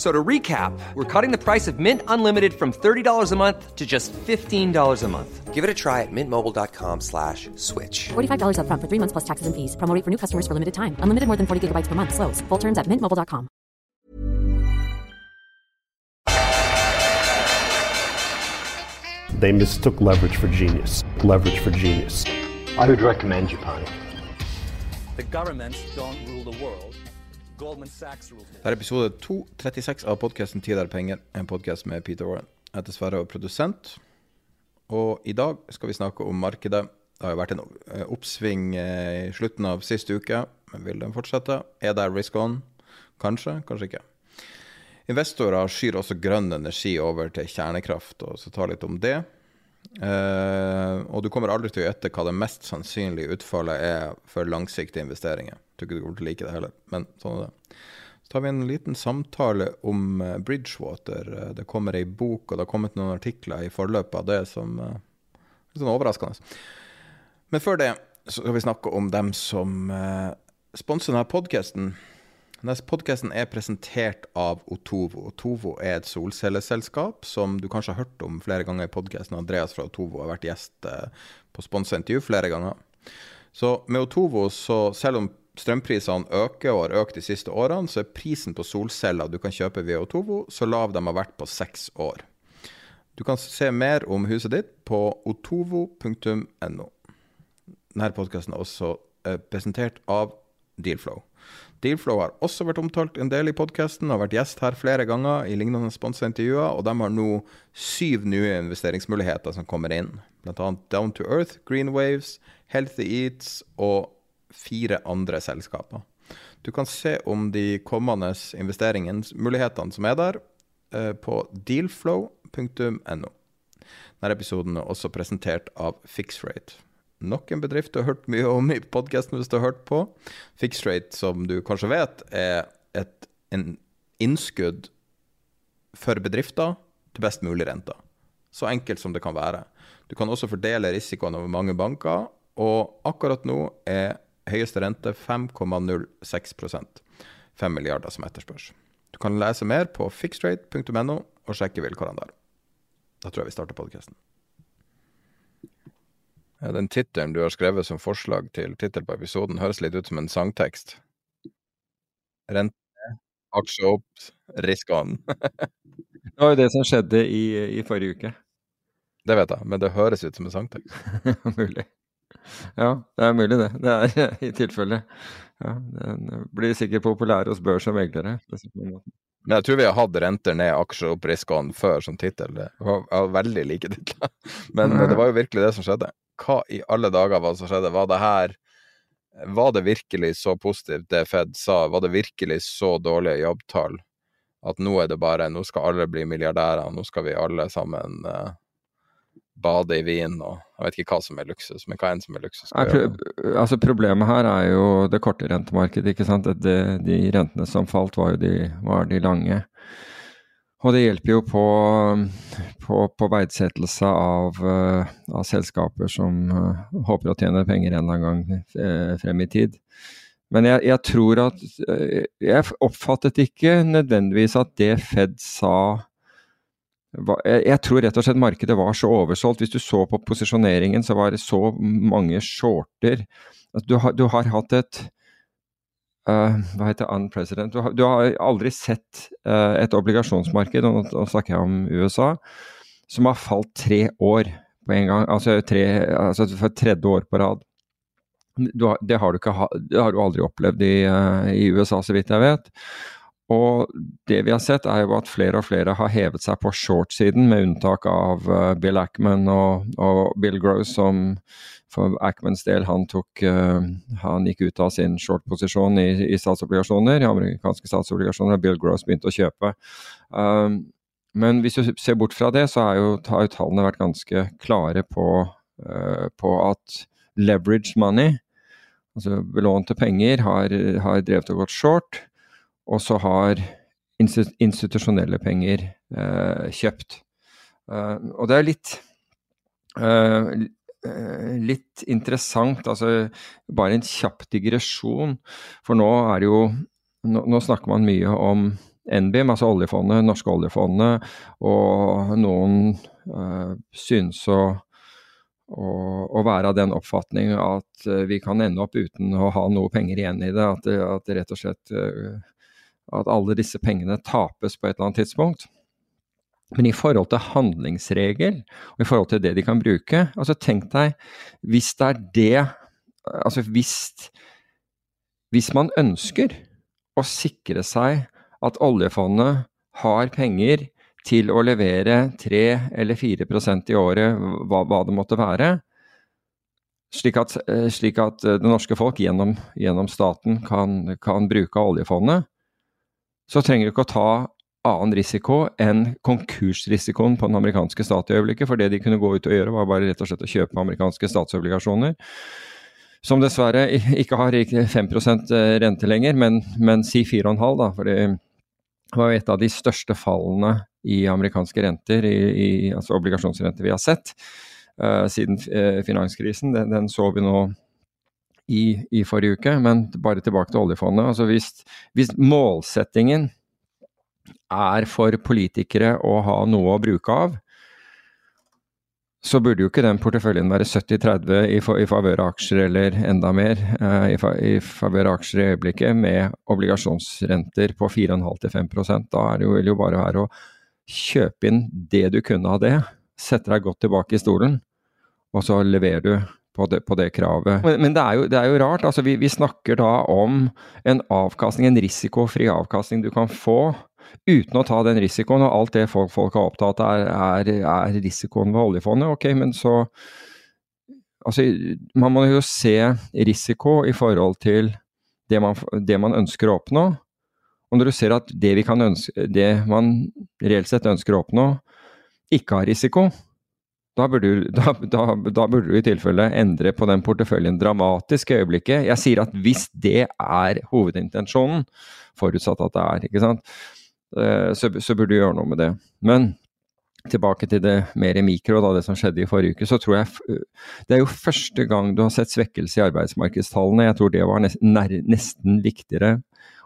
So to recap, we're cutting the price of Mint Unlimited from $30 a month to just $15 a month. Give it a try at mintmobile.com slash switch. $45 upfront for three months plus taxes and fees. Promo for new customers for limited time. Unlimited more than 40 gigabytes per month. Slows. Full terms at mintmobile.com. They mistook leverage for genius. Leverage for genius. I would recommend you, Japan. The governments don't rule the world. Det er episode 236 av podkasten 'Tid er penger', en podkast med Peter Warren. Jeg heter Sverre og er produsent. Og i dag skal vi snakke om markedet. Det har jo vært en eh, oppsving eh, i slutten av siste uke, men vil den fortsette? Er det risk on? Kanskje, kanskje ikke. Investorer skyr også grønn energi over til kjernekraft, og så ta litt om det. Eh, og du kommer aldri til å gjette hva det mest sannsynlige utfallet er for langsiktige investeringer. Jeg tror ikke du kommer til å like det heller, men sånn er det. Så tar vi en liten samtale om eh, Bridgewater. Eh, Det kommer ei bok, og det har kommet noen artikler i forløpet av det som uh, er litt sånn overraskende. Men før det så skal vi snakke om dem som uh, sponser denne podkasten. Denne podkasten er presentert av Otovo. Otovo er et solcelleselskap som du kanskje har hørt om flere ganger i podkasten. Andreas fra Otovo har vært gjest eh, på sponsorintervju flere ganger. Så med Otovo, så selv om strømprisene øker og har økt de siste årene, så er prisen på solceller du kan kjøpe via Otovo, så lav de har vært på seks år. Du kan se mer om huset ditt på otovo.no. Denne podkasten er også eh, presentert av Dealflow. Dealflow har også vært omtalt en del i podkasten, har vært gjest her flere ganger i lignende sponsa intervjuer, og de har nå syv nye investeringsmuligheter som kommer inn. Blant annet Down to Earth, Green Waves, Healthy Eats og fire andre selskaper. Du kan se om de kommende investeringsmulighetene som er der, eh, på dealflow.no. Denne episoden er også presentert av Fixrate. Nok en bedrift du har hørt mye om i podkasten hvis du har hørt på. Fixrate, som du kanskje vet, er et en innskudd for bedrifter til best mulig rente. Så enkelt som det kan være. Du kan også fordele risikoen over mange banker, og akkurat nå er høyeste rente 5,06% 5 milliarder som etterspørs. Du kan lese mer på fixrate.no og sjekke vilkårene der. Da tror jeg vi starter podkasten. Den tittelen du har skrevet som forslag til tittel på episoden, høres litt ut som en sangtekst. Rente, aksje opp, risk on. Det var jo det som skjedde i, i forrige uke. det vet jeg, men det høres ut som en sangtekst. mulig. Ja, det er mulig det. Det er i tilfelle. Ja, den blir sikkert populær hos børs og meglere. Men jeg tror vi har hatt renter ned, aksjer opp, risk on før som tittel. Det var, veldig like titler. Men det var jo virkelig det som skjedde. Hva i alle dager var det som skjedde? Var det her Var det virkelig så positivt det Fed sa? Var det virkelig så dårlige jobbtall at nå er det bare Nå skal alle bli milliardærer, nå skal vi alle sammen eh, bade i vin og Jeg vet ikke hva som er luksus, men hva enn som er luksus. Pro altså Problemet her er jo det korte rentemarkedet. ikke sant? Det, de rentene som falt, var jo de, var de lange. Og det hjelper jo på, på, på verdsettelse av, eh, av selskaper som eh, håper å tjene penger en eller annen gang eh, frem i tid. Men jeg, jeg tror at Jeg oppfattet ikke nødvendigvis at det Fed sa jeg, tror rett og slett markedet var så oversolgt. Hvis du så på posisjoneringen, så var det så mange shorter. At du, har, du har hatt et eh, Hva heter? Unpresident? Du har, du har aldri sett uh, et obligasjonsmarked, og nå, snakker jeg om USA, som har falt tre år på en gang. Altså, tre, altså for tredje år på rad. Har, det, har ikke, det har du aldri opplevd i, uh, i USA, så vidt jeg vet. Og det vi har sett, er jo at flere og flere har hevet seg på short-siden, med unntak av uh, Bill Ackman og, og, Bill Gross, som for Ackmans del han tok uh, Han gikk ut av sin short-posisjon i, i, statsobligasjoner, i amerikanske statsobligasjoner, og Bill Gross begynte å kjøpe. Um, men hvis du ser bort fra det, så har jo, har jo tallene vært ganske klare på, uh, på at leverage money, altså belånte penger, har, har drevet og gått short og så har institusjonelle penger eh, kjøpt. Uh, og det er litt uh, litt interessant, altså bare en kjapp digresjon. For nå er det jo Nå, nå snakker man mye om NBIM, altså oljefondet, norske oljefondet, og noen uh, synes å, å, være av den oppfatning at vi kan ende opp uten å ha noe penger igjen i det. At, at rett og slett at alle disse pengene tapes på et eller annet tidspunkt. Men i forhold til handlingsregel, og i forhold til det de kan bruke altså Tenk deg hvis det er det Altså hvis, hvis man ønsker å sikre seg at oljefondet har penger til å levere 3 eller 4% i året, hva, hva, det måtte være, slik at, slik at det norske folk gjennom, gjennom staten kan, kan bruke oljefondet, så trenger du ikke å ta annen risiko enn konkursrisikoen på den amerikanske stat i øyeblikket. For det de kunne gå ut og gjøre, var bare rett og slett å kjøpe amerikanske statsobligasjoner. Som dessverre ikke har 5 eh, rente lenger, men, men si 4,5, da. For det var jo et av de største fallene i amerikanske renter, i, i, altså obligasjonsrenter, vi har sett uh, siden uh, finanskrisen. Den, den, så vi nå i, i, forrige uke, men bare tilbake til oljefondet. Altså hvis, hvis, målsettingen er for politikere å ha noe å bruke av, så burde jo ikke den porteføljen være 70-30 i, i favør av aksjer, eller enda mer eh, i, i favør av aksjer i øyeblikket, med obligasjonsrenter på 4,5-5 Da er det jo, bare være å kjøpe inn det du kunne av det, sette deg godt tilbake i stolen, og så leverer du på det, på det kravet. Men, men det, er jo, det, er jo, rart. altså vi, vi, snakker da om en avkastning, en risikofri avkastning du kan få uten å ta den risikoen. Og alt det folk, folk har opptatt av, er, er, er, risikoen ved oljefondet. Ok, men så Altså, man må jo se risiko i forhold til det man, det man ønsker å oppnå. Og når du ser at det, ønske, det man reelt sett ønsker å oppnå, ikke har risiko, da burde, du, da, da, da burde, du, i tilfelle endre på den porteføljen dramatisk i øyeblikket. Jeg sier at hvis det er hovedintensjonen, forutsatt at det er, ikke sant, så, så burde du gjøre noe med det. Men tilbake til det mer mikro, da, det som skjedde i forrige uke, så tror jeg det er jo første gang du har sett svekkelse i arbeidsmarkedstallene. Jeg tror det var nesten, viktigere.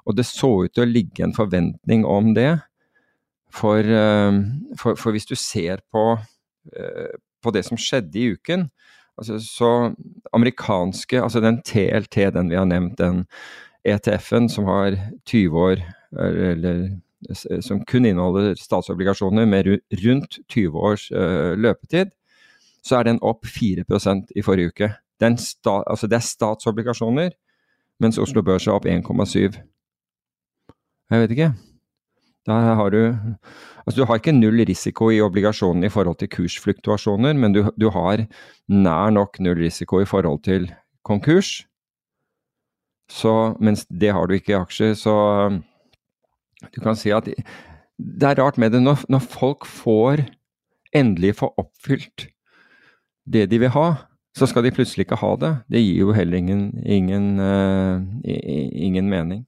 Og det så ut til å ligge en forventning om det. For, eh, for, for hvis du ser på Eh, på det som skjedde i uken. Altså, så amerikanske, altså den TLT, den vi har nevnt, den ETF-en som har 20 år, eller som kun inneholder statsobligasjoner med rundt 20 års uh, løpetid, så er den opp 4% i forrige uke. Sta, altså det er statsobligasjoner, mens Oslo Børs er opp 1,7. Jeg vet ikke. Der har du Altså, du har ikke null risiko i obligasjonene i forhold til kursfluktuasjoner, men du, du, har nær nok null risiko i forhold til konkurs. Så, mens det har du ikke i aksjer, så du kan si at det er rart med det når, når folk får endelig få oppfylt det de vil ha, så skal de plutselig ikke ha det. Det gir jo heller ingen, ingen, uh, ingen mening.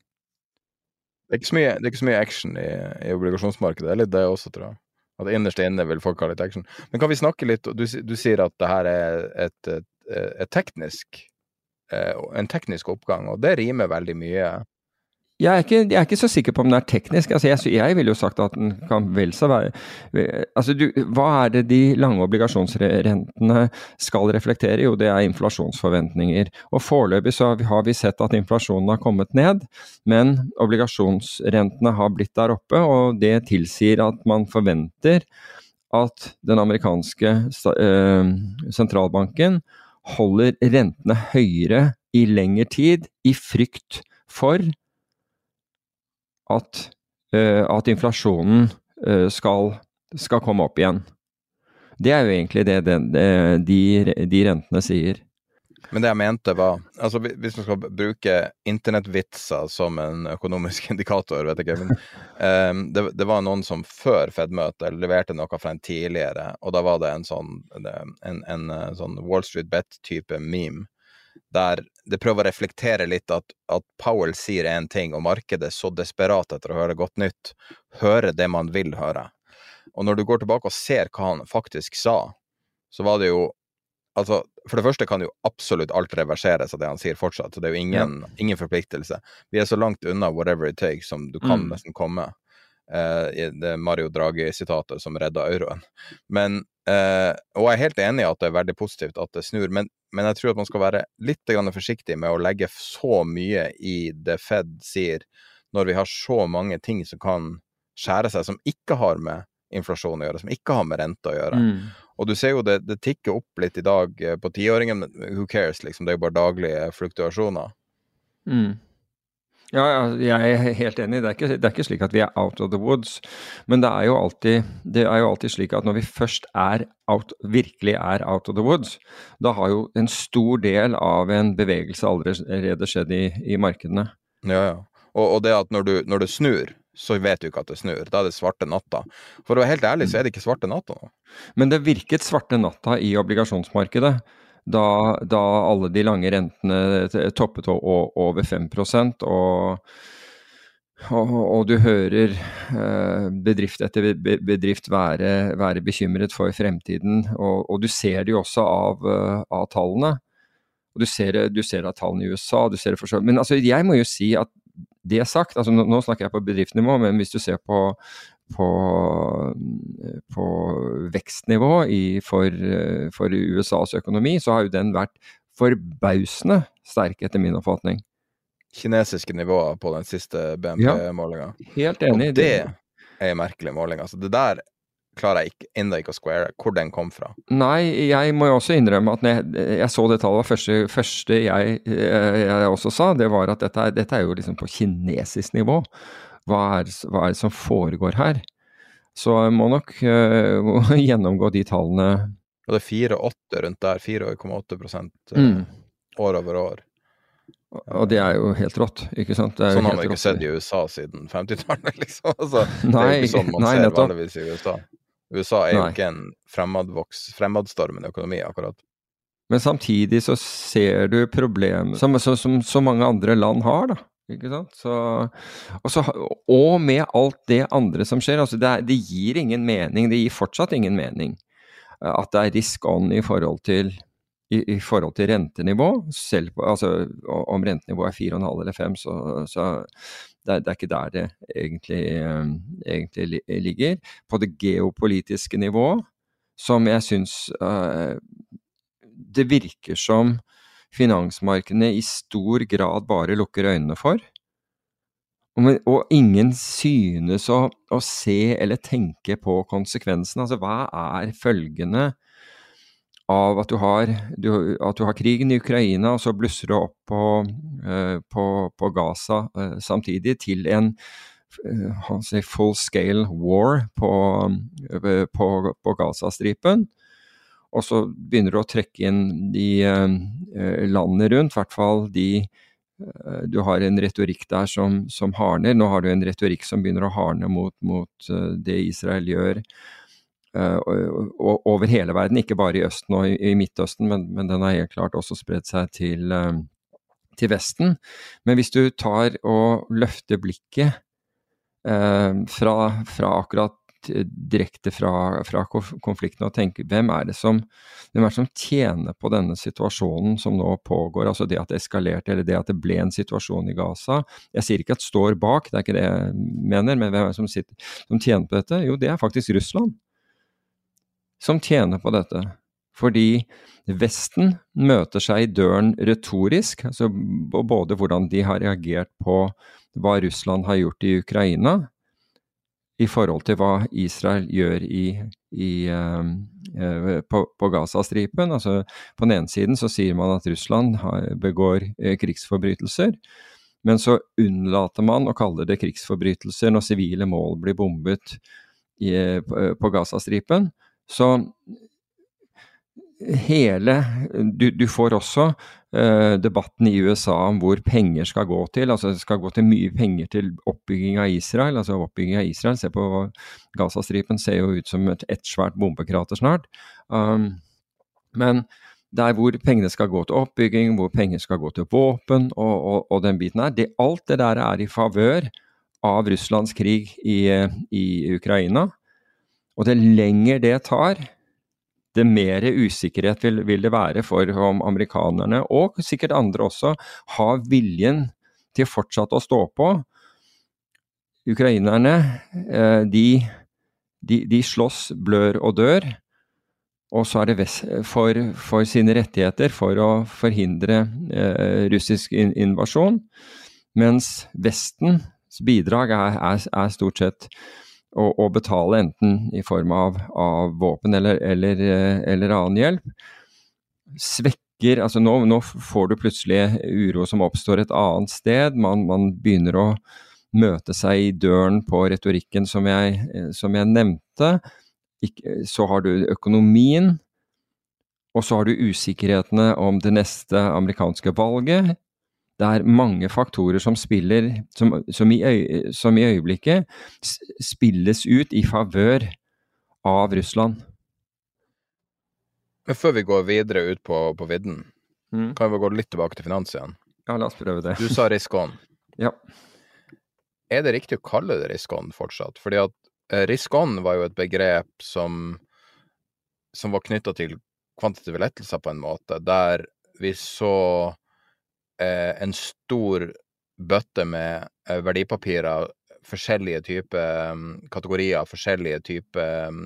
Det er ikke så mye, ikke så mye action i, i, obligasjonsmarkedet. Det er litt det også, tror jeg. At innerst inne vil folk ha litt action. Men kan vi snakke litt Du, du sier at det her er et, et, et teknisk, eh, en teknisk oppgang, og det rimer veldig mye jeg er, ikke, jeg er, ikke, så sikker på om den er teknisk. Altså jeg, jeg ville jo sagt at den kan vel så være altså du, Hva er det de lange obligasjonsrentene skal reflektere? Jo, det er inflasjonsforventninger. Og Foreløpig så har vi sett at inflasjonen har kommet ned, men obligasjonsrentene har blitt der oppe. Og det tilsier at man forventer at den amerikanske eh, sentralbanken holder rentene høyere i lengre tid, i frykt for at eh, at inflasjonen eh, skal, skal, komme opp igjen. Det er jo egentlig det, det, det de, de, rentene sier. Men det jeg mente var altså Hvis man skal bruke internettvitser som en økonomisk indikator, vet ikke, men um, det, det, var noen som før Fed-møtet leverte noe fra en tidligere, og da var det en sånn, en, en, en sånn Wall Street Bet-type meme der det prøver å reflektere litt at, at Powell sier én ting, og markedet er så desperat etter å høre godt nytt, høre det man vil høre. Og når du går tilbake og ser hva han faktisk sa, så var det jo Altså, for det første kan jo absolutt alt reverseres av det han sier fortsatt, så det er jo ingen, ja. ingen forpliktelse. Vi er så langt unna 'whatever it takes' som du kan mm. nesten komme. Uh, det Mario Draghi-sitatet som redda euroen. Men, uh, og jeg er helt enig i at det er veldig positivt at det snur, men men jeg tror at man skal være litt forsiktig med å legge så mye i det Fed sier, når vi har så mange ting som kan skjære seg, som ikke har med inflasjon å gjøre, som ikke har med rente å gjøre. Mm. Og du ser jo det, det tikker opp litt i dag eh, på tiåringen, men who cares, liksom. Det er jo bare daglige fluktuasjoner. Mm. Ja, jeg er helt enig. Det er, ikke, det er, ikke, slik at vi er out of the woods. Men det er, jo alltid, det er jo alltid slik at når vi først er out, virkelig er out of the woods, da har jo en stor del av en bevegelse allerede skjedd i, i markedene. Ja, ja. Og, og, det at når du, når du, snur, så vet du ikke at det snur. Da er det svarte natta. For å være helt ærlig, så er det ikke svarte natta nå. Men det virket svarte natta i obligasjonsmarkedet da, da alle de lange rentene toppet over 5 og og, og, du hører eh, bedrift etter bedrift være, være bekymret for fremtiden. Og, og, du ser det jo også av, uh, av tallene. Og du ser, du ser av tallene i USA, du ser det for så Men altså, jeg må jo si at det sagt, altså nå, nå snakker jeg på bedriftsnivå, men hvis du ser på på, på vekstnivå i, for, for, USAs økonomi, så har jo den vært forbausende sterk, etter min oppfatning. Kinesiske nivåer på den siste BNP-målinga. Ja, helt enig. Og det er en merkelig måling. Altså, det der klarer jeg ikke, enda ikke å square hvor den kom fra. Nei, jeg må jo også innrømme at jeg, jeg så det tallet første, første jeg, jeg, også sa, det var at dette, dette er jo liksom på kinesisk nivå hva er, hva er det som foregår her? Så jeg må nok uh, gjennomgå de tallene. Og det er 4,8 rundt der. 4,8 uh, mm. år over år. Og det er jo helt rått, ikke sant? sånn har man ikke sett i USA siden 50-tallet, liksom. Altså, nei, det er jo ikke sånn man nei, ser vanligvis i USA. USA er jo ikke en fremadstormende økonomi, akkurat. Men samtidig så ser du problemet som, som, som så mange andre land har, da. Ikke sant? Så, og, så, og, med alt det andre som skjer. Altså det, det, gir ingen mening. Det gir fortsatt ingen mening eh, at det er risk on i forhold til, i, i forhold til rentenivå. Selv altså, om rentenivået er 4,5 eller 5, så, så det, det, er, ikke der det egentlig, um, egentlig, ligger. På det geopolitiske nivå, som jeg syns uh, det virker som finansmarkedene i stor grad bare lukker øynene for. Og, ingen synes å, å, se eller tenke på konsekvensene. Altså hva er følgene av at du har, du, at du har krigen i Ukraina, og så blusser det opp på, uh, på, på Gaza uh, samtidig, til en uh, full scale war på, på Gazastripen og så begynner du å trekke inn de eh, landene rundt, i hvert fall de eh, Du har en retorikk der som, som, hardner. Nå har du en retorikk som begynner å hardne mot, mot uh, det Israel gjør over hele verden, ikke bare i Østen og i, Midtøsten, men, men, den har helt klart også spredt seg til, til Vesten. Men hvis du tar og løfter blikket fra, fra akkurat direkte fra, fra, konflikten og tenke hvem er, som, hvem er det som tjener på denne situasjonen som nå pågår, altså det at det eskalerte eller det at det ble en situasjon i Gaza. Jeg sier ikke at står bak, det er ikke det jeg mener, men hvem er det som, sitter, som tjener på dette? Jo, det er faktisk Russland som tjener på dette. Fordi Vesten møter seg i døren retorisk, altså både hvordan de har reagert på hva Russland har gjort i Ukraina, i forhold til hva Israel gjør i, i, uh, på, på Gazastripen. Altså, på den ene siden så sier man at Russland har, begår uh, krigsforbrytelser, men så unnlater man å kalle det krigsforbrytelser når sivile mål blir bombet i, på Gazastripen. Så hele Du, du får også uh, debatten i USA om hvor penger skal gå til. altså Det skal gå til mye penger til oppbygging av Israel. altså oppbygging av Israel, Se på Gazastripen, ser jo ut som et, et svært bombekrater snart. Um, men der hvor pengene skal gå til oppbygging, hvor penger skal gå til våpen og, og, og den biten her. Det, alt det der er i favør av Russlands krig i, i Ukraina. Og det lenger det tar, det mer usikkerhet vil, vil, det være for om amerikanerne, og sikkert andre også, har viljen til fortsatt å stå på. Ukrainerne, eh, de, de, de slåss, blør og dør. Og så er det for, for, sine rettigheter for å forhindre eh, russisk invasjon. Mens Vestens bidrag er, er, er stort sett å, å, betale enten i form av, av våpen eller, eller, eh, eller, annen hjelp. Svekker altså nå, nå, får du plutselig uro som oppstår et annet sted. Man, man begynner å møte seg i døren på retorikken som jeg, som jeg nevnte så har du økonomien, og så har du usikkerhetene om det neste amerikanske valget. Det er mange faktorer som spiller, som, som, i, øy, som i, øyeblikket spilles ut i favør av Russland. Men før vi går videre ut på, på vidden, mm. kan vi gå litt tilbake til finans igjen? Ja, la oss prøve det. Du sa risk on. ja. Er det riktig å kalle det risk on fortsatt? Fordi at Eh, risk on var jo et begrep som, som var knytta til kvantitative lettelser på en måte, der vi så en stor bøtte med eh, verdipapirer, forskjellige typer um, kategorier, forskjellige typer um,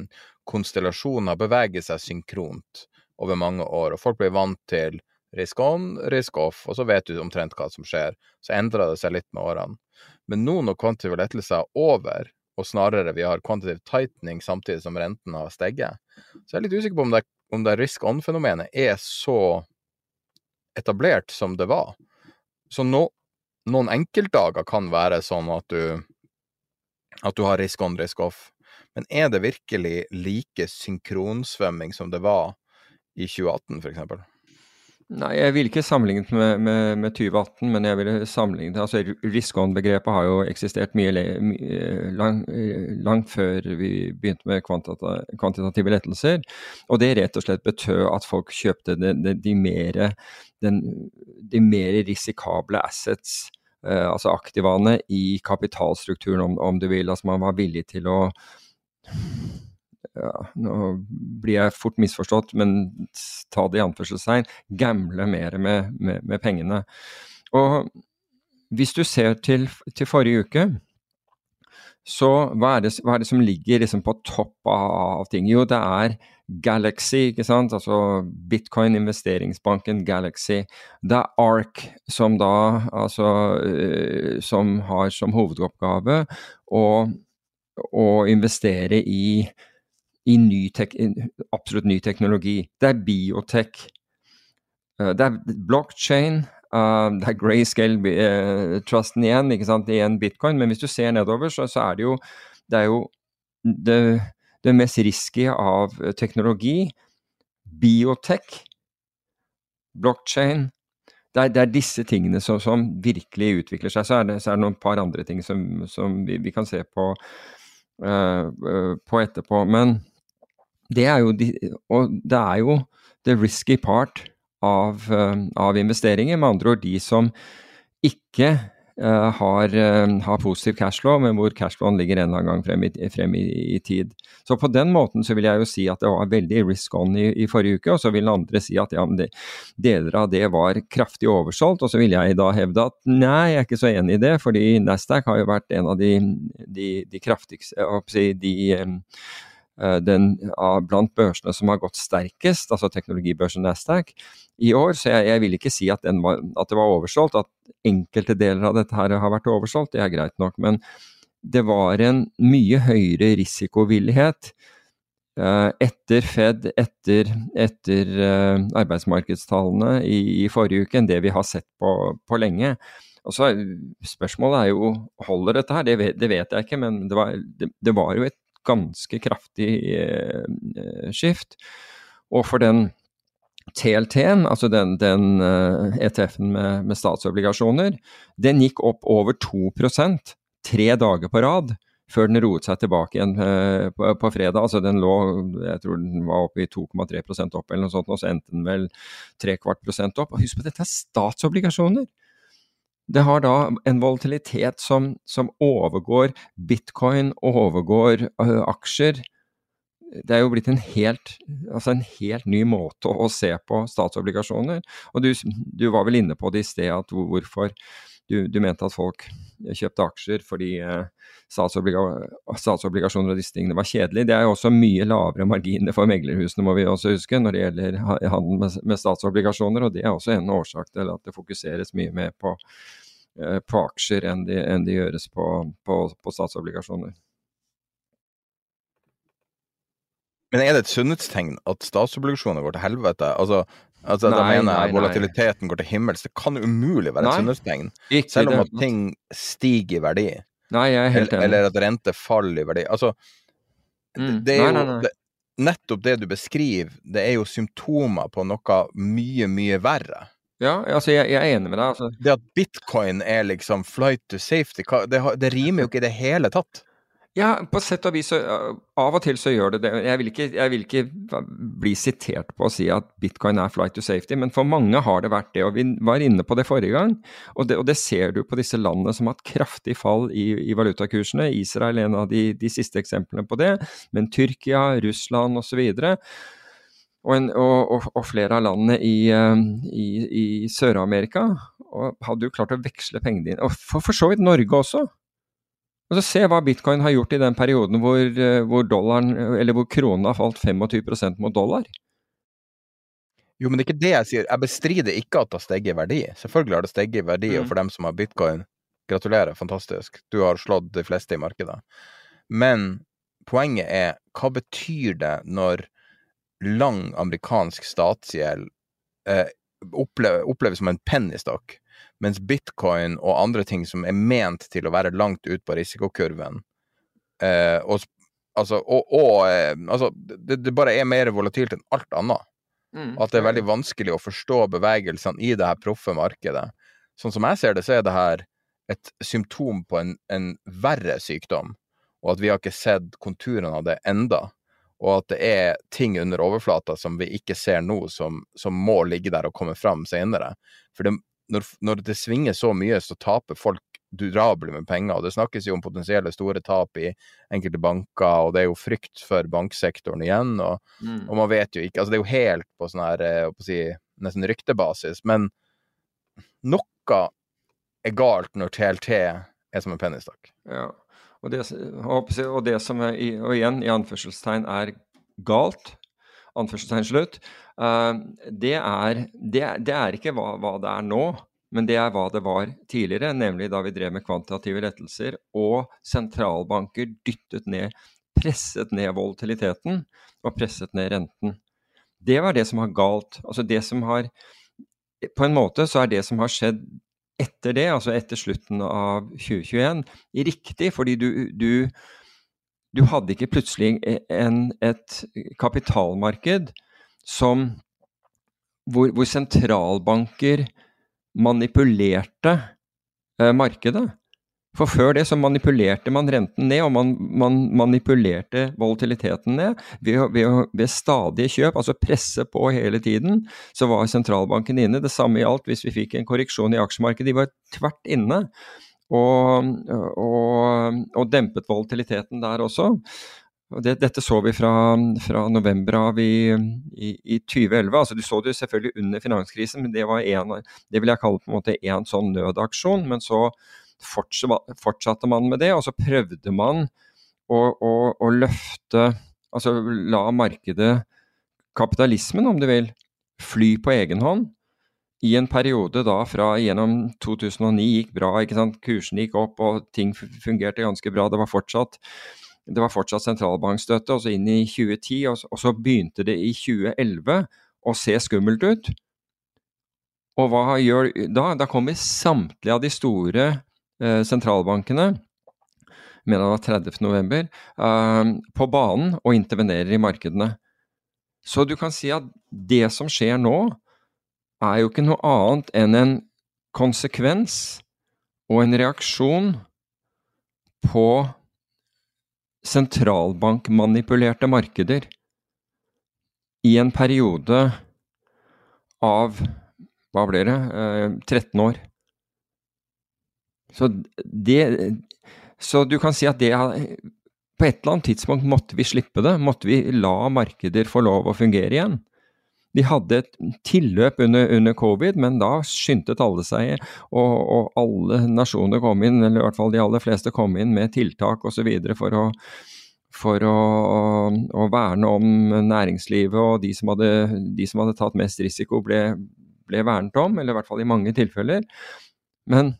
konstellasjoner, beveger seg synkront over mange år. Og folk blir vant til risk on, risk off, og så vet du omtrent hva som skjer. Så endrer det seg litt med årene. Men nå når kvantitative lettelser er over, og snarere vi har quantitative tightening samtidig som renten har steget. Så jeg er litt usikker på om det, om det risk on-fenomenet er så etablert som det var. Så no, noen enkeltdager kan være sånn at du, at du har risk on, risk off. Men er det virkelig like synkronsvømming som det var i 2018, f.eks.? Nei, jeg vil ikke sammenlignet med, med, med 2018, men jeg ville sammenlignet altså Risk on-begrepet har jo eksistert mye, mye lang, langt før vi begynte med kvantitative lettelser. Og det rett og slett betød at folk kjøpte de, de, de, mer, den, de mer risikable assets, eh, altså aktivaene, i kapitalstrukturen, om, om du vil. Altså man var villig til å ja, Nå blir jeg fort misforstått, men ta det i anførselstegn, gamble mer med, med, med, pengene. Og hvis du ser til, til forrige uke, så hva er det, hva er det som ligger liksom på topp av, ting? Jo, det er Galaxy, ikke sant? altså bitcoin, investeringsbanken Galaxy. Det er ARK, som da altså uh, Som har som hovedoppgave å, å investere i i ny absolutt ny teknologi. Det er biotech. Uh, det er blockchain. Uh, det er grayscale-trusten uh, igjen, ikke sant, igjen bitcoin. Men hvis du ser nedover, så, så er det jo det, er jo det, det mest risky av teknologi. Biotech, blockchain, det er, det er, disse tingene som, som, virkelig utvikler seg. Så er det, så er det noen par andre ting som, som vi, vi, kan se på, uh, på etterpå. Men det er jo, de, og det er jo the risky part av, uh, av investeringer. Med andre ord de som ikke uh, har, uh, har, positiv cashflow, men hvor cashflowen ligger en eller annen gang frem, i, frem i, i, tid. Så på den måten så vil jeg jo si at det var veldig risk on i, i forrige uke, og så vil andre si at ja, de, deler av det var kraftig oversolgt. Og så vil jeg da hevde at nei, jeg er ikke så enig i det, fordi Nasdaq har jo vært en av de, de, de kraftigste, jeg si, de um, Eh, den blant børsene som har gått sterkest, altså teknologibørsen Nasdaq, i år. Så jeg, jeg vil ikke si at, var, at, det var oversolgt. At enkelte deler av dette her har vært oversolgt, det er greit nok. Men det var en mye høyere risikovillighet uh, etter Fed, etter, etter uh, arbeidsmarkedstallene i, i, forrige uke, enn det vi har sett på, på lenge. Og så Spørsmålet er jo holder dette her, det vet, det vet jeg ikke, men det var, det, det var, jo et ganske kraftig eh, skift. Og for den TLT-en, altså den, den uh, eh, ETF-en med, med, statsobligasjoner, den gikk opp over 2% tre dager på rad før den roet seg tilbake igjen på, på, fredag. Altså den lå, jeg tror den var oppe i 2,3% opp eller noe sånt, og så endte den vel tre kvart prosent opp. Og husk på, dette er statsobligasjoner! Det har da en volatilitet som, som overgår bitcoin, overgår uh, aksjer det er jo blitt en helt, altså en helt ny måte å, se på statsobligasjoner. Og du, du, var vel inne på det i sted, at hvorfor du, du mente at folk kjøpte aksjer fordi eh, statsobliga, statsobligasjoner og disse tingene var kjedelig. Det er jo også mye lavere marginer for meglerhusene, må vi også huske, når det gjelder handel med, med statsobligasjoner. Og det er også en årsak til at det fokuseres mye mer på, på aksjer enn det de gjøres på, på, på statsobligasjoner. Men er det et sunnhetstegn at statsobligasjoner går til helvete? Altså, altså nei, da mener jeg volatiliteten nei. går til himmels. Det kan umulig være et sunnhetstegn. Selv om at ting stiger i verdi. Nei, jeg er helt enig. Eller at rente faller i verdi. Altså, mm. det er jo det, nettopp det du beskriver, det er jo symptomer på noe mye, mye verre. Ja, altså jeg, jeg er enig med deg. Altså. Det at bitcoin er liksom flight to safety, det, det rimer jo ikke i det hele tatt. Ja, på sett og vis. Av og til så gjør det det. Jeg vil, ikke, jeg vil ikke bli sitert på å si at bitcoin er flight to safety, men for mange har det vært det. og Vi var inne på det forrige gang. Og det, og det ser du på disse landene som har hatt kraftig fall i, i valutakursene. Israel er en av de, de, siste eksemplene på det, men Tyrkia, Russland osv. Og, og, og, flere av landene i, i, i Sør-Amerika hadde jo klart å veksle pengene dine. Og for, for så vidt Norge også. Og så Se hva bitcoin har gjort i den perioden hvor, eh, hvor, dollaren, eller hvor kronen har falt 25 mot dollar. Jo, men det er ikke det jeg sier. Jeg bestrider ikke at det har steget i verdi. Selvfølgelig har det steget i verdi, mm. og for dem som har bitcoin, gratulerer, fantastisk. Du har slått de fleste i markedet. Men poenget er, hva betyr det når lang amerikansk statsgjeld eh, oppleves oppleve som en pennystokk? Mens bitcoin og andre ting som er ment til å være langt ut på risikokurven eh, og, altså, og, og eh, altså, det, det, bare er mer volatilt enn alt annet. Mm. At det er veldig vanskelig å forstå bevegelsene i det her proffe markedet. Sånn som jeg ser det, så er det her et symptom på en, en verre sykdom, og at vi har ikke sett konturene av det enda. Og at det er ting under overflata som vi ikke ser nå, som, som må ligge der og komme fram senere. For det, når, når, det svinger så mye, så taper folk durabelig med penger. og Det snakkes jo om potensielle store tap i enkelte banker, og det er jo frykt for banksektoren igjen. Og, mm. og man vet jo ikke altså Det er jo helt på sånn her, eh, på å si, nesten ryktebasis. Men noe er galt når TLT er som en pennystokk. Ja, og det, og det som er, og igjen i anførselstegn er galt, anførselstegn slutt, uh, det, er, det, det, er, ikke hva, hva, det er nå, men det er hva det var tidligere, nemlig da vi drev med kvantitative lettelser og sentralbanker dyttet ned, presset ned volatiliteten og presset ned renten. Det var det som var galt. Altså det som har På en måte så er det som har skjedd etter det, altså etter slutten av 2021, riktig, fordi du, du du hadde ikke plutselig en, et kapitalmarked som, hvor, hvor sentralbanker manipulerte eh, markedet. For før det så manipulerte man renten ned, og man, man manipulerte volatiliteten ned ved, ved, ved, stadige kjøp, altså presse på hele tiden. Så var sentralbanken inne. Det samme gjaldt hvis vi fikk en korreksjon i aksjemarkedet. De var tvert inne og, og, og dempet volatiliteten der også. Det, dette så vi fra, fra november av i, i, i, 2011. altså Du så det selvfølgelig under finanskrisen, men det var en, det vil jeg kalle på en måte en sånn nødaksjon. Men så fortsatte man med det, og så prøvde man å, å, å løfte Altså la markedet, kapitalismen om du vil, fly på egen hånd i en periode da fra gjennom 2009 gikk bra, ikke sant? kursen gikk opp og ting fungerte ganske bra. Det var fortsatt, det var fortsatt sentralbankstøtte, og så inn i 2010, og så, og så begynte det i 2011 å se skummelt ut. Og hva gjør da? Da kommer samtlige av de store sentralbankene jeg mener det var 30. november, eh, på banen og intervenerer i markedene. Så du kan si at det som skjer nå, er jo ikke noe annet enn en konsekvens og en reaksjon på sentralbankmanipulerte markeder i en periode av hva blir det, 13 år. Så, det, så du kan si at det På et eller annet tidspunkt måtte vi slippe det. Måtte vi la markeder få lov å fungere igjen. De hadde et tilløp under, under, covid, men da skyndte alle seg, og, og, alle nasjoner kom inn, eller i hvert fall de aller fleste kom inn med tiltak osv. for å for å, å, verne om næringslivet, og de som hadde, de som hadde tatt mest risiko, ble, ble, vernet om, eller i hvert fall i mange tilfeller. Men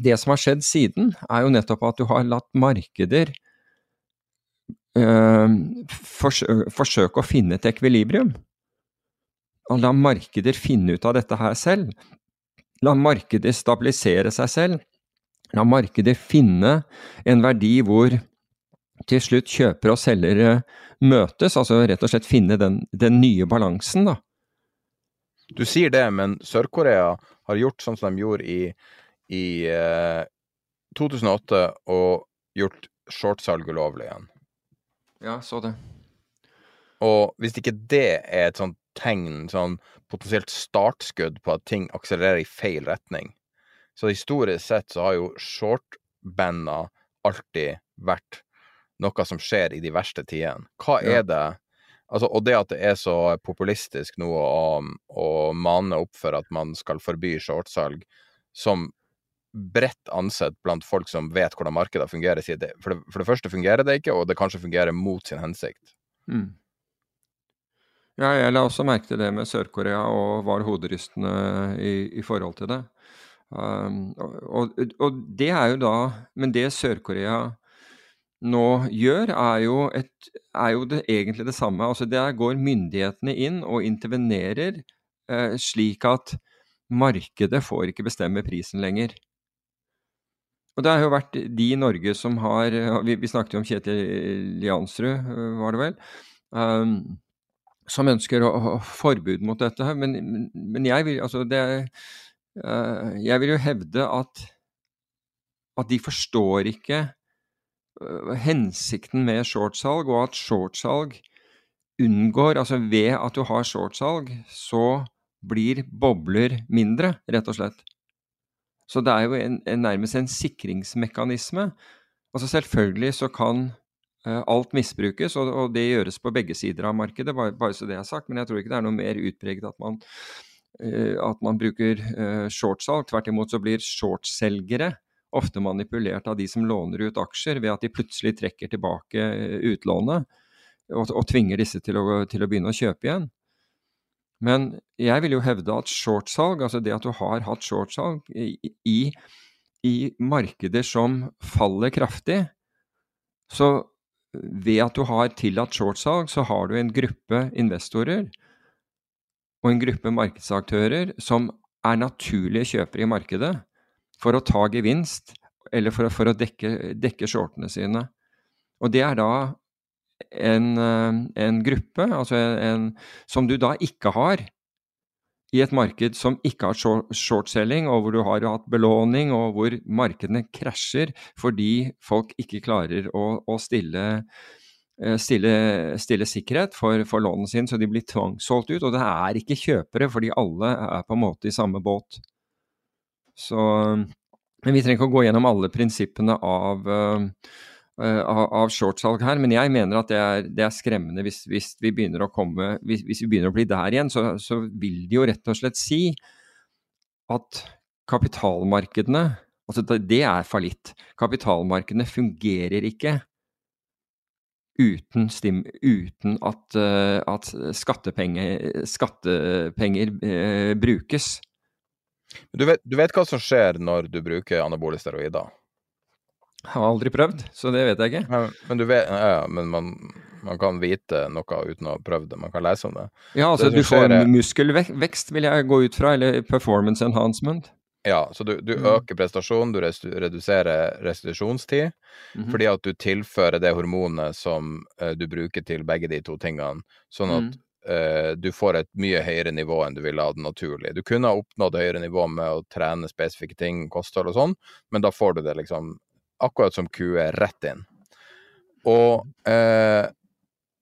det som har skjedd siden, er jo nettopp at du har latt markeder øh, forsøke å finne et ekvilibrium og la markeder finne ut av dette her selv. La markeder stabilisere seg selv. La markeder finne en verdi hvor til slutt kjøpere og selgere møtes, altså rett og slett finne den, den nye balansen, da. Du sier det, men Sør-Korea har gjort sånn som de gjorde i, i eh, 2008, og gjort shortsalg ulovlig igjen. Ja, så det. Og hvis ikke det er et sånt tegn, sånn potensielt startskudd på at ting akselererer i feil retning. Så historisk sett så har jo shortbanda alltid vært noe som skjer i de verste tidene. Hva er det Altså, og det at det er så populistisk nå å, å mane opp for at man skal forby shortsalg, som bredt ansett blant folk som vet hvordan markedet fungerer, sier det for, det for det første fungerer det ikke, og det kanskje fungerer mot sin hensikt. Mm. Ja, jeg la også merke til det med Sør-Korea og var hoderystende i, i, forhold til det. Um, og, og, det er jo da Men det Sør-Korea nå gjør, er jo, et, er jo det, egentlig det samme. Altså Der går myndighetene inn og intervenerer eh, slik at markedet får ikke bestemme prisen lenger. Og det har jo vært de i Norge som har Vi, vi snakket jo om Kjetil Jansrud, var det vel. Um, som ønsker å, å, forbud mot dette. Men, men jeg, vil, altså det, uh, jeg vil jo hevde at, at de forstår ikke uh, hensikten med shortsalg, og at shortsalg unngår Altså ved at du har shortsalg, så blir bobler mindre, rett og slett. Så det er jo en, en, nærmest en sikringsmekanisme. Altså Selvfølgelig så kan uh, alt misbrukes, og, og, det gjøres på begge sider av markedet, bare, bare, så det er sagt. Men jeg tror ikke det er noe mer utpreget at man, uh, at man bruker uh, shortsalg. Tvert imot så blir shortselgere ofte manipulert av de som låner ut aksjer, ved at de plutselig trekker tilbake utlånet og, og tvinger disse til å, til å, begynne å kjøpe igjen. Men jeg vil jo hevde at shortsalg, altså det at du har hatt shortsalg i, i, markeder som faller kraftig, så ved at du har tillatt shortsalg, så har du en gruppe investorer og en gruppe markedsaktører som er naturlige kjøpere i markedet for å ta gevinst eller for, for å dekke, dekke, shortene sine. Og det er da en, eh, en gruppe altså en, som du da ikke har i et marked som ikke har shortselling, og hvor du har hatt belåning, og hvor markedene krasjer fordi folk ikke klarer å, å stille, eh, stille, stille, sikkerhet for, for lånene sine, så de blir tvangssolgt ut. Og det er ikke kjøpere, fordi alle er på en måte i samme båt. Så, men vi trenger ikke å gå gjennom alle prinsippene av uh, av, av shortsalg her, men jeg mener at det er, det er skremmende hvis, hvis, vi begynner å komme hvis, hvis, vi begynner å bli der igjen, så, så vil det jo rett og slett si at kapitalmarkedene Altså det er fallitt. Kapitalmarkedene fungerer ikke uten, stim, uten at, uh, at skattepenger, skattepenger uh, brukes. Du vet, du vet, hva som skjer når du bruker anabole steroider? Jeg har aldri prøvd, så det vet jeg ikke. Men, men du vet Ja, men man Man kan vite noe uten å ha prøvd det, man kan lese om det. Ja, altså Det du får er- muskelvekst, vil jeg gå ut fra, eller performance enhancement. Ja, så du, du Mm. øker prestasjonen, du reduserer restitusjonstid, Mhm. fordi at du tilfører det hormonet som uh, du bruker til begge de to tingene, sånn at Mm. Uh, du får et mye høyere nivå enn du ville hatt naturlig. Du kunne ha oppnådd høyere nivå med å trene spesifikke ting, kosthold og sånn, men da får du det liksom akkurat som kuer, rett inn. Og eh,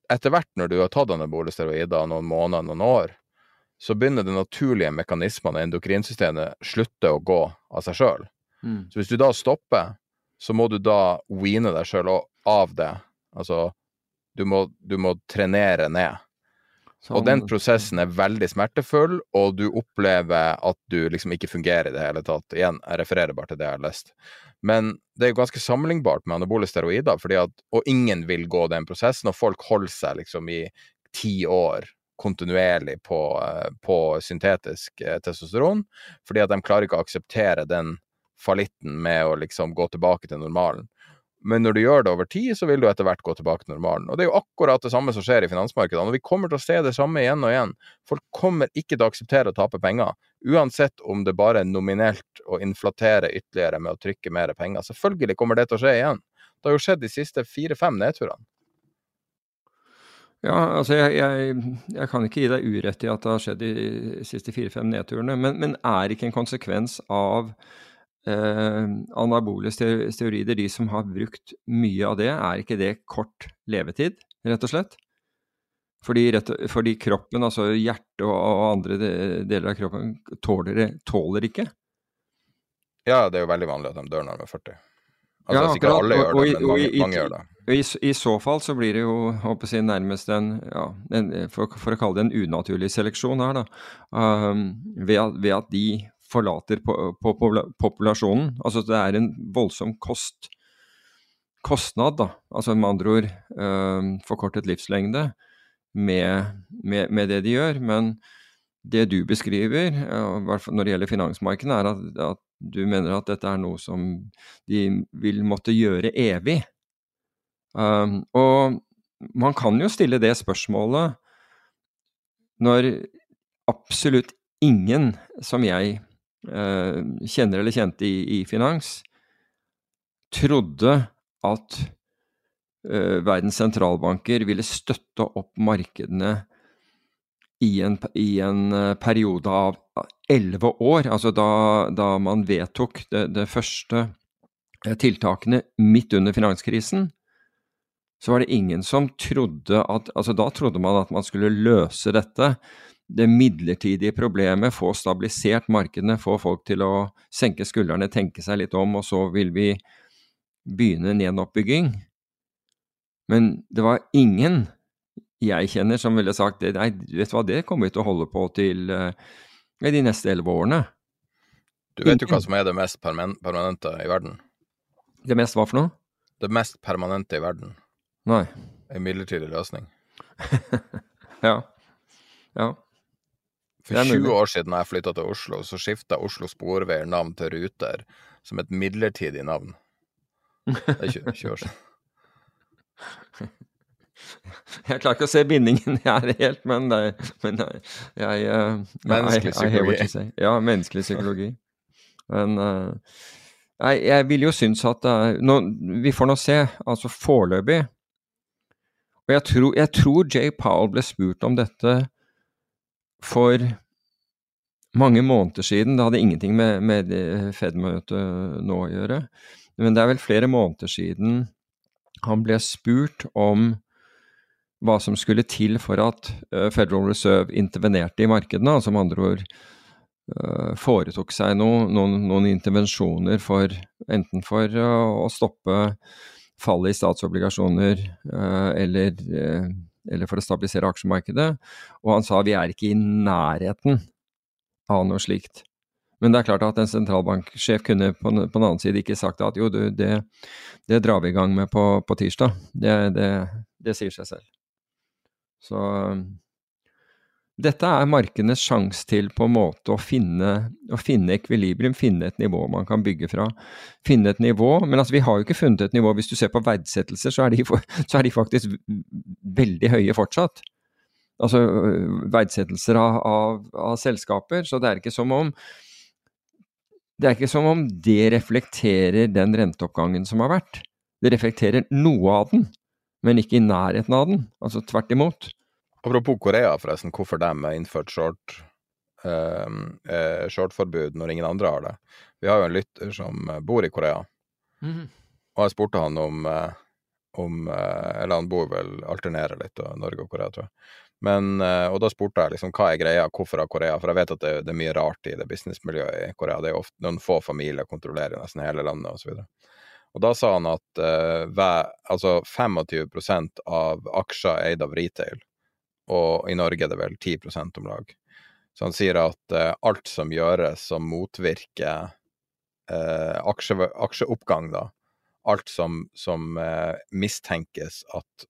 etter hvert når du har tatt anabole steroider noen måneder, noen år, så begynner de naturlige mekanismene i endokrinsystemet slutte å gå av seg sjøl. Mm. Så hvis du da stopper, så må du da weane deg sjøl av det. Altså, du må, du må trenere ned. Og den prosessen er veldig smertefull, og du opplever at du liksom ikke fungerer i det hele tatt. Igjen, jeg refererer bare til det jeg har lest. Men det er jo ganske sammenlignbart med anabole steroider, fordi at, og ingen vil gå den prosessen, og folk holder seg liksom i ti år kontinuerlig på, eh, på syntetisk eh, testosteron, fordi at de klarer ikke å akseptere den fallitten med å liksom gå tilbake til normalen. Men når du gjør det over tid, så vil du etter hvert gå tilbake til normalen. Og det er jo akkurat det samme som skjer i finansmarkedene, og vi kommer til å se det samme igjen og igjen. Folk kommer ikke til å akseptere å tape penger, uansett om det bare er nominelt å inflatere ytterligere med å trykke mer penger. Selvfølgelig kommer det til å skje igjen. Det har jo skjedd de siste fire-fem nedturene. Ja, altså jeg, jeg, jeg kan ikke gi deg urett i at det har skjedd de siste fire-fem nedturene, men, men er ikke en konsekvens av eh, anabole stero- steroider, de som har brukt mye av det, er ikke det kort levetid, rett og slett? Fordi, rett, fordi kroppen, altså hjertet og, og andre deler av kroppen, tåler, tåler ikke? Ja, det er jo veldig vanlig at de dør når de er 40. Altså, Ja, sikkert alle gjør gjør og det, men og mange, i- mange gjør det. Og I, I så fall så blir det jo håper jeg, nærmest en, ja, en for, for å kalle det en unaturlig seleksjon her, da. Um, ved, at, ved at de forlater på, på, på, populasjonen. Altså det er en voldsom kost, kostnad, da. Altså med andre ord um, forkortet livslengde med, med, med det de gjør. Men det du beskriver, ja, i når det gjelder finansmarkedet, er at, at du mener at dette er noe som de vil måtte gjøre evig. Um, og man kan jo stille det spørsmålet når absolutt ingen som jeg eh, kjenner eller kjente i, i finans, trodde at eh, verdens sentralbanker ville støtte opp markedene i en, i en eh, periode av elleve år, altså da, da man vedtok det, det første eh, tiltakene midt under finanskrisen, så var det ingen som trodde at Altså, da trodde man at man skulle løse dette, det midlertidige problemet, få stabilisert markedene, få folk til å senke skuldrene, tenke seg litt om, og så vil vi begynne en gjenoppbygging. Men det var ingen jeg kjenner som ville sagt det, nei, vet du hva, det kommer vi til å holde på til uh, de neste elleve årene. Du vet jo hva som er det mest permanente i verden? Det mest hva for noe? Det mest permanente i verden. Nei. En midlertidig løsning. Ja. Ja. For er 20 år siden da jeg flytta til Oslo, så skifta Oslo Sporveier navn til Ruter som et midlertidig navn. Det er 20, 20 år siden. Jeg klarer ikke å se bindingen her helt, men, det, men jeg, jeg eh, Menneskelig psykologi. Ja, menneskelig psykologi. Men eh, nei, jeg vil jo synes at er nå, Vi får nå se, altså foreløpig. Og jeg tror, jeg tror Jay Powell ble spurt om dette for mange måneder siden. Det hadde ingenting med, med Fed-møtet nå å gjøre. Men det er vel flere måneder siden han ble spurt om hva som skulle til for at eh, Federal Reserve intervenerte i markedene, altså med andre ord eh, foretok seg noe, noen, noen intervensjoner for enten for eh, å stoppe fallet i statsobligasjoner eller, eller for å stabilisere aksjemarkedet. Og han sa vi er ikke i nærheten av noe slikt. Men det er klart at en sentralbanksjef kunne på, den- annen side ikke sagt at jo, du, det, det drar vi i gang med på, på tirsdag. Det, det, det sier seg selv. Så dette er markedenes sjanse til på en måte å finne, finne ekvilibrium, finne et nivå man kan bygge fra. Finne et nivå, Men altså, vi har jo ikke funnet et nivå. Hvis du ser på verdsettelser, så er de, så er de faktisk veldig høye fortsatt. Altså verdsettelser av, av, av selskaper. Så det er ikke som om det er ikke som om det reflekterer den renteoppgangen som har vært. Det reflekterer noe av den, men ikke i nærheten av den. Altså tvert imot. Apropos Korea, forresten. Hvorfor de har innført short, eh, shortforbud når ingen andre har det. Vi har jo en lytter som bor i Korea, mm. og jeg spurte han om, eh, om eh, Eller han bor vel, alternerer litt, og Norge og Korea, tror jeg. Men, eh, og da spurte jeg liksom hva er greia, hvorfor har Korea For jeg vet at det, det er mye rart i det businessmiljøet i Korea. Det er jo ofte noen få familier kontrollerer nesten hele landet osv. Og, og da sa han at uh, hver, altså 25 av aksjer er eid av retail, og i Norge er det vel 10 om lag. Så han sier at uh, alt som gjøres som motvirker uh, aksje, aksjeoppgang, da, alt som, som mistenkes at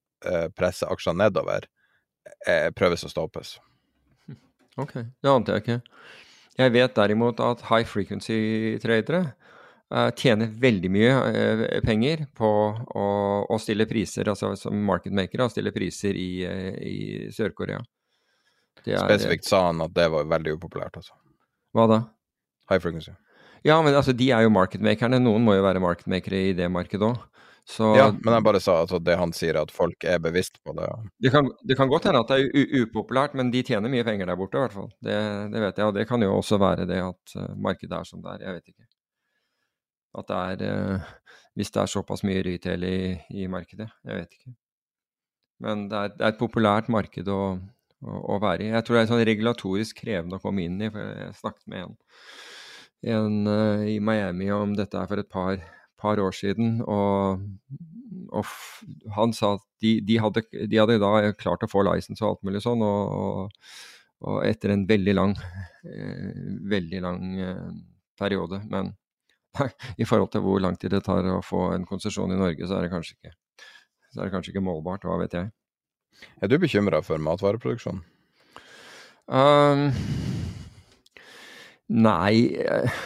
presser aksjene nedover, eh, prøves å stoppes. Ok, det ante jeg ikke. Jeg vet derimot at high frequency-tradere eh, tjener veldig mye eh, penger på å, å, stille priser, altså som marketmakere, å stille priser i, eh, i Sør-Korea. Spesifikt sa han at det var veldig upopulært, altså. Hva da? High frequency. Ja, men altså, de er jo marketmakerne. Noen må jo være marketmakere i det markedet òg. Så, ja, men jeg bare sa altså, det han sier, at folk er bevisst på det. Det kan, det kan godt hende at det er upopulært, men de tjener mye penger der borte, i hvert fall. Det, det, vet jeg. Og det kan jo også være det at markedet er som det er. Jeg vet ikke. At det er uh, Hvis det er såpass mye retail i, i markedet. Jeg vet ikke. Men det er, det er et populært marked å, å, å, være i. Jeg tror det er sånn regulatorisk krevende å komme inn i. for Jeg snakket med en, en uh, i Miami om dette for et par par år siden. Og, og han sa at de, de, hadde, de, hadde, da klart å få license og alt mulig sånn, og, og, og etter en veldig lang, eh, veldig lang eh, periode. Men i forhold til hvor lang tid det tar å få en konsesjon i Norge, så er det kanskje ikke, så er det kanskje ikke målbart. Hva vet jeg. Er du bekymra for matvareproduksjon? Um, nei eh,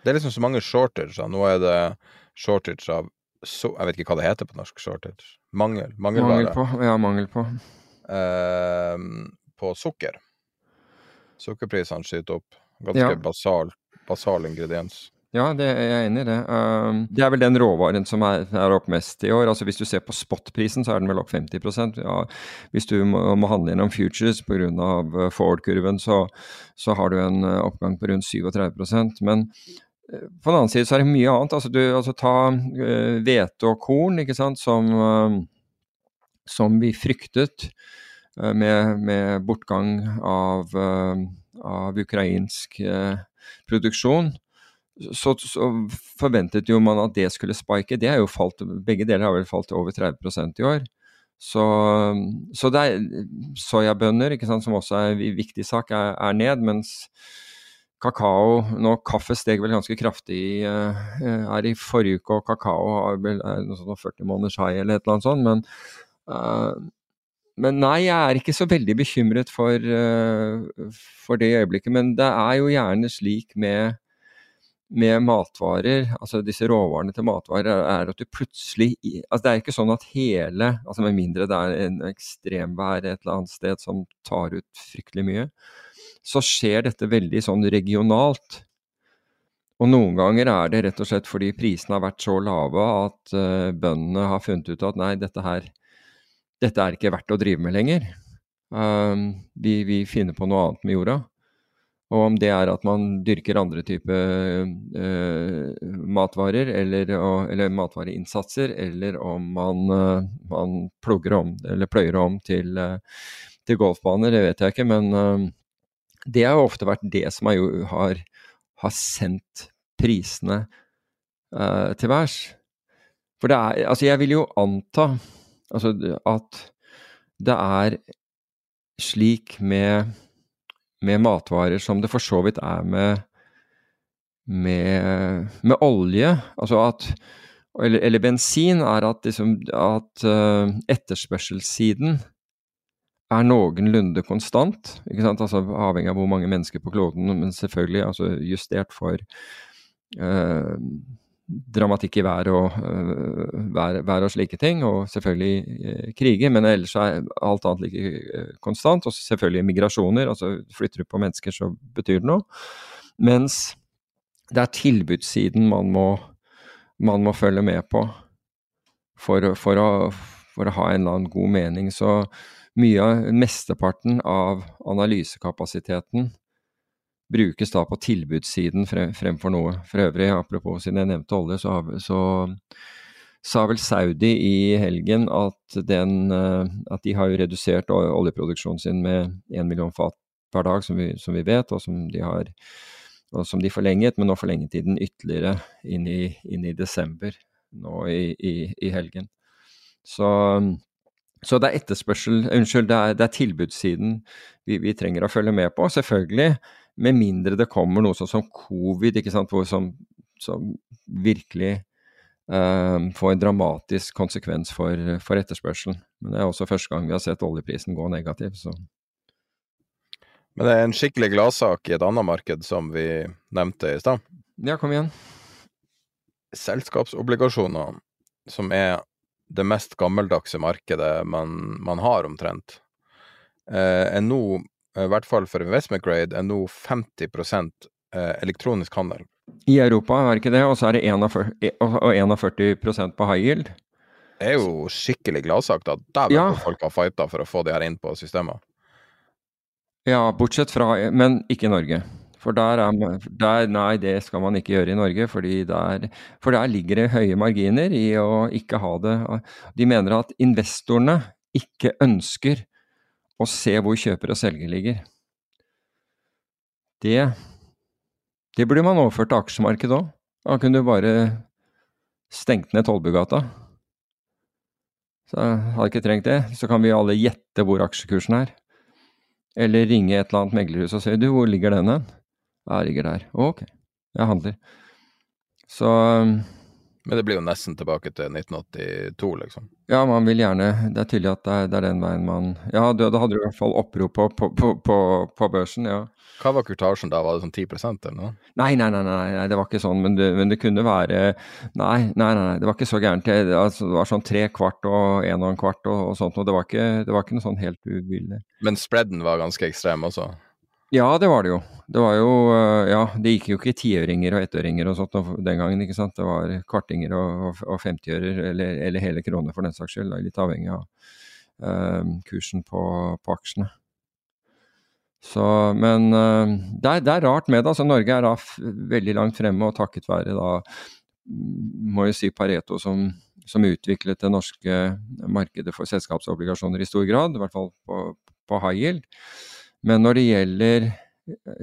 det er liksom så mange shortager. Nå er det shortage av så, Jeg vet ikke hva det heter på norsk. Shortage. Mangel. Mangelvare. Mangel på. Ja, mangel på. Eh, på sukker. Sukkerprisene skyter opp. Ganske ja. basal, basal ingrediens. Ja, det er jeg enig i det. Um, det er vel den råvaren som er, er, opp mest i år. Altså Hvis du ser på spotprisen, så er den vel opp 50% ja, Hvis du må, må handle gjennom futures pga. Uh, forward-kurven, så, så, har du en uh, oppgang på rundt 37% Men på den annen side så er det mye annet. Altså, du, altså ta eh, hvete uh, og korn, ikke sant, som, uh, som vi fryktet uh, med, med, bortgang av, av ukrainsk produksjon. Så, så, forventet jo man at det skulle spike. Det er jo falt, begge deler har vel falt over 30% i år. Så, så det er soyabønner, som også er en viktig sak, er, er ned. mens kakao Nå kaffe steg vel ganske kraftig uh, er i forrige uke, og kakao har vel noe sånt 40 måneders high eller et eller annet sånt. Men, uh, men nei, jeg er ikke så veldig bekymret for, uh, for det øyeblikket. Men det er jo gjerne slik med, med matvarer, altså disse råvarene til matvarer, er at du plutselig altså Det er ikke sånn at hele altså Med mindre det er en ekstremvær et eller annet sted som tar ut fryktelig mye så skjer dette veldig sånn regionalt. Og noen ganger er det rett og slett fordi prisene har vært så lave at uh, bøndene har funnet ut at nei, dette her dette er ikke verdt å drive med lenger. Uh, vi, vi, finner på noe annet med jorda. Og om det er at man dyrker andre typer uh, matvarer eller, eller, matvareinnsatser, eller om man, uh, man plugger om, eller pløyer om til, til golfbaner, det vet jeg ikke. men det har ofte vært det som har, har, har sendt prisene uh, til værs. For er Altså, jeg vil jo anta altså, at det er slik med, med matvarer som det for så vidt er med, med, med olje. Altså at eller, eller bensin, er at, liksom, at uh, etterspørselssiden er noenlunde konstant. ikke sant? Altså Avhengig av hvor mange mennesker på kloden, men selvfølgelig altså justert for eh, dramatikk i været og, øh, vær, vær og slike ting, og selvfølgelig eh, kriger. Men ellers er alt annet like eh, konstant. Og selvfølgelig migrasjoner. altså Flytter du på mennesker, så betyr det noe. Mens det er tilbudssiden man må, man må følge med på for, for, å, for å ha en eller annen god mening. Så mye av mesteparten av analysekapasiteten brukes da på tilbudssiden frem, fremfor noe. For øvrig, apropos siden jeg nevnte olje, så, så sa vel Saudi i helgen at, den, eh, at de har redusert oljeproduksjonen sin med 1 million fat per dag, som vi, som vi vet, og som de har og som de forlenget, men nå forlenget de den ytterligere inn i, inn i desember nå i, i, i helgen. Så, så, det er etterspørsel Unnskyld, det er, det er tilbudssiden vi, vi, trenger å følge med på. Selvfølgelig med mindre det kommer noe sånn som covid, ikke sant, som, som virkelig uh, får en dramatisk konsekvens for, for, etterspørselen. Men det er også første gang vi har sett oljeprisen gå negativ. Så. Men det er en skikkelig gladsak i et annet marked som vi nevnte i stad. Ja, kom igjen. Selskapsobligasjoner, som er det mest gammeldagse markedet man, man har, omtrent, eh, er nå i hvert fall for investment grade, er nå 50 eh, elektronisk handel. I Europa er det ikke det, og så er det 41, 41 på high yield. Det er jo skikkelig gladsak, da. Der ja. folk har fighta for å få de her inn på systemet. Ja, bortsett fra Men ikke i Norge. For der er der, Nei, det skal man ikke gjøre i Norge, der, for der ligger det høye marginer i å ikke ha det De mener at investorene ikke ønsker og se hvor kjøper og selger ligger. Det, det burde man overført til aksjemarkedet òg. Da kunne du bare stengt ned Tollbugata. Så hadde ikke trengt det. Så kan vi alle gjette hvor aksjekursen er. Eller ringe et eller annet meglerhus og si du, hvor ligger den hen? Jeg ligger der. Ok, jeg handler. Så men det blir jo nesten tilbake til 1982, liksom. Ja, man vil gjerne Det er tydelig at det er, det er den veien man Ja, da hadde du i hvert fall opprop på, på, på, på, børsen, ja. Hva var kurtasjen da, var det sånn 10% eller noe? Nei, nei, nei, nei, nei det var ikke sånn, men det, men det, kunne være Nei, nei, nei, det var ikke så gærent. Det, altså, det var sånn tre kvart og en og en kvart og, og sånt, og det var ikke, det var ikke noe sånn helt uvillig. Men spreaden var ganske ekstrem også? Ja, det var det jo. Det var jo eh, Ja, det gikk jo ikke tiøringer og ettøringer og sånt den gangen, ikke sant. Det var kvartinger og, og femtiører, eller, eller, hele kroner for den saks skyld. Litt avhengig av uh, kursen på, på, aksjene. Så, men uh, det, er, det, er, rart med det. altså Norge er da veldig langt fremme, og takket være da må jo si Pareto som, som utviklet det norske markedet for selskapsobligasjoner i stor grad, i hvert fall på, på high yield. Men når det gjelder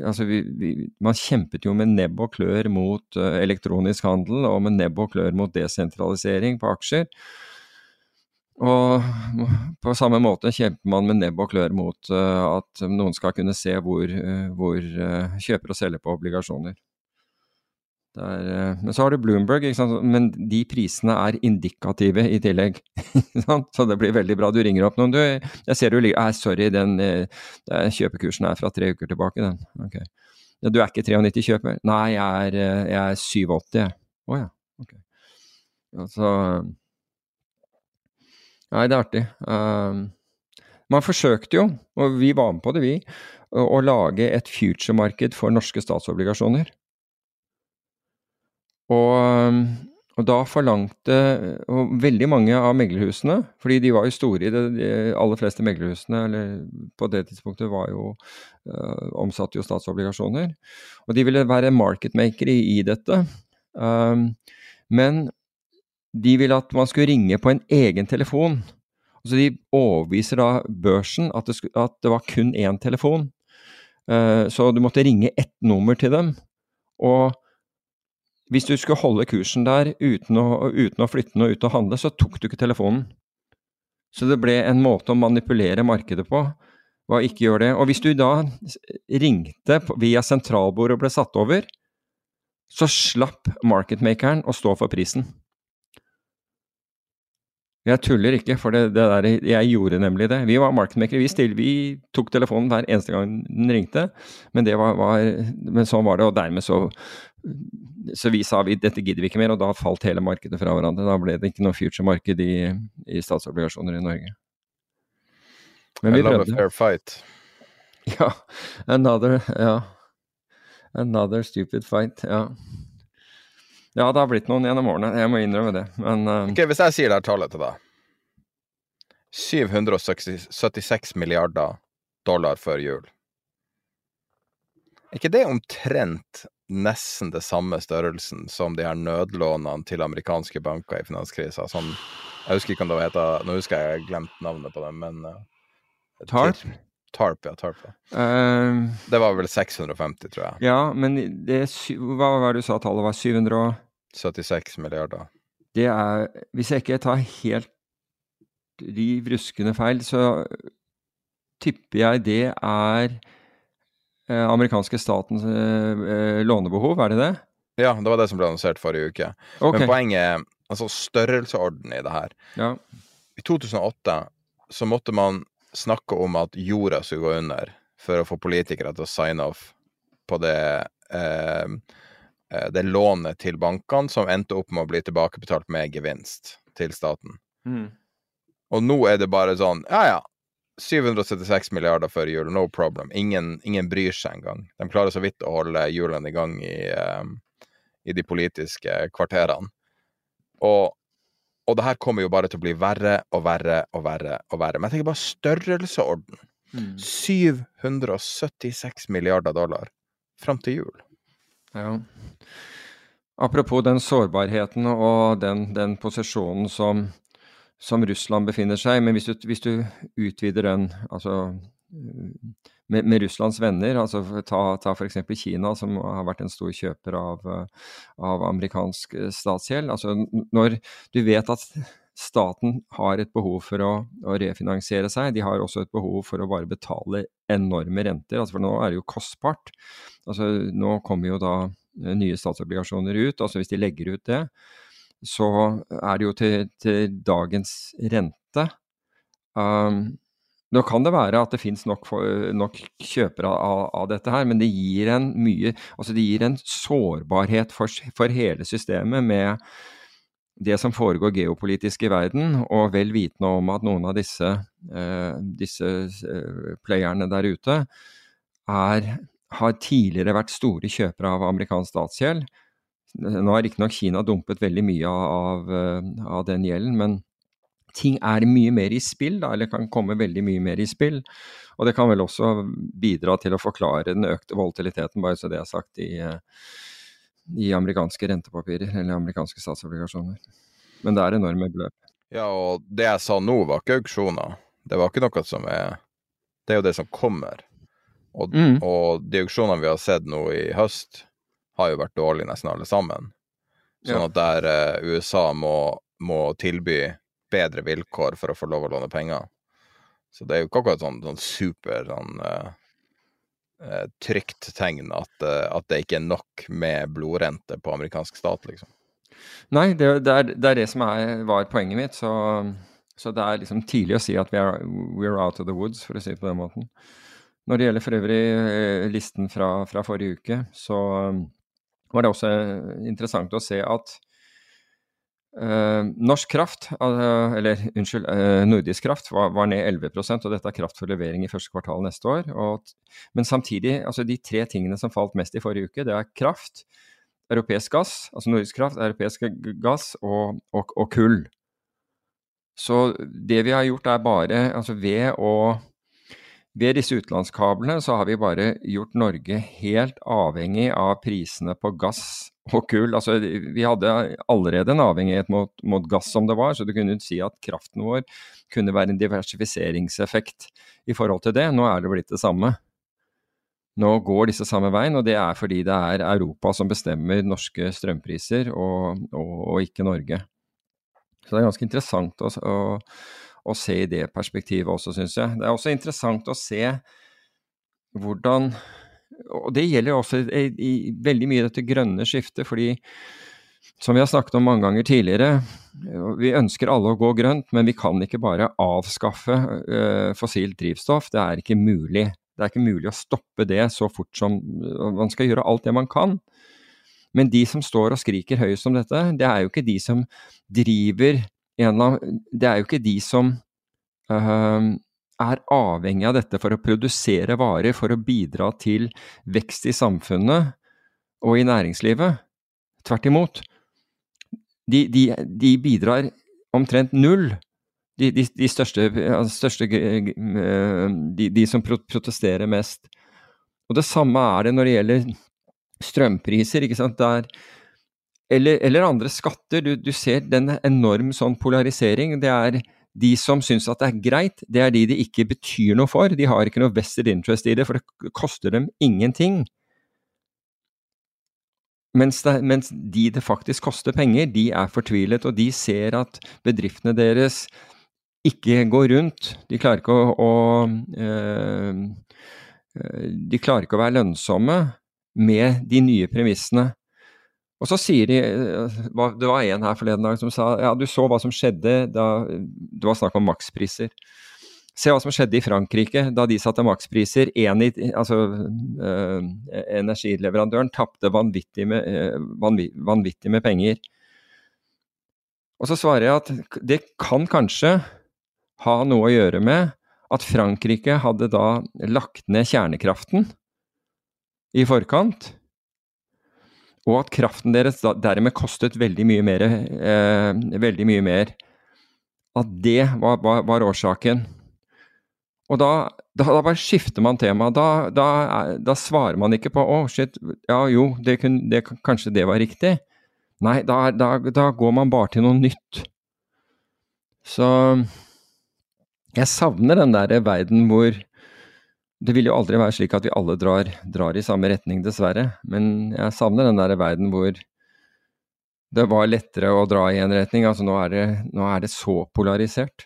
Altså, vi, vi, man kjempet jo med nebb og klør mot uh, elektronisk handel, og med nebb og klør mot desentralisering på aksjer. Og på samme måte kjemper man med nebb og klør mot uh, at noen skal kunne se hvor, uh, hvor kjøper og selger på obligasjoner. Er, eh, men så har du Bloomberg, men de prisene er indikative i tillegg. så det blir veldig bra. Du ringer opp noen. Du, jeg ser du ligger eh, Sorry, den, den, kjøpekursen er fra tre uker tilbake, den. Okay. Du er ikke 93 kjøper? Nei, jeg er, eh, jeg er 87, jeg. Å oh, ja. Ok. Altså Nei, det er artig. Um, man forsøkte jo, og vi var med på det, vi, å, å lage et future-marked for norske statsobligasjoner. Og, og, da forlangte og veldig mange av meglerhusene, fordi de var jo store i det, de aller fleste meglerhusene eller på det tidspunktet var jo øh, omsatte jo statsobligasjoner. Og de ville være marketmaker i, i dette. Um, men de ville at man skulle ringe på en egen telefon. Så de overbeviser da børsen at det, at det var kun én telefon. Uh, så du måtte ringe ett nummer til dem. Og hvis du skulle holde kursen der uten å, uten å flytte noe ut og handle, så tok du ikke telefonen. Så det ble en måte å manipulere markedet på. Hva ikke gjør det. Og hvis du da ringte via sentralbord og ble satt over, så slapp marketmakeren å stå for prisen. Jeg tuller ikke, for det, det der, jeg gjorde nemlig det. Vi var markedmakere. Vi, vi tok telefonen hver eneste gang den ringte, men, var, var, men sånn var det. Og dermed så, så vi sa vi dette gidder vi ikke mer, og da falt hele markedet fra hverandre. Da ble det ikke noe future-marked i, i, statsobligasjoner i Norge. Men vi I love prøvde. a fair fight. Ja. Another, ja. Another stupid fight. Ja. Ja, det har blitt noen gjennom årene, jeg må innrømme det, men uh... Ok, Hvis jeg sier det her tallet til deg 776 milliarder dollar før jul. Er ikke det omtrent nesten det samme størrelsen som de her nødlånene til amerikanske banker i finanskrisa? Sånn, jeg husker ikke om det heter Nå husker jeg jeg glemt navnet på dem, men uh, TARP? Tarp, ja. Tarp, ja. Uh, det var vel 650, tror jeg. Ja, men det, hva var det du sa tallet var? 700 76 milliarder. Det er Hvis jeg ikke tar helt riv ruskende feil, så tipper jeg det er amerikanske statens eh, eh, lånebehov, er det det? Ja, det var det som ble annonsert forrige uke. Okay. Men poenget altså størrelsesorden i det her. Ja. I 2008 så måtte man snakke om at jorda skulle gå under for å få politikere til å sign off på det eh, Eh, det lånet til bankene som endte opp med å bli tilbakebetalt med gevinst til staten. Mm. Og nå er det bare sånn Ja, ja. 776 milliarder før jul, no problem. Ingen, ingen, bryr seg engang. De klarer så vidt å holde hjulene i gang i, um, i de politiske kvarterene. Og, og det her kommer jo bare til å bli verre og verre og verre og verre. Men jeg tenker bare størrelseorden. Mm. 776 milliarder dollar fram til jul. Ja. Apropos den sårbarheten og den, den posisjonen som, som, Russland befinner seg. Men hvis du, hvis du utvider den altså, med, med, Russlands venner, altså ta, ta f.eks. Kina, som har vært en stor kjøper av, av amerikansk statsgjeld. Altså, når du vet at staten har et behov for å, å, refinansiere seg. De har også et behov for å bare betale enorme renter, altså for nå er det jo kostbart. Altså, nå kommer jo da eh, nye statsobligasjoner ut. altså Hvis de legger ut det, så er det jo til, til dagens rente. Um, nå kan det være at det finnes nok, nok kjøpere av, av, dette her, men det gir en mye Altså det gir en sårbarhet for, for hele systemet med det som foregår geopolitisk i verden, og vel vitende om at noen av disse, eh, disse eh, playerne der ute er har tidligere vært store kjøpere av amerikansk statsgjeld. Nå har riktignok Kina dumpet veldig mye av, av, den gjelden, men ting er mye mer i spill, da, eller kan komme veldig mye mer i spill. Og det kan vel også bidra til å forklare den økte volatiliteten, bare så det er sagt, i, i amerikanske rentepapirer eller amerikanske statsobligasjoner. Men det er enorme beløp. Ja, og det jeg sa nå, var ikke auksjoner. Det var ikke noe som er Det er jo det som kommer. Og, mm. og de auksjonene vi har sett nå i høst, har jo vært dårlig nesten alle sammen. Sånn at der eh, USA må, må, tilby bedre vilkår for å få lov å låne penger. Så det er jo ikke akkurat sånn, sånn super sånn, uh, uh, trygt tegn at, at, det ikke er nok med blodrente på amerikansk stat, liksom. Nei, det, det, er, det er, det som er, var poenget mitt. Så, så, det er liksom tidlig å si at vi er we're out of the woods, for å si det på den måten. Når det gjelder for øvrig eh, listen fra, fra forrige uke, så var det også interessant å se at uh, norsk kraft, uh, eller unnskyld, uh, nordisk kraft, var, var, ned 11 og dette er kraft for levering i første kvartal neste år. Og, men samtidig, altså de tre tingene som falt mest i forrige uke, det er kraft, europeisk gass, altså nordisk kraft, europeisk gass og, og, og kull. Så det vi har gjort er bare, altså ved å ved disse utenlandskablene så har vi bare gjort Norge helt avhengig av prisene på gass og kull. Altså, vi hadde allerede en avhengighet mot, mot, gass som det var, så du kunne si at kraften vår kunne være en diversifiseringseffekt i forhold til det. Nå er det blitt det samme. Nå går disse samme veien, og det er fordi det er Europa som bestemmer norske strømpriser, og, og, og ikke Norge. Så det er ganske interessant å, å å se i det perspektivet også, syns jeg. Det er også interessant å se hvordan Og det gjelder også i, i veldig mye dette grønne skiftet, fordi som vi har snakket om mange ganger tidligere, vi ønsker alle å gå grønt, men vi kan ikke bare avskaffe uh, fossilt drivstoff. Det er ikke mulig. Det er ikke mulig å stoppe det så fort som Man skal gjøre alt det man kan. Men de som står og skriker høyest om dette, det er jo ikke de som driver annen Det er jo ikke de som uh, er avhengig av dette for å produsere varer, for å bidra til vekst i samfunnet og i næringslivet. Tvert imot de, de, de bidrar omtrent null. De, de største, største de, som protesterer mest. Og det samme er det når det gjelder strømpriser, ikke sant. Der, eller, eller, andre skatter. Du, du, ser den enorm sånn polarisering. Det er de som syns at det er greit, det er de det ikke betyr noe for. De har ikke noe vested interest i det, for det koster dem ingenting. Mens, det, mens, de det faktisk koster penger, de er fortvilet, og de ser at bedriftene deres ikke går rundt. De klarer ikke å, å øh, De klarer ikke å være lønnsomme med de nye premissene. Og så sier de Det var en her forleden dag som sa ja, du så hva som skjedde da det var snakk om makspriser. Se hva som skjedde i Frankrike da de satte makspriser. En i, altså, øh, energileverandøren tapte vanvittig, øh, vanvittig, med penger. Og så svarer jeg at det kan kanskje ha noe å gjøre med at Frankrike hadde da lagt ned kjernekraften i forkant, og at kraften deres dermed kostet veldig mye mer. Eh, veldig mye mer. At det var, var, var årsaken. Og da, da, da, bare skifter man tema. Da, da, svarer man ikke på 'å, oh, shit, ja jo, det kunne, det, kanskje det var riktig'. Nei, da, går man bare til noe nytt. Så jeg savner den der verden hvor Det vil jo aldri være slik at vi alle drar, drar i samme retning, dessverre. Men jeg savner den der verden hvor det var lettere å dra i en retning. Altså nå er det, nå er det så polarisert.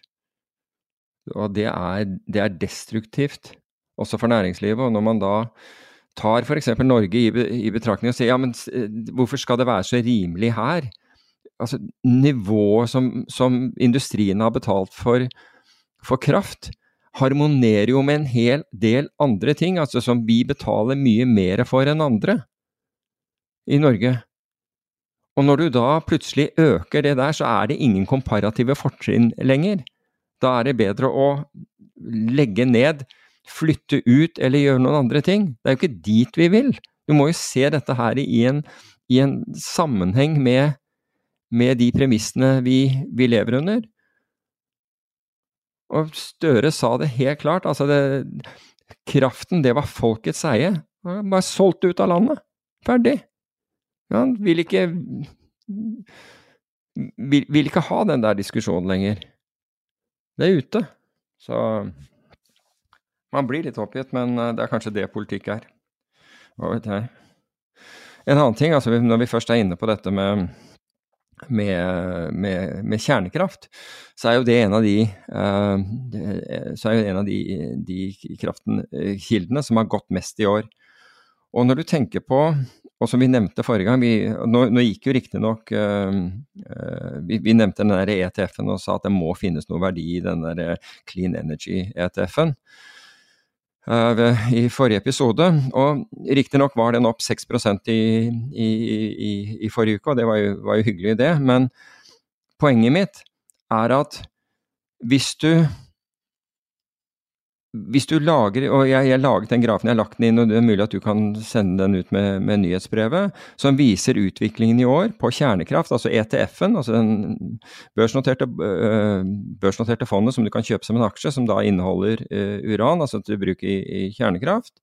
Og det er, det er destruktivt, også for næringslivet. Og når man da tar f.eks. Norge i, i, betraktning og sier ja, men hvorfor skal det være så rimelig her? Altså Nivået som, som industrien har betalt for, for kraft, harmonerer jo med en hel del andre ting, altså som vi betaler mye mer for enn andre i Norge. Og når du da plutselig øker det der, så er det ingen komparative fortrinn lenger. Da er det bedre å legge ned, flytte ut eller gjøre noen andre ting. Det er jo ikke dit vi vil. Du må jo se dette her i en, i en sammenheng med, med, de premissene vi, vi, lever under. Og Støre sa det helt klart. altså det, Kraften, det var folkets eie. Bare solgt ut av landet. Ferdig. Han vil ikke vil, vil ikke ha den der diskusjonen lenger. Det er ute. Så man blir litt oppgitt, men eh, det er kanskje det politikk er. Hva vet jeg. En annen ting, altså når vi først er inne på dette med, med, med, med kjernekraft, så er jo det en av de, jo en av de, de kraftkildene som har gått mest i år. Og når du tenker på og som vi nevnte forrige gang, vi, nå, nå, gikk jo riktignok uh, uh, vi, vi nevnte den ETF-en og sa at det må finnes noe verdi i den der eh, clean energy-ETF-en uh, i forrige episode. Og riktignok var den opp 6% i, i, i, i, forrige uke, og det var jo, var jo hyggelig, det. Men poenget mitt er at hvis du hvis du lager, og jeg, jeg laget den grafen, jeg har lagt den inn, og det er mulig at du kan sende den ut med, med nyhetsbrevet, som viser utviklingen i år på kjernekraft, altså ETF-en, altså den børsnoterte, øh, børsnoterte, fondet som du kan kjøpe som en aksje, som da inneholder øh, uran, altså til bruk i, i, kjernekraft.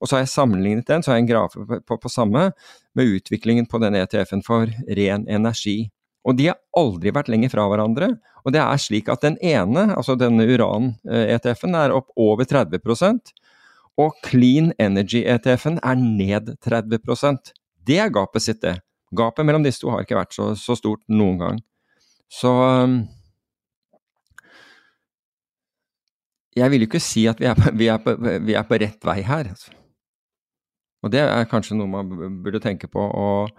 Og så har jeg sammenlignet den, så har jeg en grafe på, på, på samme med utviklingen på den ETF-en for ren energi. Og de har aldri vært lenger fra hverandre. Og det er slik at den ene, altså denne uran-ETF-en, er opp over 30% og Clean Energy-ETF-en er ned 30% Det er gapet sitt, det. Gapet mellom disse to har ikke vært så, så stort noen gang. Så um, Jeg vil jo ikke si at vi er, vi, er på, vi er på, rett vei her. Altså. Og det er kanskje noe man burde tenke på. og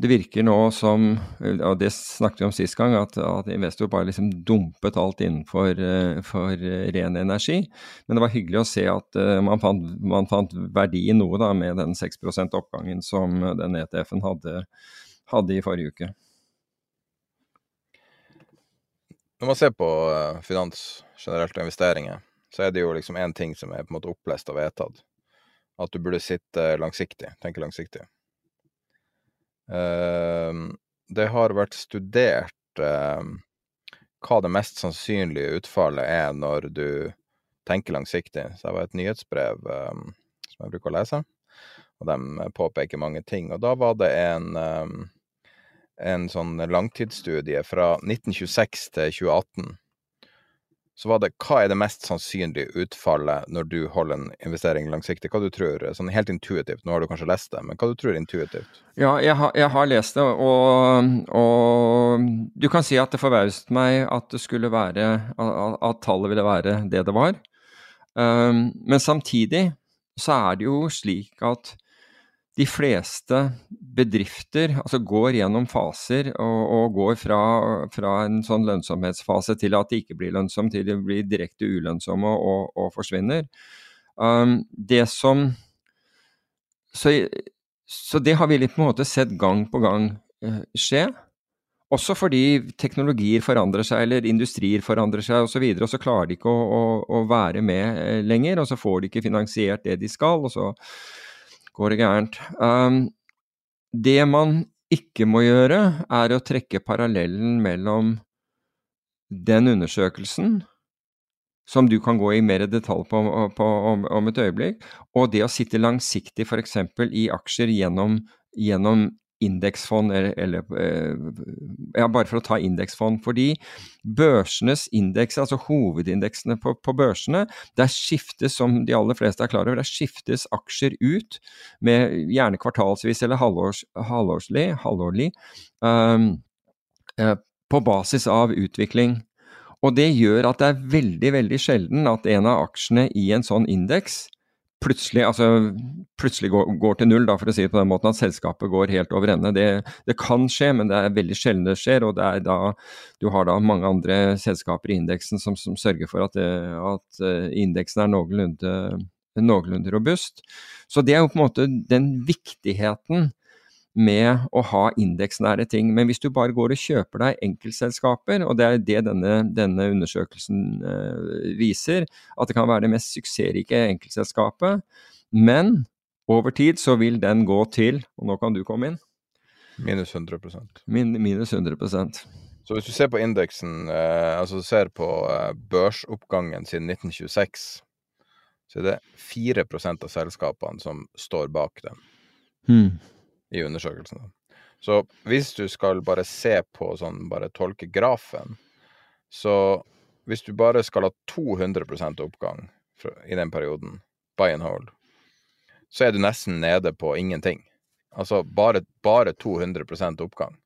det virker nå som, og det snakket vi om sist gang, at, at investor bare liksom dumpet alt innenfor for ren energi. Men det var hyggelig å se at man fant, man fant verdi i noe da, med den 6% oppgangen som den ETF-en hadde, hadde i forrige uke. Når man ser på finans generelt og investeringer, så er det jo liksom én ting som er på en måte opplest og vedtatt. At du burde sitte langsiktig, tenke langsiktig. Ehm, det har vært studert ehm, hva det mest sannsynlige utfallet er når du tenker langsiktig. Så det var et nyhetsbrev ehm, som jeg bruker å lese, og de påpeker mange ting. Og da var det en, en sånn langtidsstudie fra 1926 til 2018 så var det hva er det mest sannsynlige utfallet når du holder en investering langsiktig? Hva du tror, sånn helt intuitivt, nå har du kanskje lest det, men hva du tror intuitivt? Ja, jeg har, jeg har lest det, og, og, du kan si at det forbauset meg at det skulle være, at tallet ville være det det var. Um, men samtidig så er det jo slik at de fleste bedrifter altså går gjennom faser og, og går fra, fra, en sånn lønnsomhetsfase til at de ikke blir lønnsomme, til de blir direkte ulønnsomme og, og forsvinner. Um, det som så, så, det har vi litt på en måte sett gang på gang uh, skje. Også fordi teknologier forandrer seg, eller industrier forandrer seg osv., og, så og så klarer de ikke å, å, å være med uh, lenger, og så får de ikke finansiert det de skal. og så går det gærent. Um, det man ikke må gjøre, er å trekke parallellen mellom den undersøkelsen, som du kan gå i mer detalj på, på om, om, et øyeblikk, og det å sitte langsiktig f.eks. i aksjer gjennom, gjennom indeksfond, eller, eller, eh, ja, bare for å ta indeksfond. Fordi børsenes indeks, altså hovedindeksene på, på, børsene, der skiftes, som de aller fleste er klar over, der skiftes aksjer ut med gjerne kvartalsvis eller halvårs, halvårslig, halvårlig um, på basis av utvikling. Og det gjør at det er veldig, veldig sjelden at en av aksjene i en sånn indeks plutselig, altså, plutselig går, går, til null, da, for å si det på den måten, at selskapet går helt over ende. Det, det, kan skje, men det er veldig sjelden det skjer. og det er da, Du har da mange andre selskaper i indeksen som, som sørger for at, det, at uh, indeksen er noenlunde, noenlunde robust. Så det er jo på en måte den viktigheten med å ha indeksnære ting. Men hvis du bare går og kjøper deg enkeltselskaper, og det er det denne, denne undersøkelsen eh, viser, at det kan være det mest suksessrike enkeltselskapet, men over tid så vil den gå til, og nå kan du komme inn. Minus 100 Min, Minus 100% Så hvis du ser på indeksen, eh, altså ser på eh, børsoppgangen siden 1926, så er det 4% av selskapene som står bak den. Hmm i undersøkelsen. Så hvis du skal bare se på sånn, bare tolke grafen, så hvis du bare skal ha 200% oppgang i den perioden, buy and hold, så er du nesten nede på ingenting. Altså bare, bare 200% oppgang.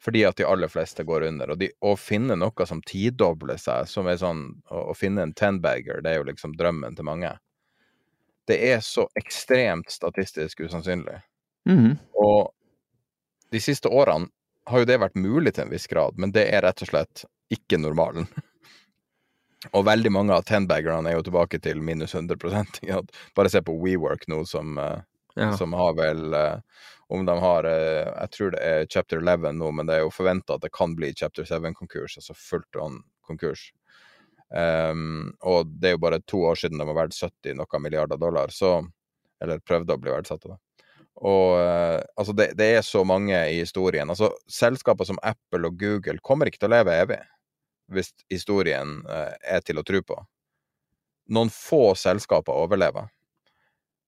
Fordi at de aller fleste går under. Og å finne noe som tidobler seg, som er sånn Å, å finne en tenbagger, det er jo liksom drømmen til mange. Det er så ekstremt statistisk usannsynlig. Mm. Og de siste årene har jo det vært mulig til en viss grad, men det er rett og slett ikke normalen. og veldig mange av tenbaggerne er jo tilbake til minus 100 Bare se på WeWork nå, som, eh, ja. som har vel eh, Om de har eh, Jeg tror det er chapter 11 nå, men det er jo forventa at det kan bli chapter 7-konkurs, altså fullt on konkurs. Um, og det er jo bare to år siden de har vært 70 noen milliarder dollar, så Eller prøvde å bli verdsatt av det. Og uh, altså, det, det, er så mange i historien. Altså, selskaper som Apple og Google kommer ikke til å leve evig, hvis historien uh, er til å tro på. Noen få selskaper overlever,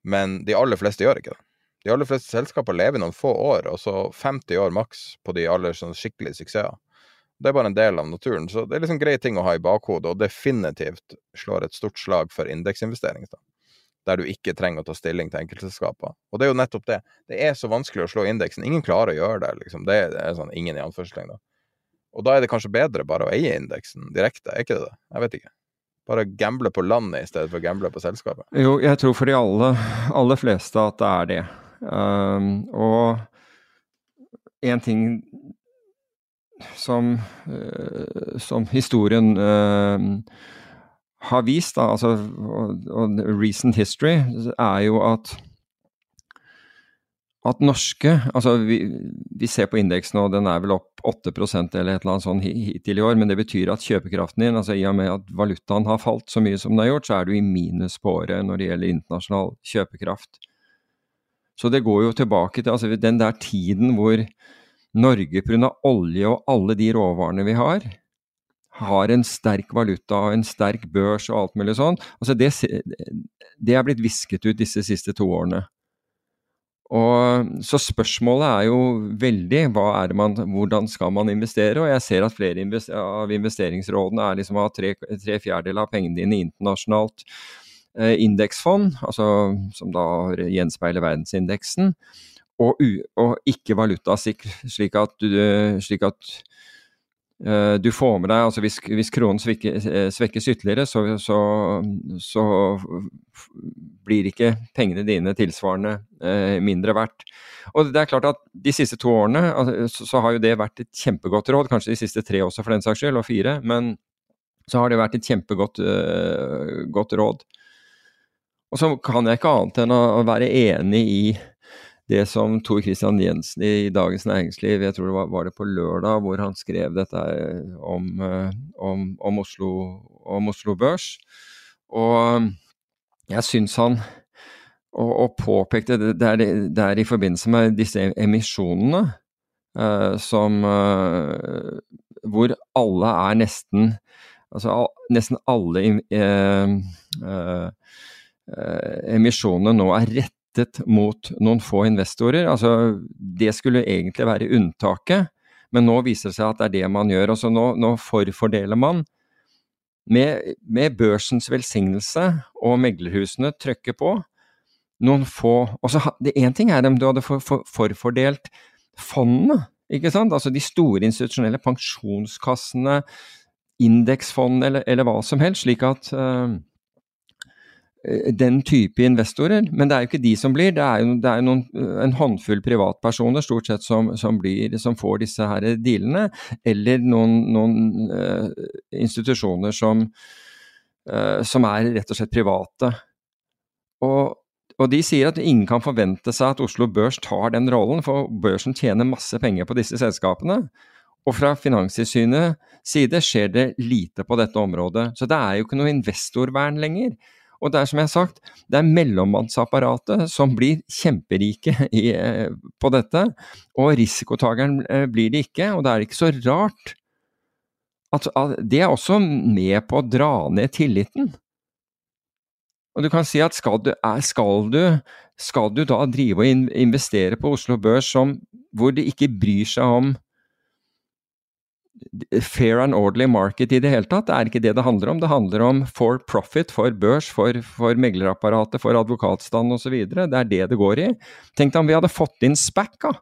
men de aller fleste gjør ikke det. De aller fleste selskaper lever i noen få år, og så 50 år maks på de aller sånn skikkelige suksesser. Det er bare en del av naturen, så det er liksom grei ting å ha i bakhodet, og definitivt slår et stort slag for indeksinvestering der du ikke trenger å ta stilling til enkeltselskaper. Og det er jo nettopp det. Det er så vanskelig å slå indeksen. Ingen klarer å gjøre det, liksom. Det er sånn ingen i anførselstegn. Og da er det kanskje bedre bare å eie indeksen direkte, er ikke det det? Jeg vet ikke. Bare gamble på landet i stedet for å gamble på selskapet. Jo, jeg tror for de aller, aller fleste at det er det. Um, og en ting som, uh, som historien uh, har vist, da, altså, og, og, recent history, er jo at at norske altså vi, vi ser på indeksen, og den er vel opp 8% eller et eller annet sånn hittil i år, men det betyr at kjøpekraften din, altså i og med at valutaen har falt så mye som den har gjort, så er du i minus på året når det gjelder internasjonal kjøpekraft. Så det går jo tilbake til altså den der tiden hvor Norge pga. olje og alle de råvarene vi har, har en sterk valuta og en sterk børs og alt mulig sånn. Altså det, det er blitt visket ut disse siste to årene. Og, så spørsmålet er jo veldig er man, hvordan skal man investere? Og jeg ser at flere invester av investeringsrådene er liksom å ha tre, tre fjerdedeler av pengene dine i internasjonalt eh, indeksfond, altså, som da gjenspeiler verdensindeksen, og, og ikke valutasikk, slik at, du, slik at du får med deg altså Hvis, hvis kronen svekkes, svekkes ytterligere, så, så, så blir ikke pengene dine tilsvarende eh, mindre verdt. Og det er klart at De siste to årene altså, så har jo det vært et kjempegodt råd, kanskje de siste tre også for den saks skyld, og fire, men så har det vært et kjempegodt eh, råd. Og så kan jeg ikke annet enn å være enig i det som Tor Christian Jensen i Dagens Næringsliv, jeg tror det var, var det på lørdag, hvor han skrev dette om, eh, om, om, Oslo, om Oslo Børs. Og jeg syns han og, og, påpekte det, det, er, det er i forbindelse med disse emisjonene eh, som eh, Hvor alle er nesten Altså nesten alle eh, emisjonene nå er rettet mot noen få investorer. Altså det skulle egentlig være unntaket, men nå viser det seg at det er det man gjør. Altså nå, nå forfordeler man med, med børsens velsignelse og meglerhusene trykker på, noen få også, det Én ting er om du hadde for, for, forfordelt fondene, ikke sant? altså de store institusjonelle pensjonskassene, indeksfond eller, eller, hva som helst, slik at uh, den type investorer. Men det er jo ikke de som blir, det er jo, det er jo noen, en håndfull privatpersoner stort sett som, som, blir, som får disse her dealene, eller noen, noen uh, institusjoner som, uh, som er rett og slett private. Og og de sier at ingen kan forvente seg at Oslo Børs tar den rollen, for børsen tjener masse penger på disse selskapene. Og fra Finanstilsynets side skjer det lite på dette området. Så det er jo ikke noe investorvern lenger. Og det er som jeg har sagt, det er mellommannsapparatet som blir kjemperike i, eh, på dette. Og risikotakeren eh, blir det ikke, og det er ikke så rart at, at det er også med på å dra ned tilliten. Og du kan si at skal du, skal du, skal du da drive og investere på Oslo Børs som, hvor de ikke bryr seg om fair and orderly market i det hele tatt. Det er ikke det det handler om. Det handler om for profit, for børs, for, for meglerapparatet, for advokatstand osv. Det er det det går i. Tenk deg om vi hadde fått inn SPAC, da.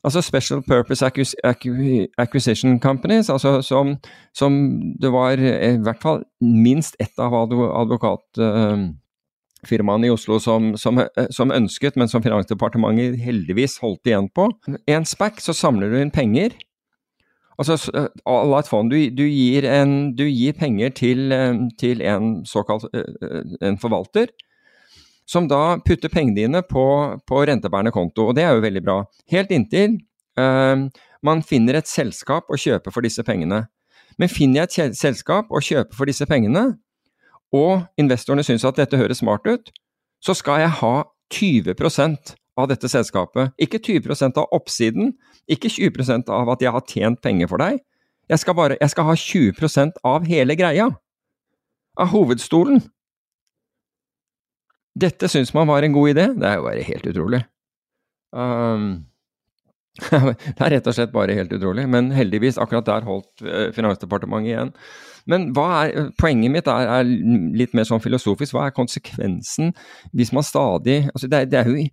Altså Special Purpose Acquisition Companies, altså som, som, det var i hvert fall minst ett av advokatfirmaene i Oslo som, som, som, ønsket, men som Finansdepartementet heldigvis holdt igjen på. En SPAC, så samler du inn penger. Altså fond. Du, du, gir en, du, gir penger til, til en såkalt en forvalter som da putter pengene dine på, på rentebærende konto. Og det er jo veldig bra. Helt inntil uh, man finner et selskap å kjøpe for disse pengene. Men finner jeg et selskap å kjøpe for disse pengene, og investorene syns at dette høres smart ut, så skal jeg ha 20 av dette selskapet. Ikke 20% av oppsiden, ikke 20% av at jeg har tjent penger for deg. Jeg skal, bare, jeg skal ha 20% av hele greia. Av hovedstolen. Dette syns man var en god idé. Det er jo bare helt utrolig. Um, det er rett og slett bare helt utrolig. Men heldigvis, akkurat der holdt eh, Finansdepartementet igjen. Men er, poenget mitt er, er, litt mer sånn filosofisk. Hva er konsekvensen hvis man stadig altså det, det er jo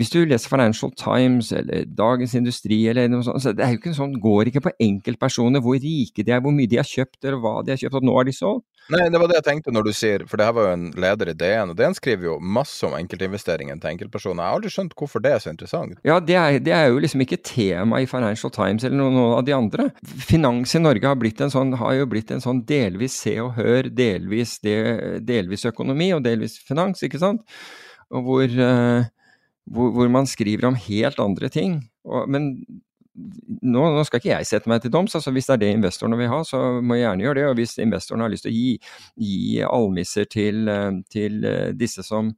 hvis du leser Financial Times eller Dagens Industri eller noe sånt, så det er jo ikke sånn, går ikke på enkeltpersoner hvor rike de er, hvor mye de har kjøpt eller hva de har kjøpt, og nå har de solgt. Nei, det var det jeg tenkte når du sier For det her var jo en leder i DN, og DN skriver jo masse om enkeltinvesteringen til enkeltpersoner. Jeg har aldri skjønt hvorfor det er så interessant. Ja, det er, det er jo liksom ikke tema i Financial Times eller noen, noen av de andre. Finans i Norge har, blitt en sånn, har jo blitt en sånn delvis se og hør, delvis, del, delvis økonomi og delvis finans, ikke sant? Og hvor uh, hvor, hvor, man skriver om helt andre ting. Og, men nå, nå, skal ikke jeg sette meg til doms. altså Hvis det er det investorene vil ha, så må jeg gjerne gjøre det. Og hvis investorene har lyst til å gi, gi almisser til, eh, til eh, disse som,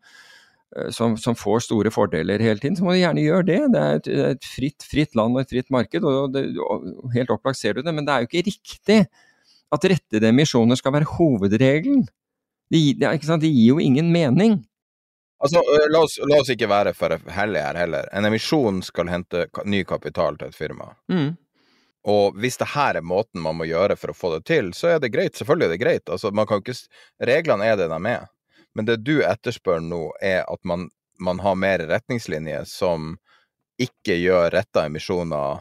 eh, som, som, får store fordeler hele tiden, så må de gjerne gjøre det. Det er et, et fritt, fritt, land og et fritt marked, og, det, og helt opplagt ser du det. Men det er jo ikke riktig at rettede emisjoner skal være hovedregelen. Det, det, det gir jo ingen mening. Altså, la oss, la oss, ikke være for hellige her heller. En emisjon skal hente ny kapital til et firma. Mm. Og hvis det her er måten man må gjøre for å få det til, så er det greit. Selvfølgelig er det greit. Altså, man kan ikke, reglene er det de er. Men det du etterspør nå, er at man, man har mer retningslinjer som ikke gjør retta emisjoner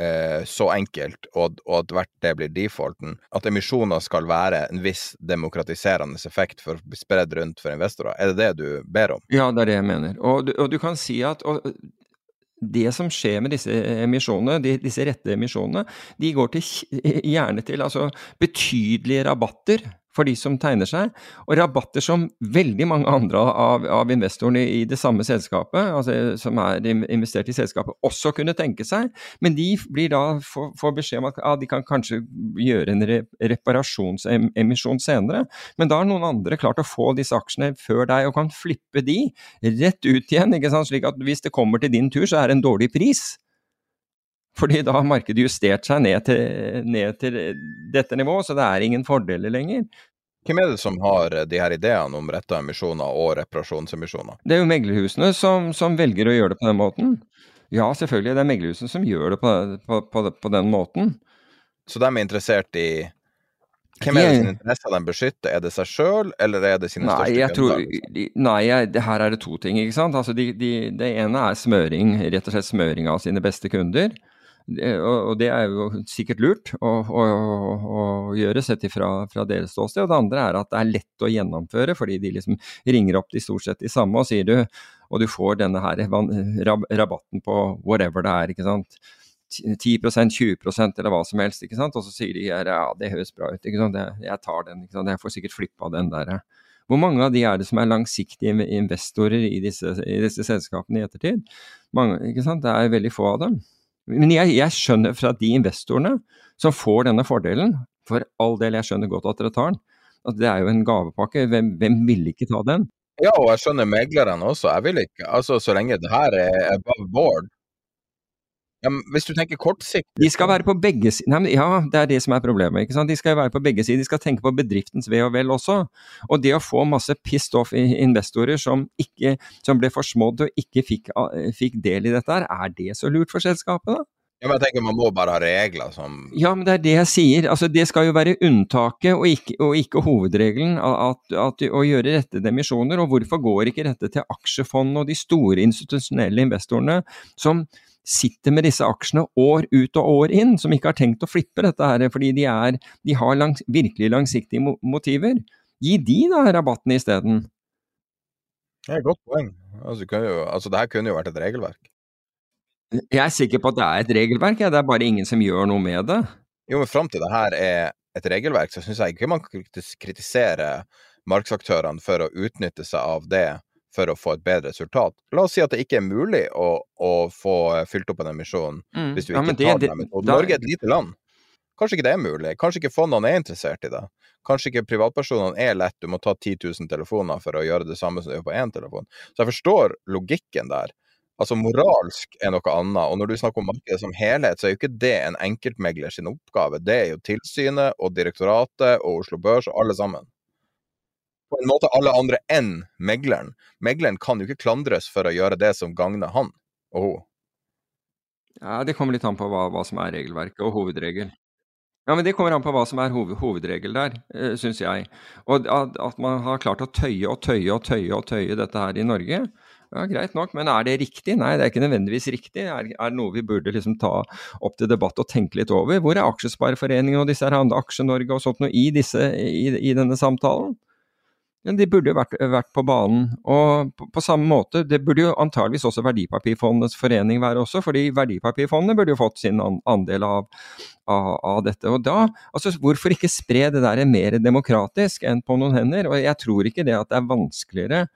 eh, så enkelt, og, og at hvert det blir defaulten, at emisjoner skal være en viss demokratiserende effekt for å bli spredd rundt for investorer. Er det det du ber om? Ja, det er det jeg mener. Og du, og du kan si at det som skjer med disse emisjonene, disse rette emisjonene, de går til, gjerne til altså, betydelige rabatter for de som tegner seg, og rabatter som veldig mange andre av, av investorene i det samme selskapet, altså som er investert i selskapet, også kunne tenke seg. Men de blir da får, beskjed om at ja, de kan kanskje gjøre en re, reparasjonsemisjon senere, men da har noen andre klart å få disse aksjene før deg og kan flippe de rett ut igjen, ikke sant? slik at hvis det kommer til din tur, så er det en dårlig pris. Fordi da har markedet justert seg ned til, ned til, dette nivået, så det er ingen fordeler lenger. Hvem er det som har de her ideene om retta emisjoner og reparasjonsemisjoner? Det er jo meglerhusene som, som, velger å gjøre det på den måten. Ja, selvfølgelig. Det er meglerhusene som gjør det på, på, på, på den måten. Så de er interessert i hvem er det sin interesse de beskytter? Er det seg sjøl, eller er det sine nei, største kunder? Nei, jeg, her er det to ting. ikke sant? Altså, de, de, det ene er smøring, rett og slett smøring av sine beste kunder. Og det er jo sikkert lurt å, å, å gjøre, sett ifra fra deres ståsted. Og det andre er at det er lett å gjennomføre, fordi de liksom ringer opp de stort sett de samme og sier du, og du får denne her rabatten på whatever det er, ikke sant. 10% 20% eller hva som helst, ikke sant. Og så sier de her ja, det høres bra ut, ikke sant. Jeg tar den, ikke sant. Jeg får sikkert flippa den der. Hvor mange av de er det som er langsiktige investorer i disse, i disse selskapene i ettertid? Mange, ikke sant. Det er veldig få av dem. Men jeg, jeg, skjønner fra de investorene som får denne fordelen, for all del, jeg skjønner godt at dere tar den, at det er jo en gavepakke. Hvem, hvem vil ikke ta den? Ja, og jeg skjønner meglerne også. Jeg vil ikke. Altså, så lenge det her er above board, ja, hvis du tenker kortsiktig De skal være på begge sider. Ja, det er det som er problemet. ikke sant? De skal være på begge sider. De skal tenke på bedriftens ve og vel også. Og det å få masse pissed off investorer som, ikke, som ble forsmådd og ikke fikk, fikk, del i dette her, er det så lurt for selskapet, da? Ja, men jeg tenker Man må bare ha regler som Ja, men det er det jeg sier. Altså, Det skal jo være unntaket og ikke, og ikke hovedregelen at, at, å gjøre rettede emisjoner. Og hvorfor går ikke dette til aksjefond og de store institusjonelle investorene som sitter med disse aksjene år ut og år inn, som ikke har tenkt å flippe dette her fordi de, er, de har langs, virkelig langsiktige motiver. Gi de da rabatten isteden. Det er et godt poeng. Altså, jo, altså, det her kunne jo vært et regelverk. Jeg er sikker på at det er et regelverk, ja. det er bare ingen som gjør noe med det. Jo, men fram til det her er et regelverk, så syns jeg ikke man kan kritisere markedsaktørene for å utnytte seg av det for å få et bedre resultat. La oss si at det ikke er mulig å, å få fylt opp en emisjon mm. hvis du ikke ja, det, tar den metoden. Norge er et lite land. Kanskje ikke det er mulig. Kanskje ikke fondene er interessert i det. Kanskje ikke privatpersonene er lett, du må ta 10 000 telefoner for å gjøre det samme som du gjør på én telefon. Så jeg forstår logikken der. Altså Moralsk er noe annet, og når du snakker om markedet som helhet, så er jo ikke det en enkeltmegler sin oppgave. Det er jo tilsynet og direktoratet og Oslo Børs og alle sammen på en måte alle andre enn megleren. Megleren kan jo ikke klandres for å gjøre det som gagner han og hun. Ja, Det kommer litt an på hva, hva, som er regelverket og hovedregel. Ja, men Det kommer an på hva som er hoved, hovedregel der, eh, syns jeg. Og at, at, man har klart å tøye og tøye og tøye og tøye dette her i Norge, Ja, Greit nok, men er det riktig? Nei, det er ikke nødvendigvis riktig. Er, er det noe vi burde liksom ta opp til debatt og tenke litt over? Hvor er Aksjespareforeningen og disse her Aksje-Norge og sånt noe i, disse, i, i denne samtalen? De burde jo vært, vært, på banen. Og på, på, samme måte, det burde jo antageligvis også Verdipapirfondenes forening være også, fordi Verdipapirfondet burde jo fått sin andel av, av, av, dette. Og da, altså hvorfor ikke spre det der mer demokratisk enn på noen hender? Og jeg tror ikke det at det er vanskeligere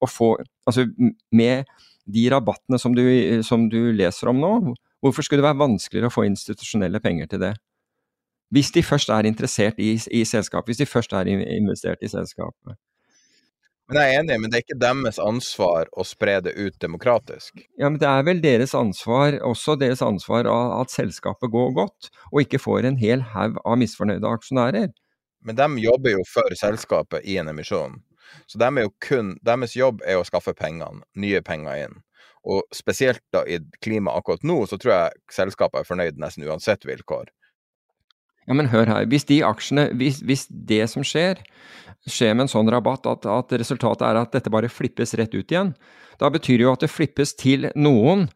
å få Altså med de rabattene som du, som du leser om nå, hvorfor skulle det være vanskeligere å få institusjonelle penger til det? Hvis de først er interessert i, i selskapet, hvis de først er investert i selskapet. Men jeg er enig, men det er ikke deres ansvar å spre det ut demokratisk? Ja, men det er vel deres ansvar, også deres ansvar at selskapet går godt, og ikke får en hel haug av misfornøyde aksjonærer. Men de jobber jo for selskapet i en emisjon. Så de kun, deres jobb er å skaffe pengene, nye penger inn. Og spesielt da i klimaet akkurat nå, så tror jeg selskapet er fornøyd nesten uansett vilkår. Ja, men hør her. Hvis de aksjene, hvis, hvis det som skjer, skjer med en sånn rabatt at, at, resultatet er at dette bare flippes rett ut igjen, da betyr det jo at det flippes til noen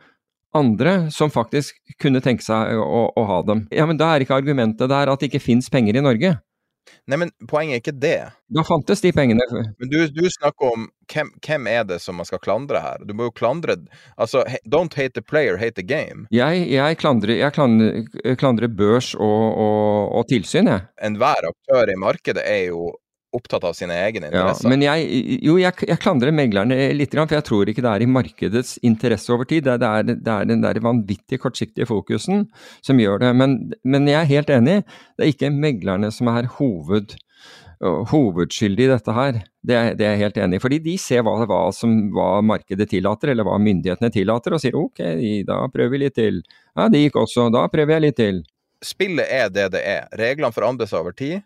andre som faktisk kunne tenke seg å, å ha dem. Ja, men da er ikke argumentet der at det ikke fins penger i Norge. Nei, men poenget er ikke det. Da fantes de pengene. Men du, du snakker om hvem, hvem, er det som man skal klandre her? Du må jo klandre Altså, don't hate the player, hate the game. Jeg, jeg klandrer, jeg klandrer, klandrer børs og, og, og tilsyn, jeg. Enhver aktør i markedet er jo opptatt av sine egne interesser. Ja, men jeg, jo, jeg, jeg, klandrer meglerne litt, for jeg tror ikke det er i markedets interesse over tid. Det er, det er den der vanvittig kortsiktige fokusen som gjør det. Men, men, jeg er helt enig, det er ikke meglerne som er hoved, hovedskyldig i dette her. Det er, det er, jeg helt enig i. Fordi de ser hva, hva, som, hva markedet tillater, eller hva myndighetene tillater, og sier ok, da prøver vi litt til. Ja, det gikk også, da prøver jeg litt til. Spillet er det det er. Reglene forandres over tid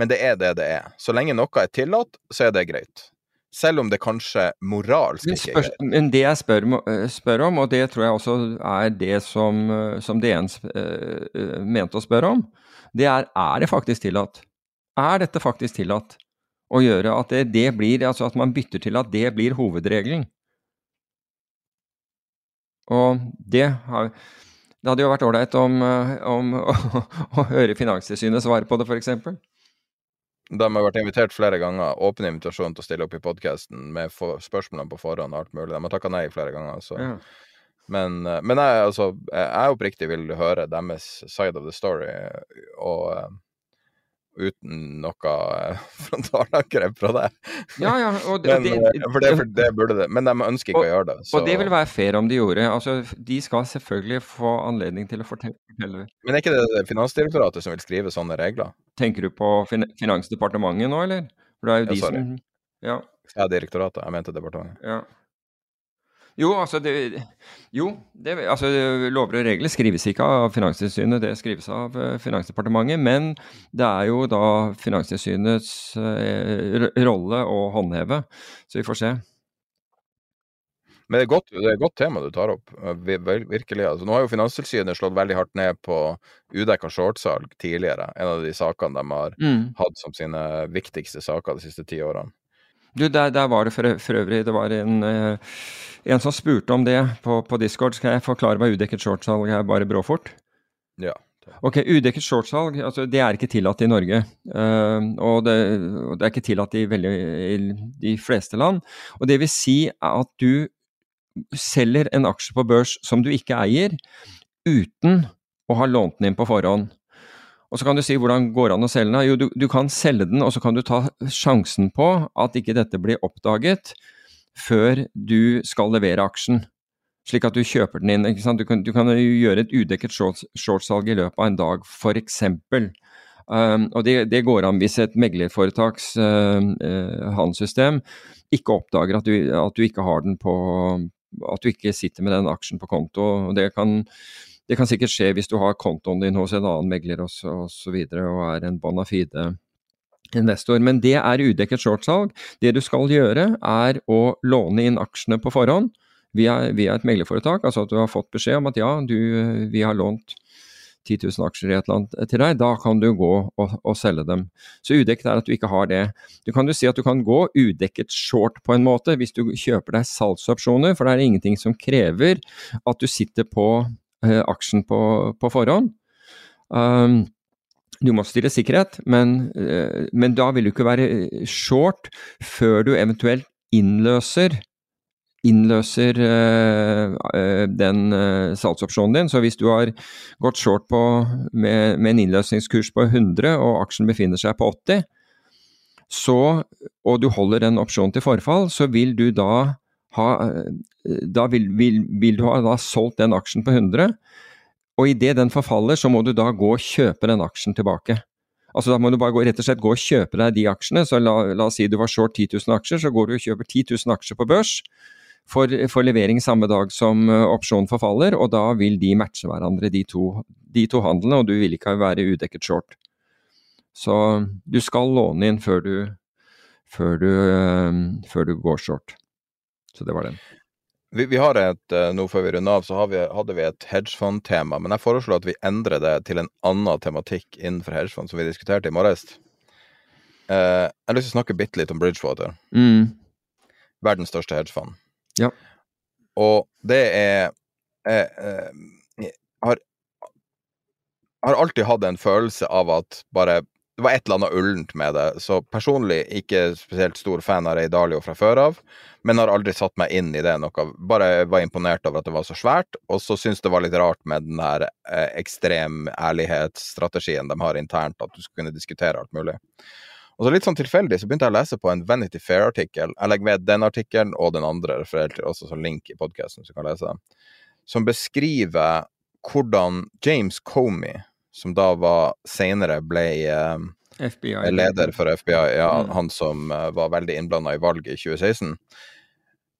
men det er det det er. Så lenge noe er tillatt, så er det greit. Selv om det kanskje moralsk ikke er greit. Men det jeg spør, eh, spør, om, og det tror jeg også er det som, eh, som DN uh, mente å spørre om, det er er det faktisk tillatt? Er dette faktisk tillatt å gjøre at det, det blir, altså at man bytter til at det blir hovedregelen? Og det har det hadde jo vært ålreit om, om å, å, høre Finanstilsynet svare på det, f.eks. De har vært invitert flere ganger. Åpen invitasjon til å stille opp i podkasten med spørsmålene på forhånd og alt mulig. De har takka nei flere ganger. Så. Ja. Men, eh, men jeg, altså, jeg oppriktig vil høre deres side of the story. Og eh, uten noe eh, frontalangrep fra deg. Ja, ja, det, men, det, eh, for, det, for det, burde det. Men de ønsker ikke og, å gjøre det. Så. Og det vil være fair om de gjorde. Altså, de skal selvfølgelig få anledning til å fortelle. Men er ikke det Finansdirektoratet som vil skrive sånne regler? Tenker du på fin Finansdepartementet nå, eller? For det er jo de ja, som Ja. Ja, direktoratet. Jeg mente departementet. Ja. Jo, altså det, jo, det, altså lover og regler skrives ikke av Finanstilsynet, det skrives av uh, Finansdepartementet. Men det er jo da Finanstilsynets uh, rolle å håndheve, så vi får se. Men det er, godt, det er et godt tema du tar opp, virkelig. Altså, nå har jo Finanstilsynet slått veldig hardt ned på udekka shortsalg tidligere. En av de sakene de har mm. hatt som sine viktigste saker de siste ti årene. Du, der, der, var det for, for, øvrig Det var en, eh, en som spurte om det på, på, Discord. Skal jeg forklare hva udekket shortsalg er, bare bråfort? Ja. Ok, Udekket shortsalg altså, det er ikke tillatt i Norge. Uh, og, det, det, er ikke tillatt i, veldig, i de fleste land. Og Det vil si at du selger en aksje på børs som du ikke eier, uten å ha lånt den inn på forhånd. Og så kan du si hvordan går an å selge den? Jo, du, du, kan selge den, og så kan du ta sjansen på at ikke dette blir oppdaget før du skal levere aksjen. Slik at du kjøper den inn. Du kan, du, kan, gjøre et udekket shortsalg i løpet av en dag, f.eks. Um, og det, det, går an hvis et meglerforetaks uh, uh, handelssystem ikke oppdager at du, at du, ikke har den på At du ikke sitter med den aksjen på konto. og Det kan det kan sikkert skje hvis du har kontoen din hos en annen megler osv. Og, så videre, og er en bona fide investor. Men det er udekket shortsalg. Det du skal gjøre, er å låne inn aksjene på forhånd via, via et meglerforetak. Altså at du har fått beskjed om at ja, du, vi har lånt 10 000 aksjer i et eller annet til deg, da kan du gå og, og selge dem. Så udekket er at du ikke har det. Du kan jo si at du kan gå udekket short på en måte hvis du kjøper deg salgsopsjoner, for det er ingenting som krever at du sitter på aksjen på, på forhånd. Um, du må stille sikkerhet, men, uh, men da vil du ikke være short før du eventuelt innløser innløser den salgsopsjonen din. Så hvis du har gått short på, med, med, en innløsningskurs på 100 og aksjen befinner seg på 80, så, og du holder den opsjonen til forfall, så vil du da ha Da vil, vil, vil du ha solgt den aksjen på 100, og idet den forfaller, så må du da gå og kjøpe den aksjen tilbake. Altså Da må du bare gå, rett og slett gå og kjøpe deg de aksjene. så La, la oss si du var short 10 000 aksjer, så går du og kjøper 10 000 aksjer på børs for, for levering samme dag som uh, opsjonen forfaller, og da vil de matche hverandre, de to, de to handlene, og du vil ikke være udekket short. Så du skal låne inn før du, før du, uh, før du går short. Så det var den. Vi, vi, har et, uh, nå Før vi runder av, så vi, hadde vi et hedgefond-tema. Men jeg foreslår at vi endrer det til en annen tematikk innenfor hedgefond, som vi diskuterte i morges. Eh, jeg har lyst til å snakke bitte litt om Bridgewater. Mm. Verdens største hedgefond. Ja. Og det er Jeg eh, har, har alltid hatt en følelse av at bare det var et eller annet ullent med det. Så personlig ikke spesielt stor fan av Ray Dalio fra før av, men har aldri satt meg inn i det noe. Bare var imponert over at det var så svært, og så syntes det var litt rart med den der eh, ekstrem ærlighetsstrategien de har internt, at du skal kunne diskutere alt mulig. Og så litt sånn tilfeldig så begynte jeg å lese på en Vanity Fair-artikkel. Jeg legger ved den artikkelen og den andre referert til også som link i podkasten, Som beskriver hvordan James Comey, som da var senere ble eh, FBI. leder for FBI, ja, mm. han som uh, var veldig innblanda i valget i 2016,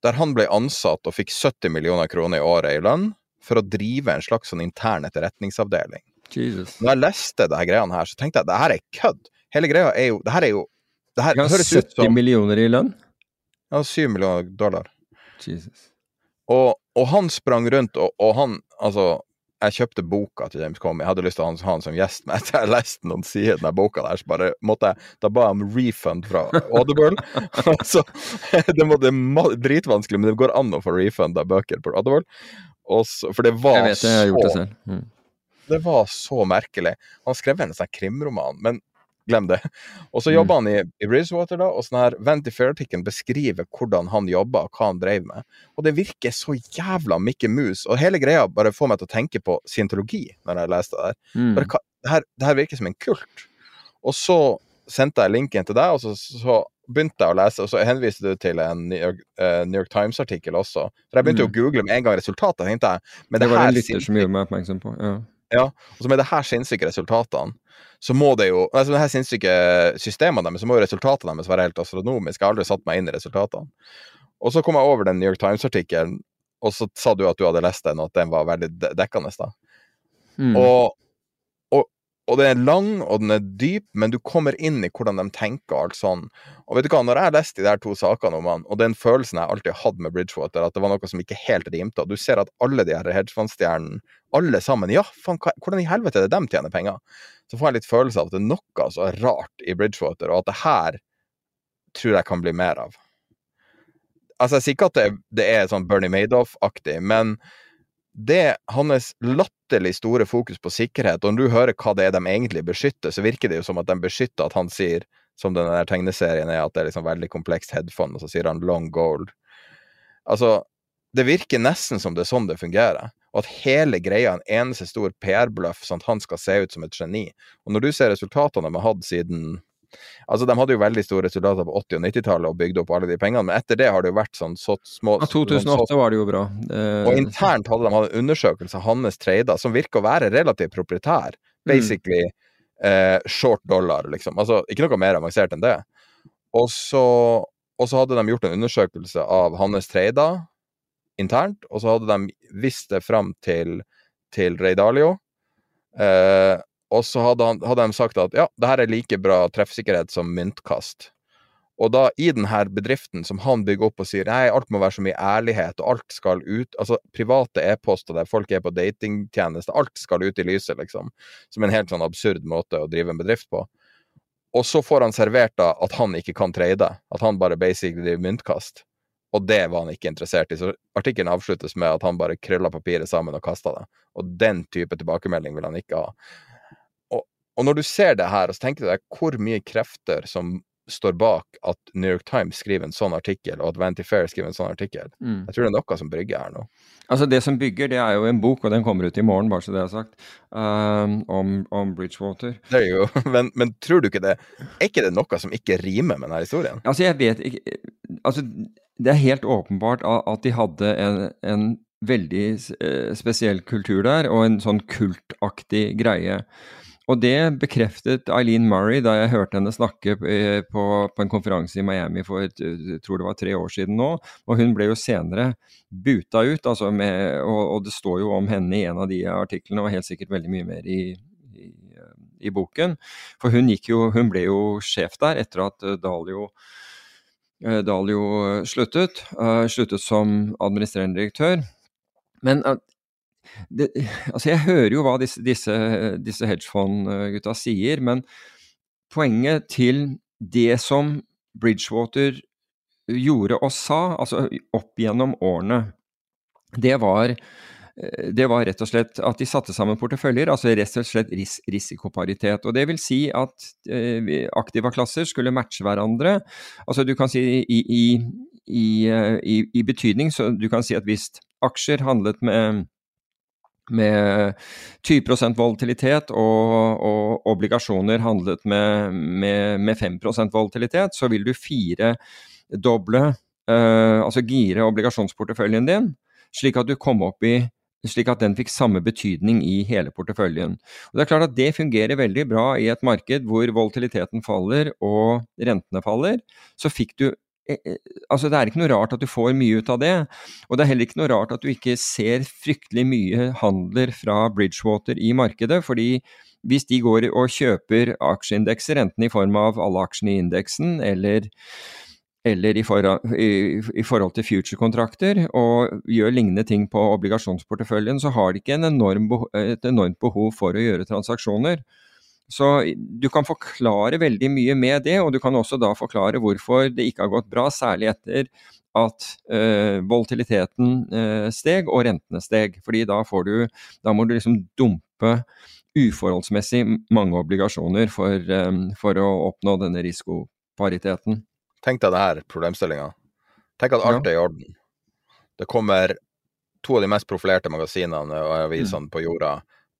der han ble ansatt og fikk 70 millioner kroner i året i lønn for å drive en slags sånn intern etterretningsavdeling. Jesus. Når jeg leste det her greiene her, så tenkte jeg det her er kødd hele greia er jo Det her er jo det her det høres 70 ut som millioner i lønn? Ja, 7 millioner dollar. Jesus. Og, og han sprang rundt, og, og, han Altså, jeg kjøpte boka til James Comey. Jeg hadde lyst til å ha han som gjest, men etter jeg leste noen sider i den boka der, så bare måtte jeg Da ba jeg om refund fra Audible. altså, det, må, det er dritvanskelig, men det går an å få refund av bøker på Audible. Også, for det var jeg vet jeg har gjort det selv. Mm. Det var så merkelig. Han skrev en sånn krimroman, men glem det. Og så jobba mm. han i, i Bridgewater, da, og sånn her Vanity Fair-artikkelen beskriver hvordan han jobba, hva han drev med. Og det virker så jævla Mikke Mus. Og hele greia bare får meg til å tenke på scientologi når jeg leste det der. Mm. Bare, det, her, det, her, virker som en kult. Og så sendte jeg linken til deg, og så, så begynte jeg å lese, og så henviste du til en New York, uh, York Times-artikkel også. For jeg begynte mm. å google med en gang resultatet, tenkte jeg. Men det, det var en lytter som gjorde meg oppmerksom på. ja. Ja, og så med det her sinnssyke resultatene, så må det jo altså det her sinnssyke systemene deres, så må jo resultatene deres være helt astronomiske. Jeg har aldri satt meg inn i resultatene. Og så kom jeg over den New York Times-artikkelen, og så sa du at du hadde lest den, og at den var veldig dekkende. da. Mm. Og og den er lang, og den er dyp, men du kommer inn i hvordan de tenker og alt sånn. Og vet du hva, når jeg leste de der to sakene om han, og den følelsen jeg alltid hadde med Bridgewater, at det var noe som ikke helt rimte, og du ser at alle de her hedgefondstjernene, alle sammen, ja, faen, hvordan i helvete er det de tjener penger? Så får jeg litt følelse av at det er noe så rart i Bridgewater, og at det her tror jeg kan bli mer av. Altså, jeg sier ikke at det det er sånn Bernie Madoff-aktig, men det hans latterlig store fokus på sikkerhet, og når du hører hva det er de egentlig beskytter, så virker det jo som at de beskytter at han sier, som den der tegneserien er, at det er liksom veldig komplekst headfond, og så sier han long gold. Altså, det virker nesten som det er sånn det fungerer, og at hele greia er en eneste stor PR-bløff, sånn at han skal se ut som et geni. Og når du ser resultatene de har hatt siden Altså, De hadde jo veldig store resultater på 80- og 90-tallet og bygde opp alle de pengene, men etter det har det jo vært sånn så små Ja, 2008 så, var det jo bra. Eh, og internt hadde de hatt en undersøkelse av hans trader som virker å være relativt proprietær. Mm. Basically eh, short dollar, liksom. Altså ikke noe mer avansert enn det. Og så, og så hadde de gjort en undersøkelse av hans trader internt, og så hadde de visst det fram til, til Ray Dalio. Eh, og så hadde, han, hadde, de sagt at ja, det her er like bra treffsikkerhet som myntkast. Og da i denne bedriften som han bygger opp og sier nei, alt må være så mye ærlighet, og alt skal ut Altså private e-poster der folk er på datingtjeneste, alt skal ut i lyset, liksom. Som en helt sånn absurd måte å drive en bedrift på. Og så får han servert da at han ikke kan trade, at han bare basically driver myntkast. Og det var han ikke interessert i. Så artikkelen avsluttes med at han bare krølla papiret sammen og kasta det. Og den type tilbakemelding vil han ikke ha. Og, og når du ser det her, så tenker du deg hvor mye krefter som står bak at New York Times skriver en sånn artikkel, og at Vanty Fair skriver en sånn artikkel. Mm. Jeg tror det er noe som brygger her nå. Altså Det som bygger, det er jo en bok, og den kommer ut i morgen, bare så det er sagt, um, om, om, Bridgewater. Det er jo, men, men, tror du ikke det Er ikke det noe som ikke rimer med denne historien? Altså, jeg vet ikke Altså, det er helt åpenbart at de hadde en, en veldig eh, spesiell kultur der, og en sånn kultaktig greie. Og det bekreftet Eileen Murray da jeg hørte henne snakke eh, på, på en konferanse i Miami for jeg tror det var tre år siden nå. Og hun ble jo senere buta ut, altså med, og, og, det står jo om henne i en av de artiklene, og helt sikkert veldig mye mer i, i, i boken. For hun, jo, hun, ble jo sjef der etter at Dalio Eh, Dalio eh, sluttet. Eh, sluttet som administrerende direktør. Men det, altså jeg hører jo hva disse, disse, disse hedgefond-gutta sier, men poenget til det som Bridgewater gjorde og sa, altså opp gjennom årene, det var Eh, det var rett og slett at de satte sammen porteføljer, altså rett og slett ris risikoparitet. Og Det vil si at eh, aktiva-klasser skulle matche hverandre. Altså du kan si i, i, i, eh, i, betydning, så du kan si at hvis aksjer handlet med med 20% volatilitet, og, og, obligasjoner handlet med, med, med 5 volatilitet, så vil du firedoble, eh, altså gire obligasjonsporteføljen din, slik at du kom opp i slik at den fikk samme betydning i hele porteføljen. Og det er klart at det fungerer veldig bra i et marked hvor volatiliteten faller og rentene faller. Så fikk du eh, eh, Altså, det er ikke noe rart at du får mye ut av det. Og det er heller ikke noe rart at du ikke ser fryktelig mye handler fra Bridgewater i markedet, fordi hvis de går og kjøper aksjeindekser, enten i form av alle aksjene i indeksen eller eller i, for, i, i forhold til future-kontrakter, og gjør lignende ting på obligasjonsporteføljen, så har de ikke enorm et enormt behov for å gjøre transaksjoner. Så du kan forklare veldig mye med det, og du kan også da forklare hvorfor det ikke har gått bra, særlig etter at øh, volatiliteten øh, steg og rentene steg. Fordi da, du, da må du liksom dumpe uforholdsmessig mange obligasjoner for, øh, for å oppnå denne risikopariteten. Tenk deg det her problemstillinga. Tenk at alt er i orden. Det kommer to av de mest profilerte magasinene og avisene mm. på jorda,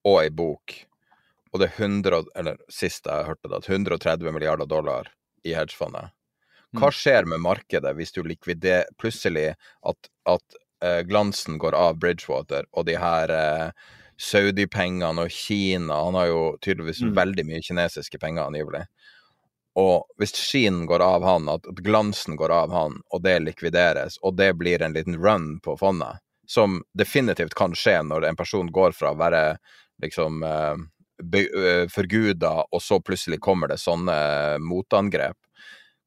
og ei bok. Og det er 100, eller sist jeg hørte det, 130 milliarder dollar i hedgefondet. Hva mm. skjer med markedet hvis du likviderer plutselig at, at eh, glansen går av Bridgewater, og de her eh, Saudi-pengene og Kina Han har jo tydeligvis mm. veldig mye kinesiske penger, angivelig. Og hvis skinen går av han, at glansen går av han, og det likvideres, og det blir en liten run på fondet, som definitivt kan skje når en person går fra å være liksom uh, forguda, og så plutselig kommer det sånne motangrep.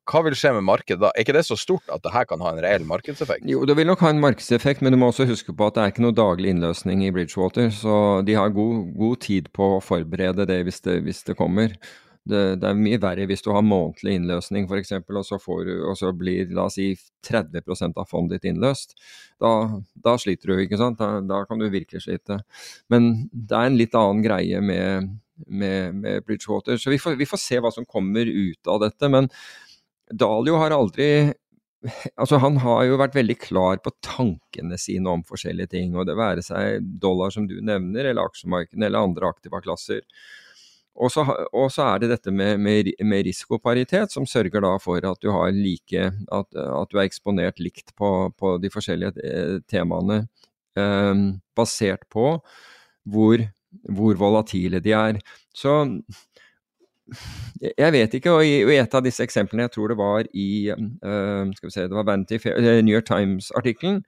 Hva vil skje med markedet da? Er ikke det så stort at det her kan ha en reell markedseffekt? Jo, det vil nok ha en markedseffekt, men du må også huske på at det er ikke noe daglig innløsning i Bridgewater. Så de har god, god tid på å forberede det hvis det, hvis det kommer. Det, det, er mye verre hvis du har månedlig innløsning f.eks., og, og så blir la oss si 30 av fondet ditt innløst. Da, da sliter du, ikke sant. Da, da, kan du virkelig slite. Men det er en litt annen greie med, med, med Bridgewater. Så vi får, vi får, se hva som kommer ut av dette. Men Dalio har aldri Altså, han har jo vært veldig klar på tankene sine om forskjellige ting, og det være seg dollar som du nevner, eller aksjemarkedene eller andre aktiva klasser. Og så, og så, er det dette med, med, med, risikoparitet, som sørger da for at du har like At, at du er eksponert likt på, på de forskjellige eh, temaene, eh, basert på hvor, hvor, volatile de er. Så jeg vet ikke, og i, i, et av disse eksemplene, jeg tror det var i eh, skal vi se, det var Vanity Fair, New York Times-artikkelen,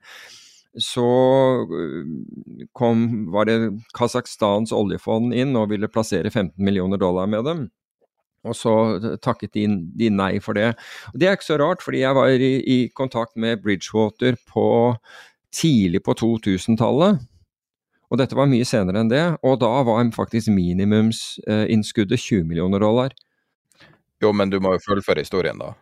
så øh, kom, var det Kasakhstans oljefond inn og ville plassere 15 millioner dollar med dem. Og så takket de, de, nei for det. Og Det er ikke så rart, fordi jeg var i, i kontakt med Bridgewater på tidlig på 2000-tallet. Og dette var mye senere enn det, og da var faktisk minimumsinnskuddet 20 millioner dollar. Jo, men du må jo fullføre historien, da.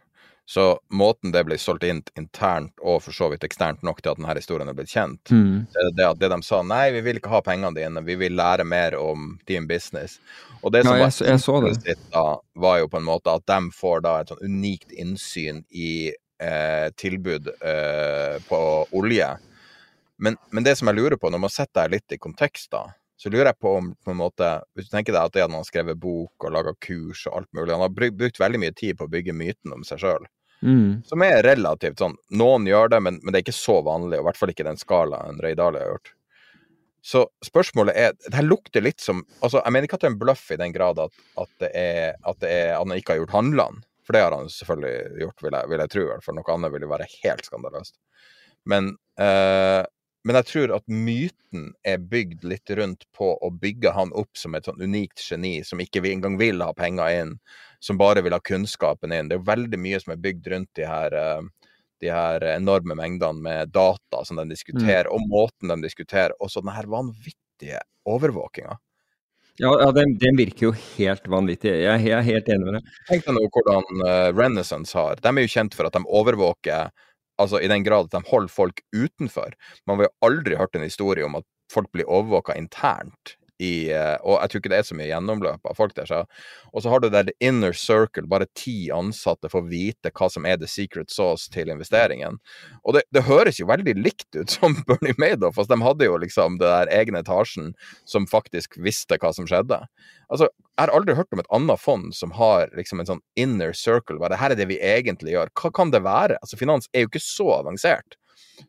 Så måten det ble solgt inn internt og for så vidt eksternt nok til at denne historien er blitt kjent, mm. det, det at det de sa nei, vi vil ikke ha pengene dine, vi vil lære mer om din business. Og det som ja, jeg, jeg så det. Sitt, da, var jo på en måte at de får da et sånn unikt innsyn i eh, tilbud eh, på olje. Men, men, det som jeg lurer på, når man setter det litt i kontekst, da, så lurer jeg på om på en måte, Hvis du tenker deg at det at han har skrevet bok og laga kurs og alt mulig Han har brukt veldig mye tid på å bygge myten om seg sjøl. Mm. Som er relativt sånn Noen gjør det, men, men, det er ikke så vanlig, og i hvert fall ikke den skalaen Ray Dali har gjort. Så spørsmålet er Det her lukter litt som altså Jeg mener ikke at det er en bløff i den grad at, at, det er, at, det er, at han ikke har gjort handlene. For det har han selvfølgelig gjort, vil jeg, vil jeg tro. For Noe annet ville være helt skandaløst. Men uh, men jeg tror at myten er bygd litt rundt på å bygge han opp som et sånn unikt geni som ikke engang vil ha penger inn, som bare vil ha kunnskapen inn. Det er jo veldig mye som er bygd rundt de her, eh, de her enorme mengdene med data som de diskuterer, mm. og måten de diskuterer, og så den her vanvittige overvåkinga. Ja, ja den, den, virker jo helt vanvittig. Jeg, jeg er helt enig med deg. Tenk deg nå hvordan uh, Renaissance har. De er jo kjent for at de overvåker altså i den grad at de holder folk utenfor. Man har jo aldri hørt en historie om at folk blir overvåka internt i, eh, og jeg tror ikke det er så mye gjennomløp av folk der. Så. Og så har du der the inner circle, bare ti ansatte får vite hva som er the secret sauce til investeringen. Og det, det høres jo veldig likt ut som Bernie Madoff. Altså, de hadde jo liksom det der egne etasjen som faktisk visste hva som skjedde. Altså, jeg har aldri hørt om et annet fond som har liksom en sånn inner circle. Bare, det her er det vi egentlig gjør. Hva kan det være? Altså, finans er jo ikke så avansert.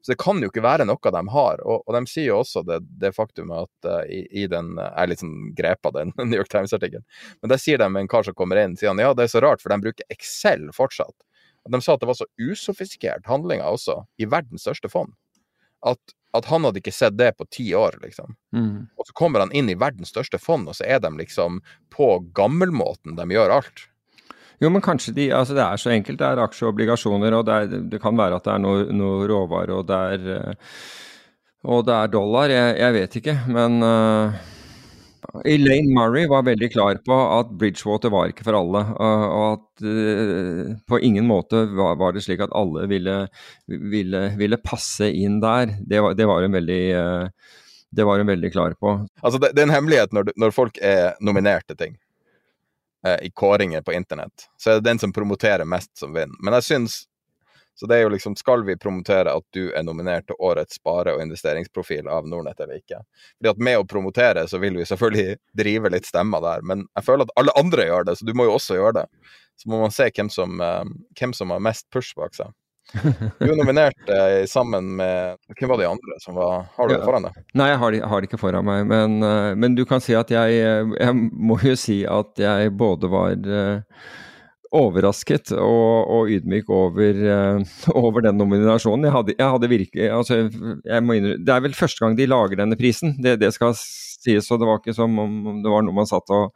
Så det kan jo ikke være noe de har. Og, og de sier jo også det, det faktum at uh, i, i, den Jeg er litt sånn grep av den New York Times-artikkelen. Men der sier de en kar som kommer inn, sier han ja, det er så rart, for de bruker Excel fortsatt. De sa at det var så usofistikert handlinger også, i verdens største fond. At, at, han hadde ikke sett det på ti år, liksom. Mm. Og så kommer han inn i verdens største fond, og så er de liksom på gammelmåten de gjør alt. Jo, men kanskje de Altså, det er så enkelt. Det er aksjer og obligasjoner, og det, er, det kan være at det er noe, noe råvare, og det er eh, Og det er dollar. Jeg, jeg vet ikke, men uh, Elaine Murray var veldig klar på at Bridgewater var ikke for alle. Uh, og at på ingen måte var, var, det slik at alle ville, ville, ville passe inn der. Det var, det var hun veldig det var hun veldig klar på. Altså, det, det er en hemmelighet når, når folk er nominert til ting eh, i kåringer på internett, så er det den som promoterer mest, som vinner. Men jeg syns Så det er jo liksom Skal vi promotere at du er nominert til årets spare- og investeringsprofil av Nordnett eller ikke? Fordi at med å promotere så vil vi selvfølgelig drive litt stemmer der, men jeg føler at alle andre gjør det, så du må jo også gjøre det. Så må man se hvem som, eh, hvem som har mest push bak seg. Du er nominert eh, sammen med Hvem var de andre som var Har du det foran deg? Nei, jeg har det, har det ikke foran meg. Men, uh, men, du kan si at jeg Jeg må jo si at jeg både var uh, overrasket og, og ydmyk over, uh, over, den nominasjonen. Jeg hadde, jeg hadde virkelig altså, jeg må innrømme, Det er vel første gang de lager denne prisen, det, det skal sies. Og det var ikke som om det var noe man satt og,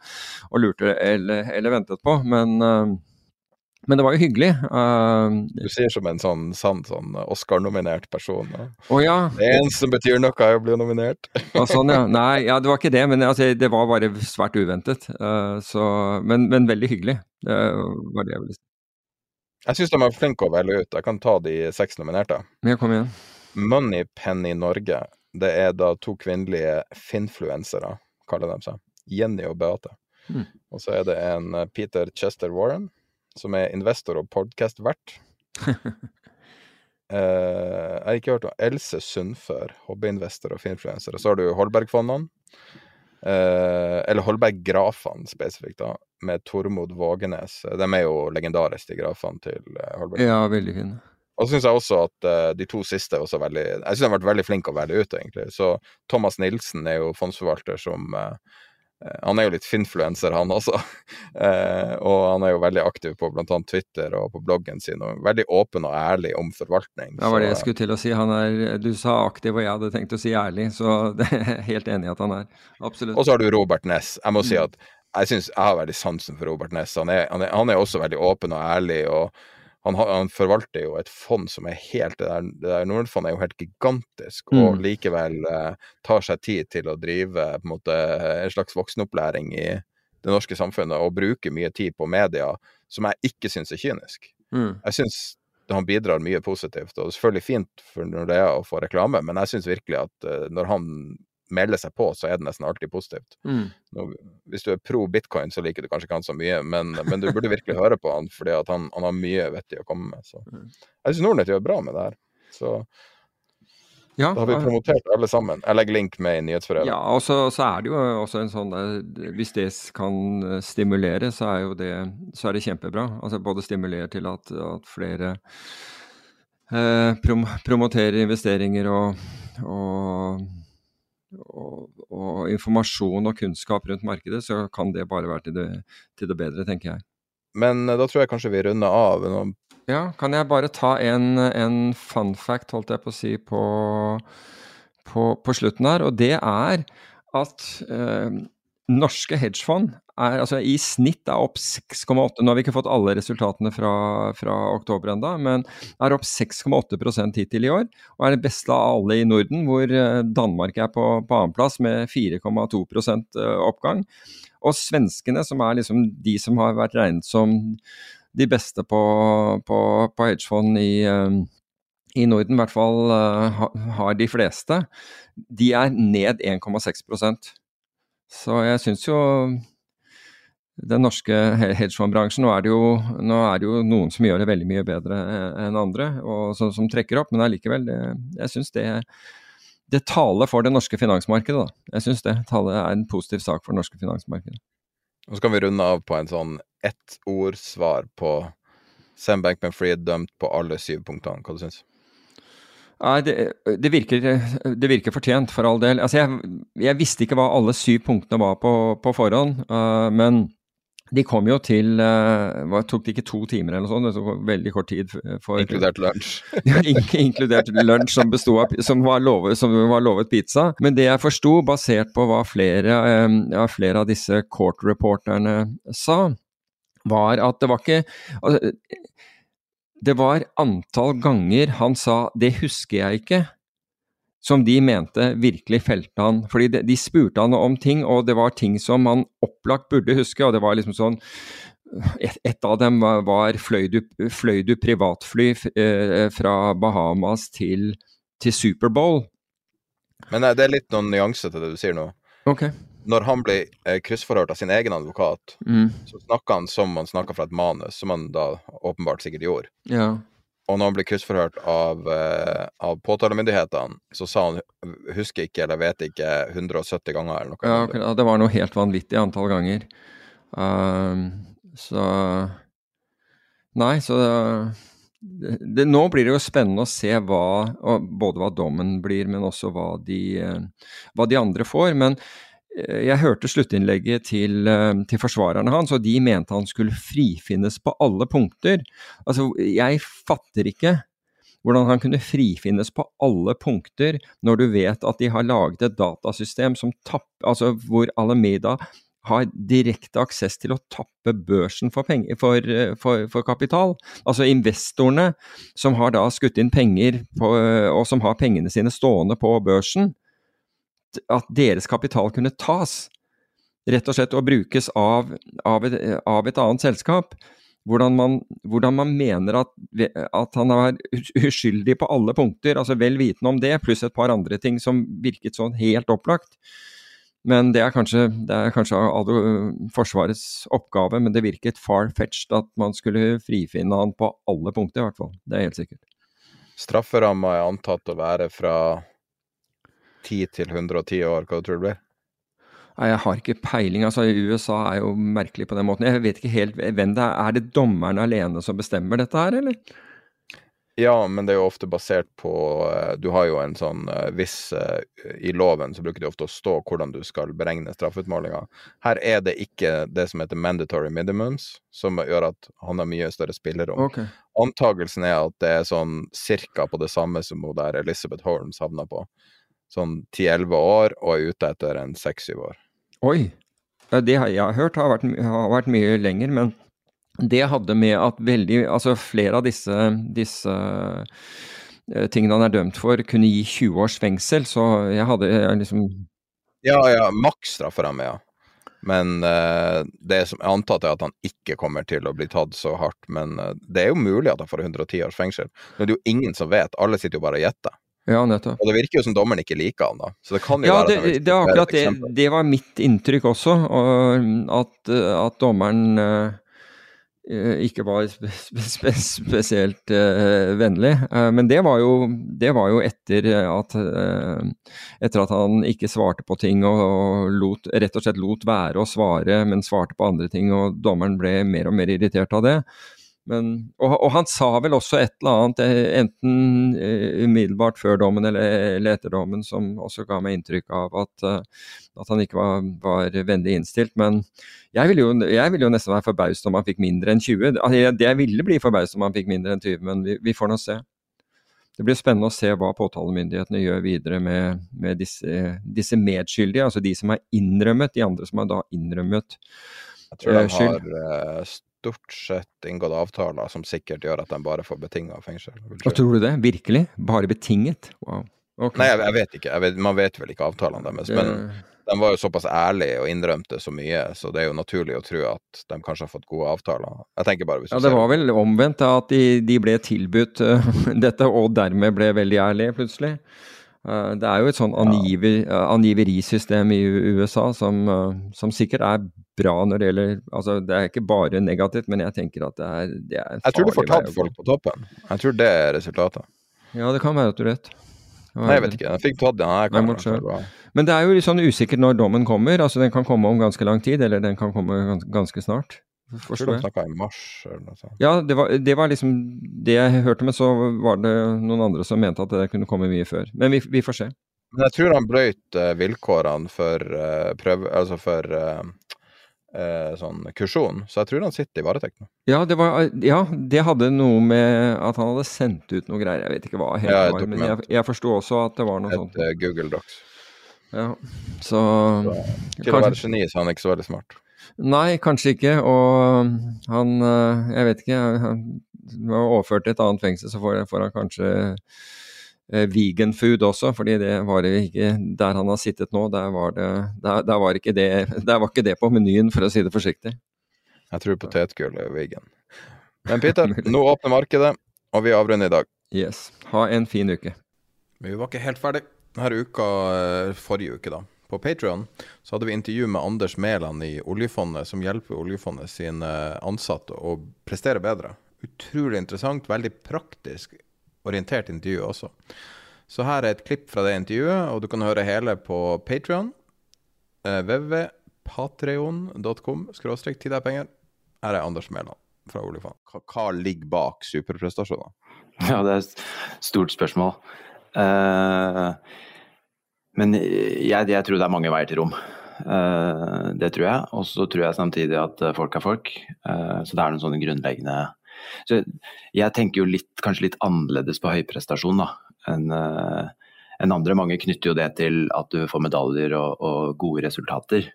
og lurte eller, eller, ventet på. Men men det var jo hyggelig. Uh, du sier som en sånn sann sånn Oscar-nominert person. Ja. Oh, ja. Det eneste som betyr noe, er å bli nominert. ah, sånn, ja. Nei, ja, det var ikke det, men altså, det var bare svært uventet. Uh, så, men, men, veldig hyggelig. Det var det jeg ville si. Jeg syns de er flinke å velge ut. Jeg kan ta de seks nominerte. Ja, kom igjen. Moneypenny Norge. Det er da to kvinnelige finfluensere, kaller de seg. Jenny og Beate. Mm. Og så er det en eh, Peter Chester Warren som er investor og podkast-vert. eh, jeg har ikke hørt om Else Sundfør, hobbyinvestor og finfluencer. Og så har du Holbergfondene. Eh, eller Holberg-grafene spesifikt, da, med Tormod Vågenes. De er jo legendariske, de grafene til eh, Holberg. Ja, veldig fine. Og så syns jeg også at uh, de to siste er veldig Jeg syns de har vært veldig flinke å velge ut, egentlig. Så Thomas Nilsen er jo fondsforvalter som uh, han er jo litt finfluenser, han også. Eh, og han er jo veldig aktiv på bl.a. Twitter og på bloggen sin, og veldig åpen og ærlig om forvaltning. Det var det jeg skulle til å si. Han er, du sa aktiv, og jeg hadde tenkt å si ærlig, så det er helt enig i at han er. Absolutt. Og så har du Robert Ness. Jeg må si mm. at jeg synes jeg har veldig sansen for Robert Ness. Han er, han er, han er også veldig åpen og ærlig. og han, han, forvalter jo et fond som er helt Det der, det der Nordfondet er jo helt gigantisk, mm. og likevel eh, tar seg tid til å drive på en, måte, en slags voksenopplæring i det norske samfunnet, og bruker mye tid på media som jeg ikke syns er kynisk. Mm. Jeg syns han bidrar mye positivt, og det er selvfølgelig fint for Nordea å få reklame, men jeg syns virkelig at uh, når han melder seg på, så er det nesten alltid positivt. Mm. Nå, hvis du er pro bitcoin, så liker du kanskje ikke han så mye, men, men du burde virkelig høre på han, fordi han, han, har mye vettig å komme med. Så. Mm. Jeg syns Nordnett gjør bra med det her. Så ja, da har vi promotert alle sammen. Jeg legger link med i nyhetsbrevet. Ja, og så, så, er det jo også en sånn eh, Hvis det kan eh, stimulere, så er jo det, så er det kjempebra. Altså både stimulere til at, at flere eh, prom promoterer investeringer og, og og, og, informasjon og kunnskap rundt markedet, så kan det bare være til det, til det bedre, tenker jeg. Men eh, da tror jeg kanskje vi runder av. Noen... Ja, kan jeg bare ta en, en, fun fact, holdt jeg på å si, på, på, på slutten her. Og det er at eh, norske hedgefond er altså i snitt er opp 6,8 Nå har vi ikke fått alle resultatene fra, fra oktober ennå, men er opp 6,8 hittil i år. Og er det beste av alle i Norden, hvor eh, Danmark er på, på annenplass med 4,2 eh, oppgang. Og svenskene, som er liksom de som har vært regnet som de beste på, på, på hedgefond i, eh, i Norden, i hvert fall har de fleste, de er ned 1,6% Så jeg syns jo den norske hedgefondbransjen. Nå, nå er det jo noen som gjør det veldig mye bedre enn andre, og som, som trekker opp, men allikevel, jeg syns det, det taler for det norske finansmarkedet. Da. Jeg syns det taler er en positiv sak for det norske finansmarkedet. Og så kan vi runde av på en sånn ett-ord-svar på Sam Bankman-Fried dømt på alle syv punktene. Hva du syns Nei, det, det, virker, det, virker, fortjent, for all del. Altså, jeg, jeg, visste ikke hva alle syv punktene var på, på forhånd, uh, men de kom jo til hva, Tok det ikke to timer eller noe sånt? Det tok veldig kort tid. For, inkludert lunsj. inkludert lunsj som, av, som, var lovet, som, var lovet, pizza. Men det jeg forsto, basert på hva flere, um, ja, flere av disse court-reporterne sa, var at det var ikke altså, Det var antall ganger han sa 'det husker jeg ikke' som de mente virkelig felte han. Fordi de, de, spurte han om ting, og det var ting som han opplagt burde huske. og det var liksom sånn et, et av dem var, var fløy, du, fløy, du, privatfly eh, fra Bahamas til, til, Superbowl? Men det er litt noen nyanser til det du sier nå. Okay. Når han ble eh, kryssforhørt av sin egen advokat, mm. så snakka han som han snakka fra et manus, som han da åpenbart sikkert gjorde. Ja. Og når han ble kryssforhørt av, uh, av påtalemyndighetene, så sa han husker ikke eller vet ikke 170 ganger eller noe. Ja, det var noe helt vanvittig antall ganger. Uh, så Nei, så det, det, Nå blir det jo spennende å se hva, både hva dommen blir, men også hva de, uh, hva de andre får. Men Eh, jeg hørte sluttinnlegget til, eh, til, forsvarerne hans, og de mente han skulle frifinnes på alle punkter. Altså, jeg fatter ikke hvordan han kunne frifinnes på alle punkter når du vet at de har laget et datasystem som tapp, altså hvor Alameda har direkte aksess til å tappe børsen for, penger, for, eh, for, for, kapital. Altså investorene som har da skutt inn penger på, og som har pengene sine stående på børsen at deres kapital kunne tas, rett og slett, og brukes av, av, et, av et, annet selskap. Hvordan man, hvordan man mener at, at, han er uskyldig på alle punkter, altså vel vitende om det, pluss et par andre ting som virket sånn helt opplagt. Men det er kanskje, kanskje Forsvarets oppgave, men det virket far-fetched at man skulle frifinne han på alle punkter, i hvert fall. Det er helt sikkert. Strafferamma er antatt å være fra 10 til 110 år, hva tror du det blir? Nei, Jeg har ikke peiling. altså USA er jo merkelig på den måten. Jeg vet ikke helt hvem det er. Er det dommerne alene som bestemmer dette her, eller? Ja, men det er jo ofte basert på eh, Du har jo en sånn eh, viss eh, I loven så bruker de ofte å stå hvordan du skal beregne straffeutmålinga. Her er det ikke det som heter mandatory minimums, som gjør at han har mye større spillerom. Okay. Antagelsen er at det er sånn cirka på det samme som hun der Elizabeth Holmes havna på sånn 10-11 år og er ute etter en 6-7 år. Oi! Det jeg har hørt har vært, har vært mye lenger, men det hadde med at veldig Altså flere av disse, disse tingene han er dømt for, kunne gi 20 års fengsel, så jeg hadde jeg liksom Ja, ja, maksstraff for dem, ja. Men uh, det som jeg antatt er at han ikke kommer til å bli tatt så hardt. Men uh, det er jo mulig at han får 110 års fengsel. Men det er jo ingen som vet. Alle sitter jo bare og gjetter. Ja, nettopp. Og det virker jo som dommeren ikke liker han da. Så det kan jo ja, være det, det, er akkurat det. Det var mitt inntrykk også. At, at dommeren uh, ikke var spe, spe, spesielt vennlig. Men det var, jo, det var, jo, etter at, etter at han ikke svarte på ting og lot, rett og slett lot være å svare, men svarte på andre ting. Og dommeren ble mer og mer irritert av det. Men, og, og, han sa vel også et eller annet, eh, enten uh, umiddelbart før dommen eller, eller, etter dommen, som også ga meg inntrykk av at, uh, at han ikke var, var, vennlig innstilt. Men jeg ville jo, jeg ville jo nesten være forbauset om han fikk mindre enn 20. Altså, jeg, jeg ville bli forbauset om han fikk mindre enn 20, men vi, vi, får nå se. Det blir spennende å se hva påtalemyndighetene gjør videre med, med disse, disse, medskyldige, altså de som har innrømmet, de andre som har da innrømmet Jeg tror de har stort sett inngått avtaler som sikkert gjør at de bare får betinga fengsel. Hva tror du det? Virkelig? Bare betinget? Wow. Okay. Nei, jeg, jeg, vet ikke. Jeg vet, man vet vel ikke avtalene deres. Det... Men de var jo såpass ærlige og innrømte så mye, så det er jo naturlig å tro at de kanskje har fått gode avtaler. Jeg tenker bare hvis Ja, Det var vel omvendt, da, at de, de ble tilbudt uh, dette, og dermed ble veldig ærlige, plutselig. Uh, det er jo et sånn angiver, uh, angiverisystem i USA som, som sikkert er bra når det gjelder altså Det er ikke bare negativt, men jeg tenker at det er, det er Jeg tror du får tatt folk på toppen. Jeg tror det er resultatet. Ja, det kan være at du rett. Nei, jeg vet ikke. Jeg fikk tatt den her. det men det er jo litt sånn usikkert når dommen kommer. altså Den kan komme om ganske lang tid, eller den kan komme ganske snart. Forstår jeg. Tror i mars eller noe sånt. Ja, det var, det var, liksom det jeg hørte, men så var det noen andre som mente at det kunne komme mye før. Men vi, vi får se. Men jeg tror han brøyt uh, vilkårene for uh, prøve... Altså for uh, eh, sånn kursjon, så jeg tror han sitter i varetekt nå. Ja det, var, ja, det hadde noe med at han hadde sendt ut noe greier. Jeg vet ikke hva helt ja, var, men jeg, jeg forsto også at det var noe et, sånt. Et Google Docs. Ja, så, så Til å være geni så er han ikke så veldig smart. Nei, kanskje ikke. Og han eh, Jeg vet ikke. Han var overført til et annet fengsel, så får, får han kanskje Eh, vegan food også, fordi det var det ikke der han har sittet nå. Der var, det, der, der var, ikke, det, der var ikke det på menyen, for å si det forsiktig. Jeg tror potetgull er vegan. Men Peter, nå åpner markedet, og vi avrunder i dag. Yes. Ha en fin uke. Vi var ikke helt ferdig denne uka, eh, forrige uke, da. På Patrion hadde vi intervju med Anders Mæland i oljefondet, som hjelper oljefondet sine ansatte å prestere bedre. Utrolig interessant, veldig praktisk orientert intervju også. Så her er et klipp fra det intervjuet, og du kan høre hele på Patrion. Eh, www.patreon.com skråstrek til deg penger. Her er Anders Mæland fra Oljefondet. Hva, hva, ligger bak superprestasjoner? Ja, det er et stort spørsmål. Uh, men jeg, jeg, tror det er mange veier til rom. Uh, det tror jeg. Og så tror jeg samtidig at folk er folk. Så det er noen sånne grunnleggende så jeg tenker jo litt, kanskje litt annerledes på høyprestasjon da, enn en andre. Mange knytter jo det til at du får medaljer og, og gode resultater.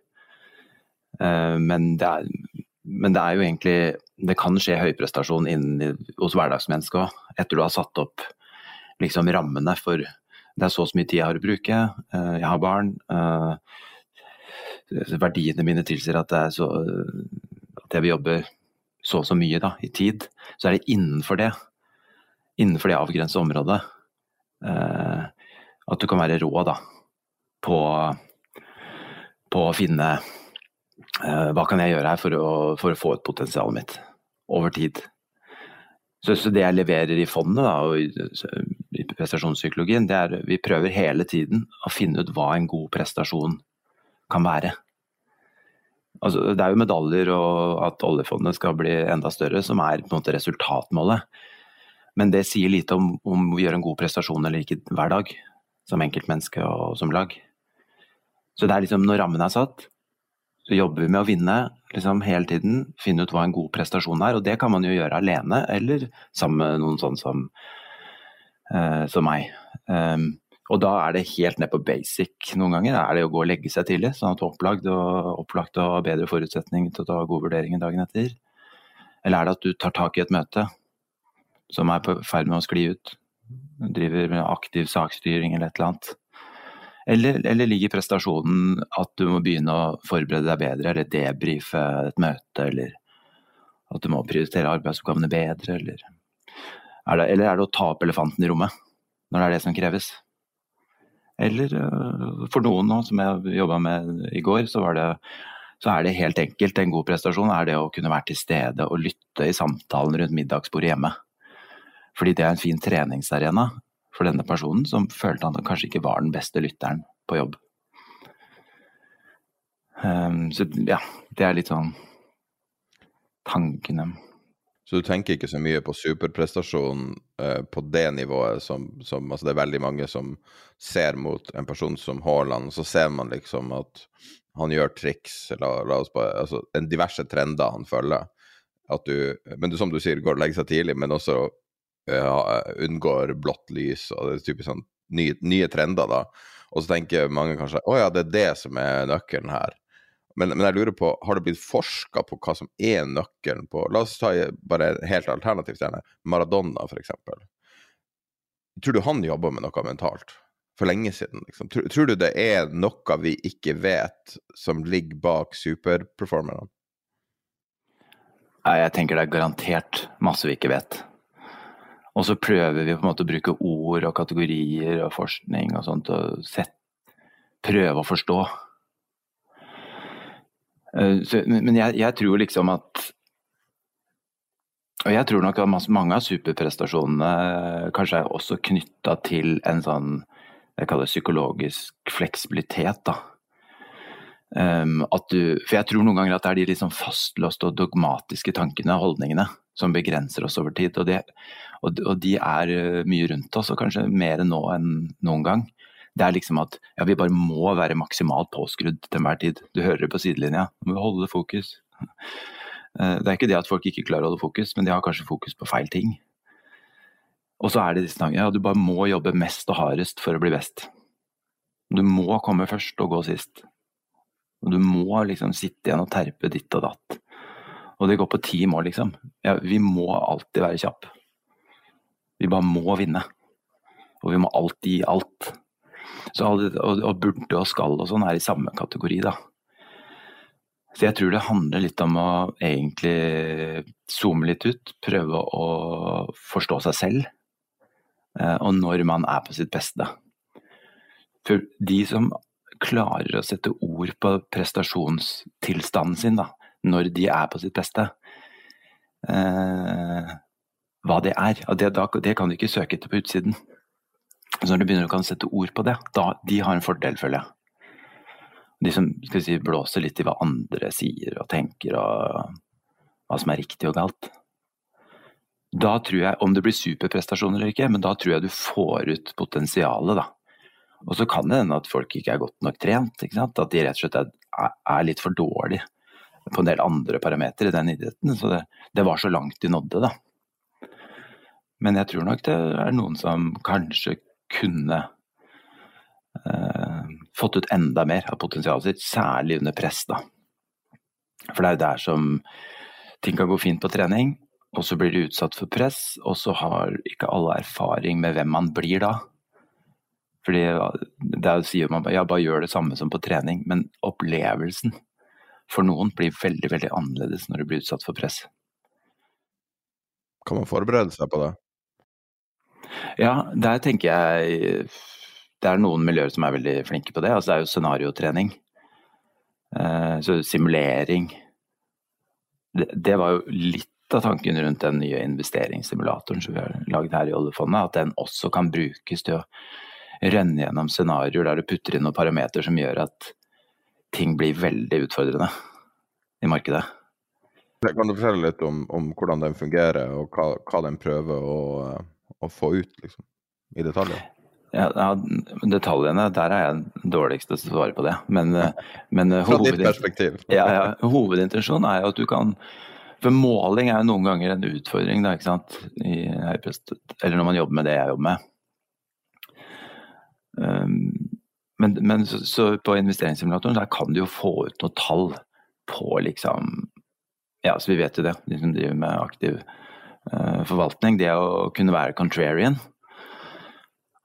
Men, det er, men, det er, jo egentlig Det kan skje høyprestasjon innen, hos hverdagsmennesket òg, etter du har satt opp liksom rammene for det er så og så mye tid jeg har å bruke, uh, jeg har barn. verdiene mine tilsier at, så, at jeg vil jobbe så og så mye da, i tid, så er det innenfor det, innenfor det avgrensa området, eh, at du kan være rå da, på, på å finne eh, hva kan jeg gjøre her for å, for å få ut potensialet mitt over tid. Så, så, det jeg leverer i fondet da, og i, i prestasjonspsykologien, det er vi prøver hele tiden å finne ut hva en god prestasjon kan være. Altså, det er jo medaljer og at oljefondet skal bli enda større som er på en måte resultatmålet. Men det sier lite om om vi gjør en god prestasjon eller ikke hver dag. Som enkeltmenneske og som lag. Så det er liksom når rammen er satt, så jobber vi med å vinne liksom hele tiden. Finne ut hva en god prestasjon er. Og det kan man jo gjøre alene eller sammen med noen sånn som, uh, som meg. Um, Og da er det helt ned på basic noen ganger. Er det å gå og legge seg tidlig, sånn at du er opplagt og, opplagt og har bedre forutsetning til å ta gode vurderinger dagen etter? Eller er det at du tar tak i et møte som er i ferd med å skli ut? Driver med aktiv saksstyring eller et eller annet. Eller, eller, ligger prestasjonen at du må begynne å forberede deg bedre, eller debrife et møte, eller at du må prioritere arbeidsoppgavene bedre, eller er, det, eller er det å ta opp elefanten i rommet, når det er det som kreves? Eller øh, for noen nå, som jeg jobba med i går, så, det, så, er det helt enkelt en god prestasjon er det å kunne være til stede og lytte i samtalen rundt middagsbordet hjemme. Fordi det er en fin treningsarena for denne personen, som følte han kanskje ikke var den beste lytteren på jobb. Um, så ja, det er litt sånn tankene. Så du tenker ikke så mye på superprestasjon uh, på det nivået som, som, Altså det er veldig mange som ser mot en person som Haaland, så ser man liksom at han gjør triks, la, la oss bare Altså en diverse trender han følger. At du Men du, som du sier, går og legger seg tidlig, men også unngår blått lys og det er typisk sånn nye, nye, trender, da. Og så tenker mange kanskje å ja, det er det som er nøkkelen her. Men, men jeg lurer på, har det blitt forska på hva som er nøkkelen på La oss ta bare helt alternativt gjerne. Maradona, f.eks. Tror du han jobber med noe mentalt? For lenge siden, liksom. Tror, tror, du det er noe vi ikke vet, som ligger bak superperformerne? Nei, jeg tenker det er garantert masse vi ikke vet. Og så prøver vi på en måte å bruke ord og kategorier og forskning og sånt og sett, prøve å forstå. Eh, men jeg, jeg, tror liksom at Og jeg tror nok at mange av superprestasjonene kanskje er også knytta til en sånn jeg kaller det psykologisk fleksibilitet. da. Um, du, for jeg tror noen ganger at det er de liksom fastlåste og dogmatiske tankene og holdningene som begrenser oss over tid. Og, det, og, og de er eh, mye rundt oss, og kanskje mer nå enn noen gang. Det er liksom at ja, vi bare må være maksimalt påskrudd til enhver tid. Du hører det på sidelinja. Vi må holde fokus. Eh, det er ikke det at folk ikke klarer å holde fokus, men de har kanskje fokus på feil ting. Og så er det disse tankene. Ja, du bare må jobbe mest og hardest for å bli best. Du må komme først og gå sist. Og du må liksom sitte igjen og terpe ditt og datt. Og det går på ti mål, liksom. Ja, vi må alltid være kjapp. Vi bare må vinne. Og vi må alltid gi alt. Så og, og, burde og skal og sånn er i samme kategori, da. Så jeg tror det handler litt om å egentlig zoome litt ut, prøve å forstå seg selv. Eh, og når man er på sitt beste. For de som klarer å sette ord på prestasjonstilstanden sin, da, når de er på sitt beste. Eh, hva det er. Det, det, kan du ikke søke etter på utsiden. Så når du begynner å sette ord på det, da, de har en fordel, føler jeg. De som si, blåser litt i hva andre sier og tenker, og hva som er riktig og galt. Da tror jeg, om det blir superprestasjoner eller ikke, men da tror jeg du får ut potensialet, da. Og så kan det hende at folk ikke er godt nok trent. At de rett og slett er, er litt for dårlige på en del andre parametere i den idretten. Så det, det, var så langt de nådde, da. Men jeg tror nok det er noen som kanskje kunne eh, fått ut enda mer av potensialet sitt, særlig under press, da. For det er jo der som ting kan gå fint på trening, og så blir de utsatt for press, og så har ikke alle erfaring med hvem man blir da. Fordi det er sier man ja, bare gjør det samme som på trening, men opplevelsen for noen blir veldig, veldig annerledes når du blir utsatt for press. Kan man forberede seg på det? Ja, der tenker jeg Det er noen miljøer som er veldig flinke på det. Altså, det er jo scenariotrening. Eh, så simulering. Det, var jo litt av tanken rundt den nye investeringssimulatoren som vi har laget her i oljefondet. At den også kan brukes til å renne gjennom scenarioer der du putter inn noen parametere som gjør at ting blir veldig utfordrende i markedet. Kan du fortelle litt om, om hvordan den fungerer, og hva, hva den prøver å, å, få ut, liksom, i detaljer? Ja, ja, Detaljene, der er jeg dårligst til å svare på det. Men, men Fra ditt perspektiv? Ja, ja, hovedintensjonen er jo at du kan For måling er jo noen ganger en utfordring, da, ikke sant. I, eller når man jobber med det jeg jobber med. Um, men, men så, så, på investeringssimulatoren der kan du jo få ut noen tall på liksom Ja, så vi vet jo det, de som driver med aktiv forvaltning. Det å kunne være contrarian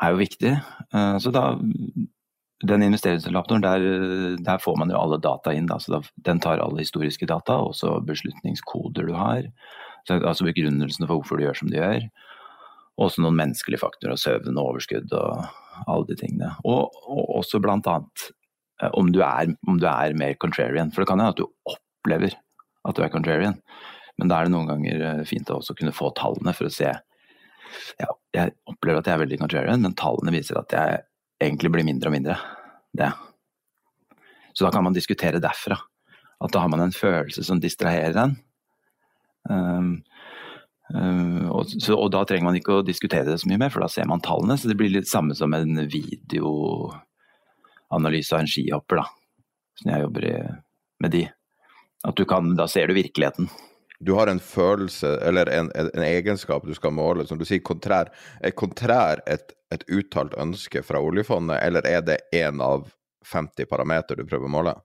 er jo viktig. Uh, så da den investeringssimulatoren, der, der, får man jo alle data inn. Da, da, den tar alle historiske data, også beslutningskoder du har. Så, altså begrunnelsene for hvorfor du gjør som du gjør. Også noen menneskelige faktorer, søvn og overskudd og alle de tingene. Og, og også blant annet eh, om du, er, om du er mer contrarian. For det kan hende at du opplever at du er contrarian. Men da er det noen ganger eh, fint å også kunne få tallene for å se ja, jeg opplever at jeg er veldig contrarian, men tallene viser at jeg egentlig blir mindre og mindre det. Så da kan man diskutere derfra. At da har man en følelse som distraherer en. Um, um, og, så, og, da trenger man ikke å diskutere det så mye mer, for da ser man tallene. Så det blir litt samme som en videoanalyse av en skihopper, da. Som jeg jobber i, med de. At du kan, da ser du virkeligheten du har en følelse eller en, en, en, egenskap du skal måle, som du sier kontrær. Er kontrær et, et uttalt ønske fra oljefondet, eller er det én av 50 parameter du prøver å måle?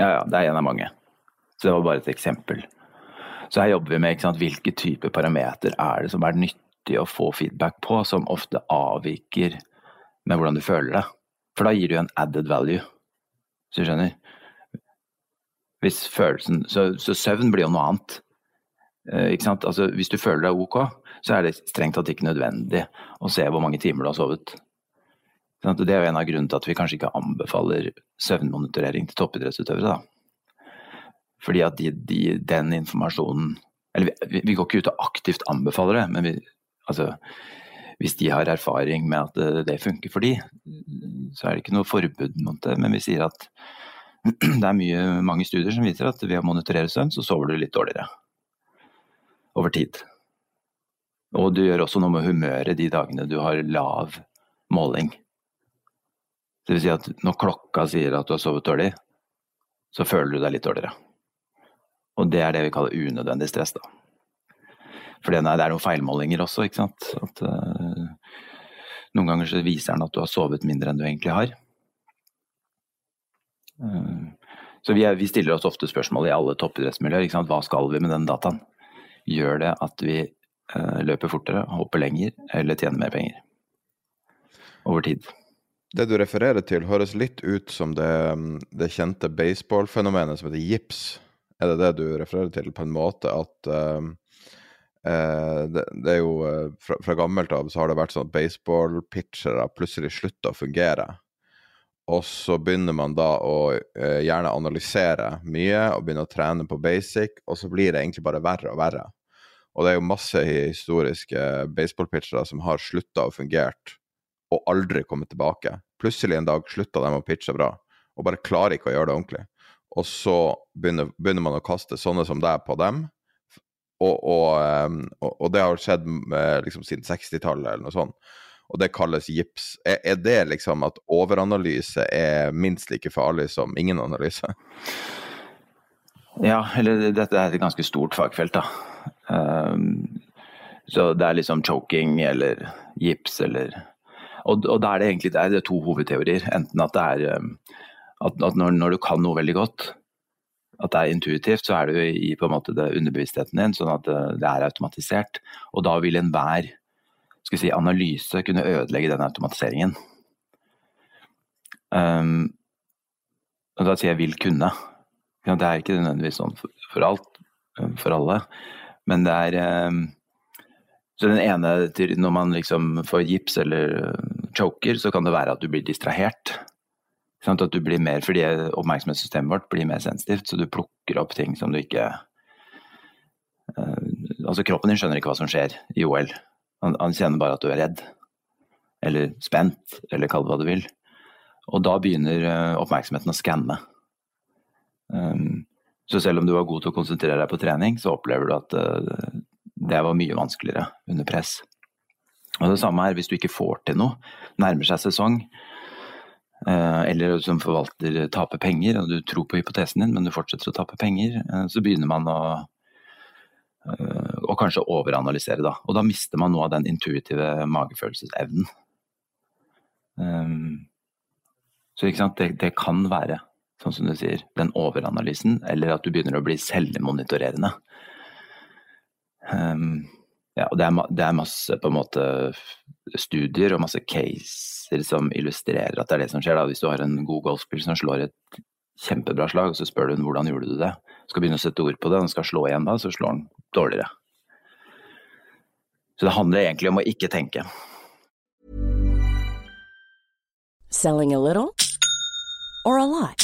Ja, ja, det er en av mange. Så det var bare et eksempel. Så her jobber vi med sant, hvilke typer parameter er det som er nyttig å få feedback på, som ofte avviker med hvordan du føler deg. For da gir du en added value, hvis du skjønner. Hvis følelsen, så, så søvn blir jo noe annet. Eh, altså, hvis du føler deg ok, så er det strengt tatt ikke nødvendig å se hvor mange timer du har sovet. Det er jo en av grunnene til at vi kanskje ikke anbefaler søvnmonitorering til toppidrettsutøvere. Fordi at de, de, den informasjonen Eller vi, vi, går ikke ut og aktivt anbefaler det, men vi, altså, hvis de har erfaring med at det, det funker for de, så er det ikke noe forbud mot det. Men vi sier at det er mye, mange studier som viser at ved å monitorere søvn, så sover du litt dårligere over tid. Og du gjør også noe med humøret de dagene du har lav måling. Det vil si at når klokka sier at du har sovet dårlig, så føler du deg litt dårligere. Og det er det vi kaller unødvendig stress, da. For det er noen feilmålinger også, ikke sant. At, uh, noen ganger så viser den at du har sovet mindre enn du egentlig har. Uh, så vi, er, vi, stiller oss ofte spørsmål i alle toppidrettsmiljøer. Hva skal vi med den dataen? Gjør det at vi uh, løper fortere, hopper lenger eller tjener mer penger over tid. Det du refererer til, høres litt ut som det, det kjente baseballfenomenet som heter gips. Er det det du refererer til, på en måte at uh, uh, det, det, er jo fra, fra, gammelt av så har det vært sånn at baseballpitchere plutselig slutter å fungere. Og så begynner man da å uh, gjerne analysere mye og begynne å trene på basic, og så blir det egentlig bare verre og verre. Og det er jo masse historiske baseballpitchere som har slutta å fungere og aldri kommet tilbake. Plutselig en dag slutta de å pitche bra, og bare klarer ikke å gjøre det ordentlig. Og så begynner, begynner man å kaste sånne som deg på dem. Og, og, og det har skjedd liksom, siden 60-tallet eller noe sånt og det kalles gips. Er, er, det liksom at overanalyse er minst like farlig som ingen analyse? Ja, eller dette er et ganske stort fagfelt, da. Um, så det er liksom choking eller gips eller Og, og da er det egentlig det er to hovedteorier. Enten at det er um, at, at når, når, du kan noe veldig godt, at det er intuitivt, så er du i på en måte det underbevisstheten din, sånn at det, det er automatisert. Og da vil enhver si, analyse kunne ødelegge den automatiseringen. Um, og da sier jeg 'vil kunne'. Det er ikke nødvendigvis sånn for, for alt, for alle. Men det er um, Så den ene Når man liksom får gips eller choker, så kan det være at du blir distrahert. Sånn at du blir mer, Fordi oppmerksomhetssystemet vårt blir mer sensitivt, så du plukker opp ting som du ikke uh, Altså kroppen din skjønner ikke hva som skjer i OL. Han, han, kjenner bare at du er redd. Eller spent, eller kall det hva du vil. Og da begynner uh, oppmerksomheten å skanne. Um, så selv om du var god til å konsentrere deg på trening, så opplever du at uh, det var mye vanskeligere under press. Og det samme er hvis du ikke får til noe, nærmer seg sesong, uh, eller som forvalter taper penger, og du tror på hypotesen din, men du fortsetter å tape penger, så begynner man å Eh, og kanskje overanalysere, da. Og da mister man noe av den intuitive magefølelsesevnen. Um, så det, det, kan være, sånn som du sier, den overanalysen, eller at du begynner å bli selvmonitorerende. Um, ja, og det er, det er, masse måte studier og masse caser som illustrerer at det er det som skjer. Da. Hvis du har en god golfspiller som slår et kjempebra slag, og så spør du ham hvordan gjorde du det, skal begynne å sette ord på det, han skal slå igjen da, så slår han dårligere. Så det handler egentlig om å ikke tenke. Selling a little or a lot?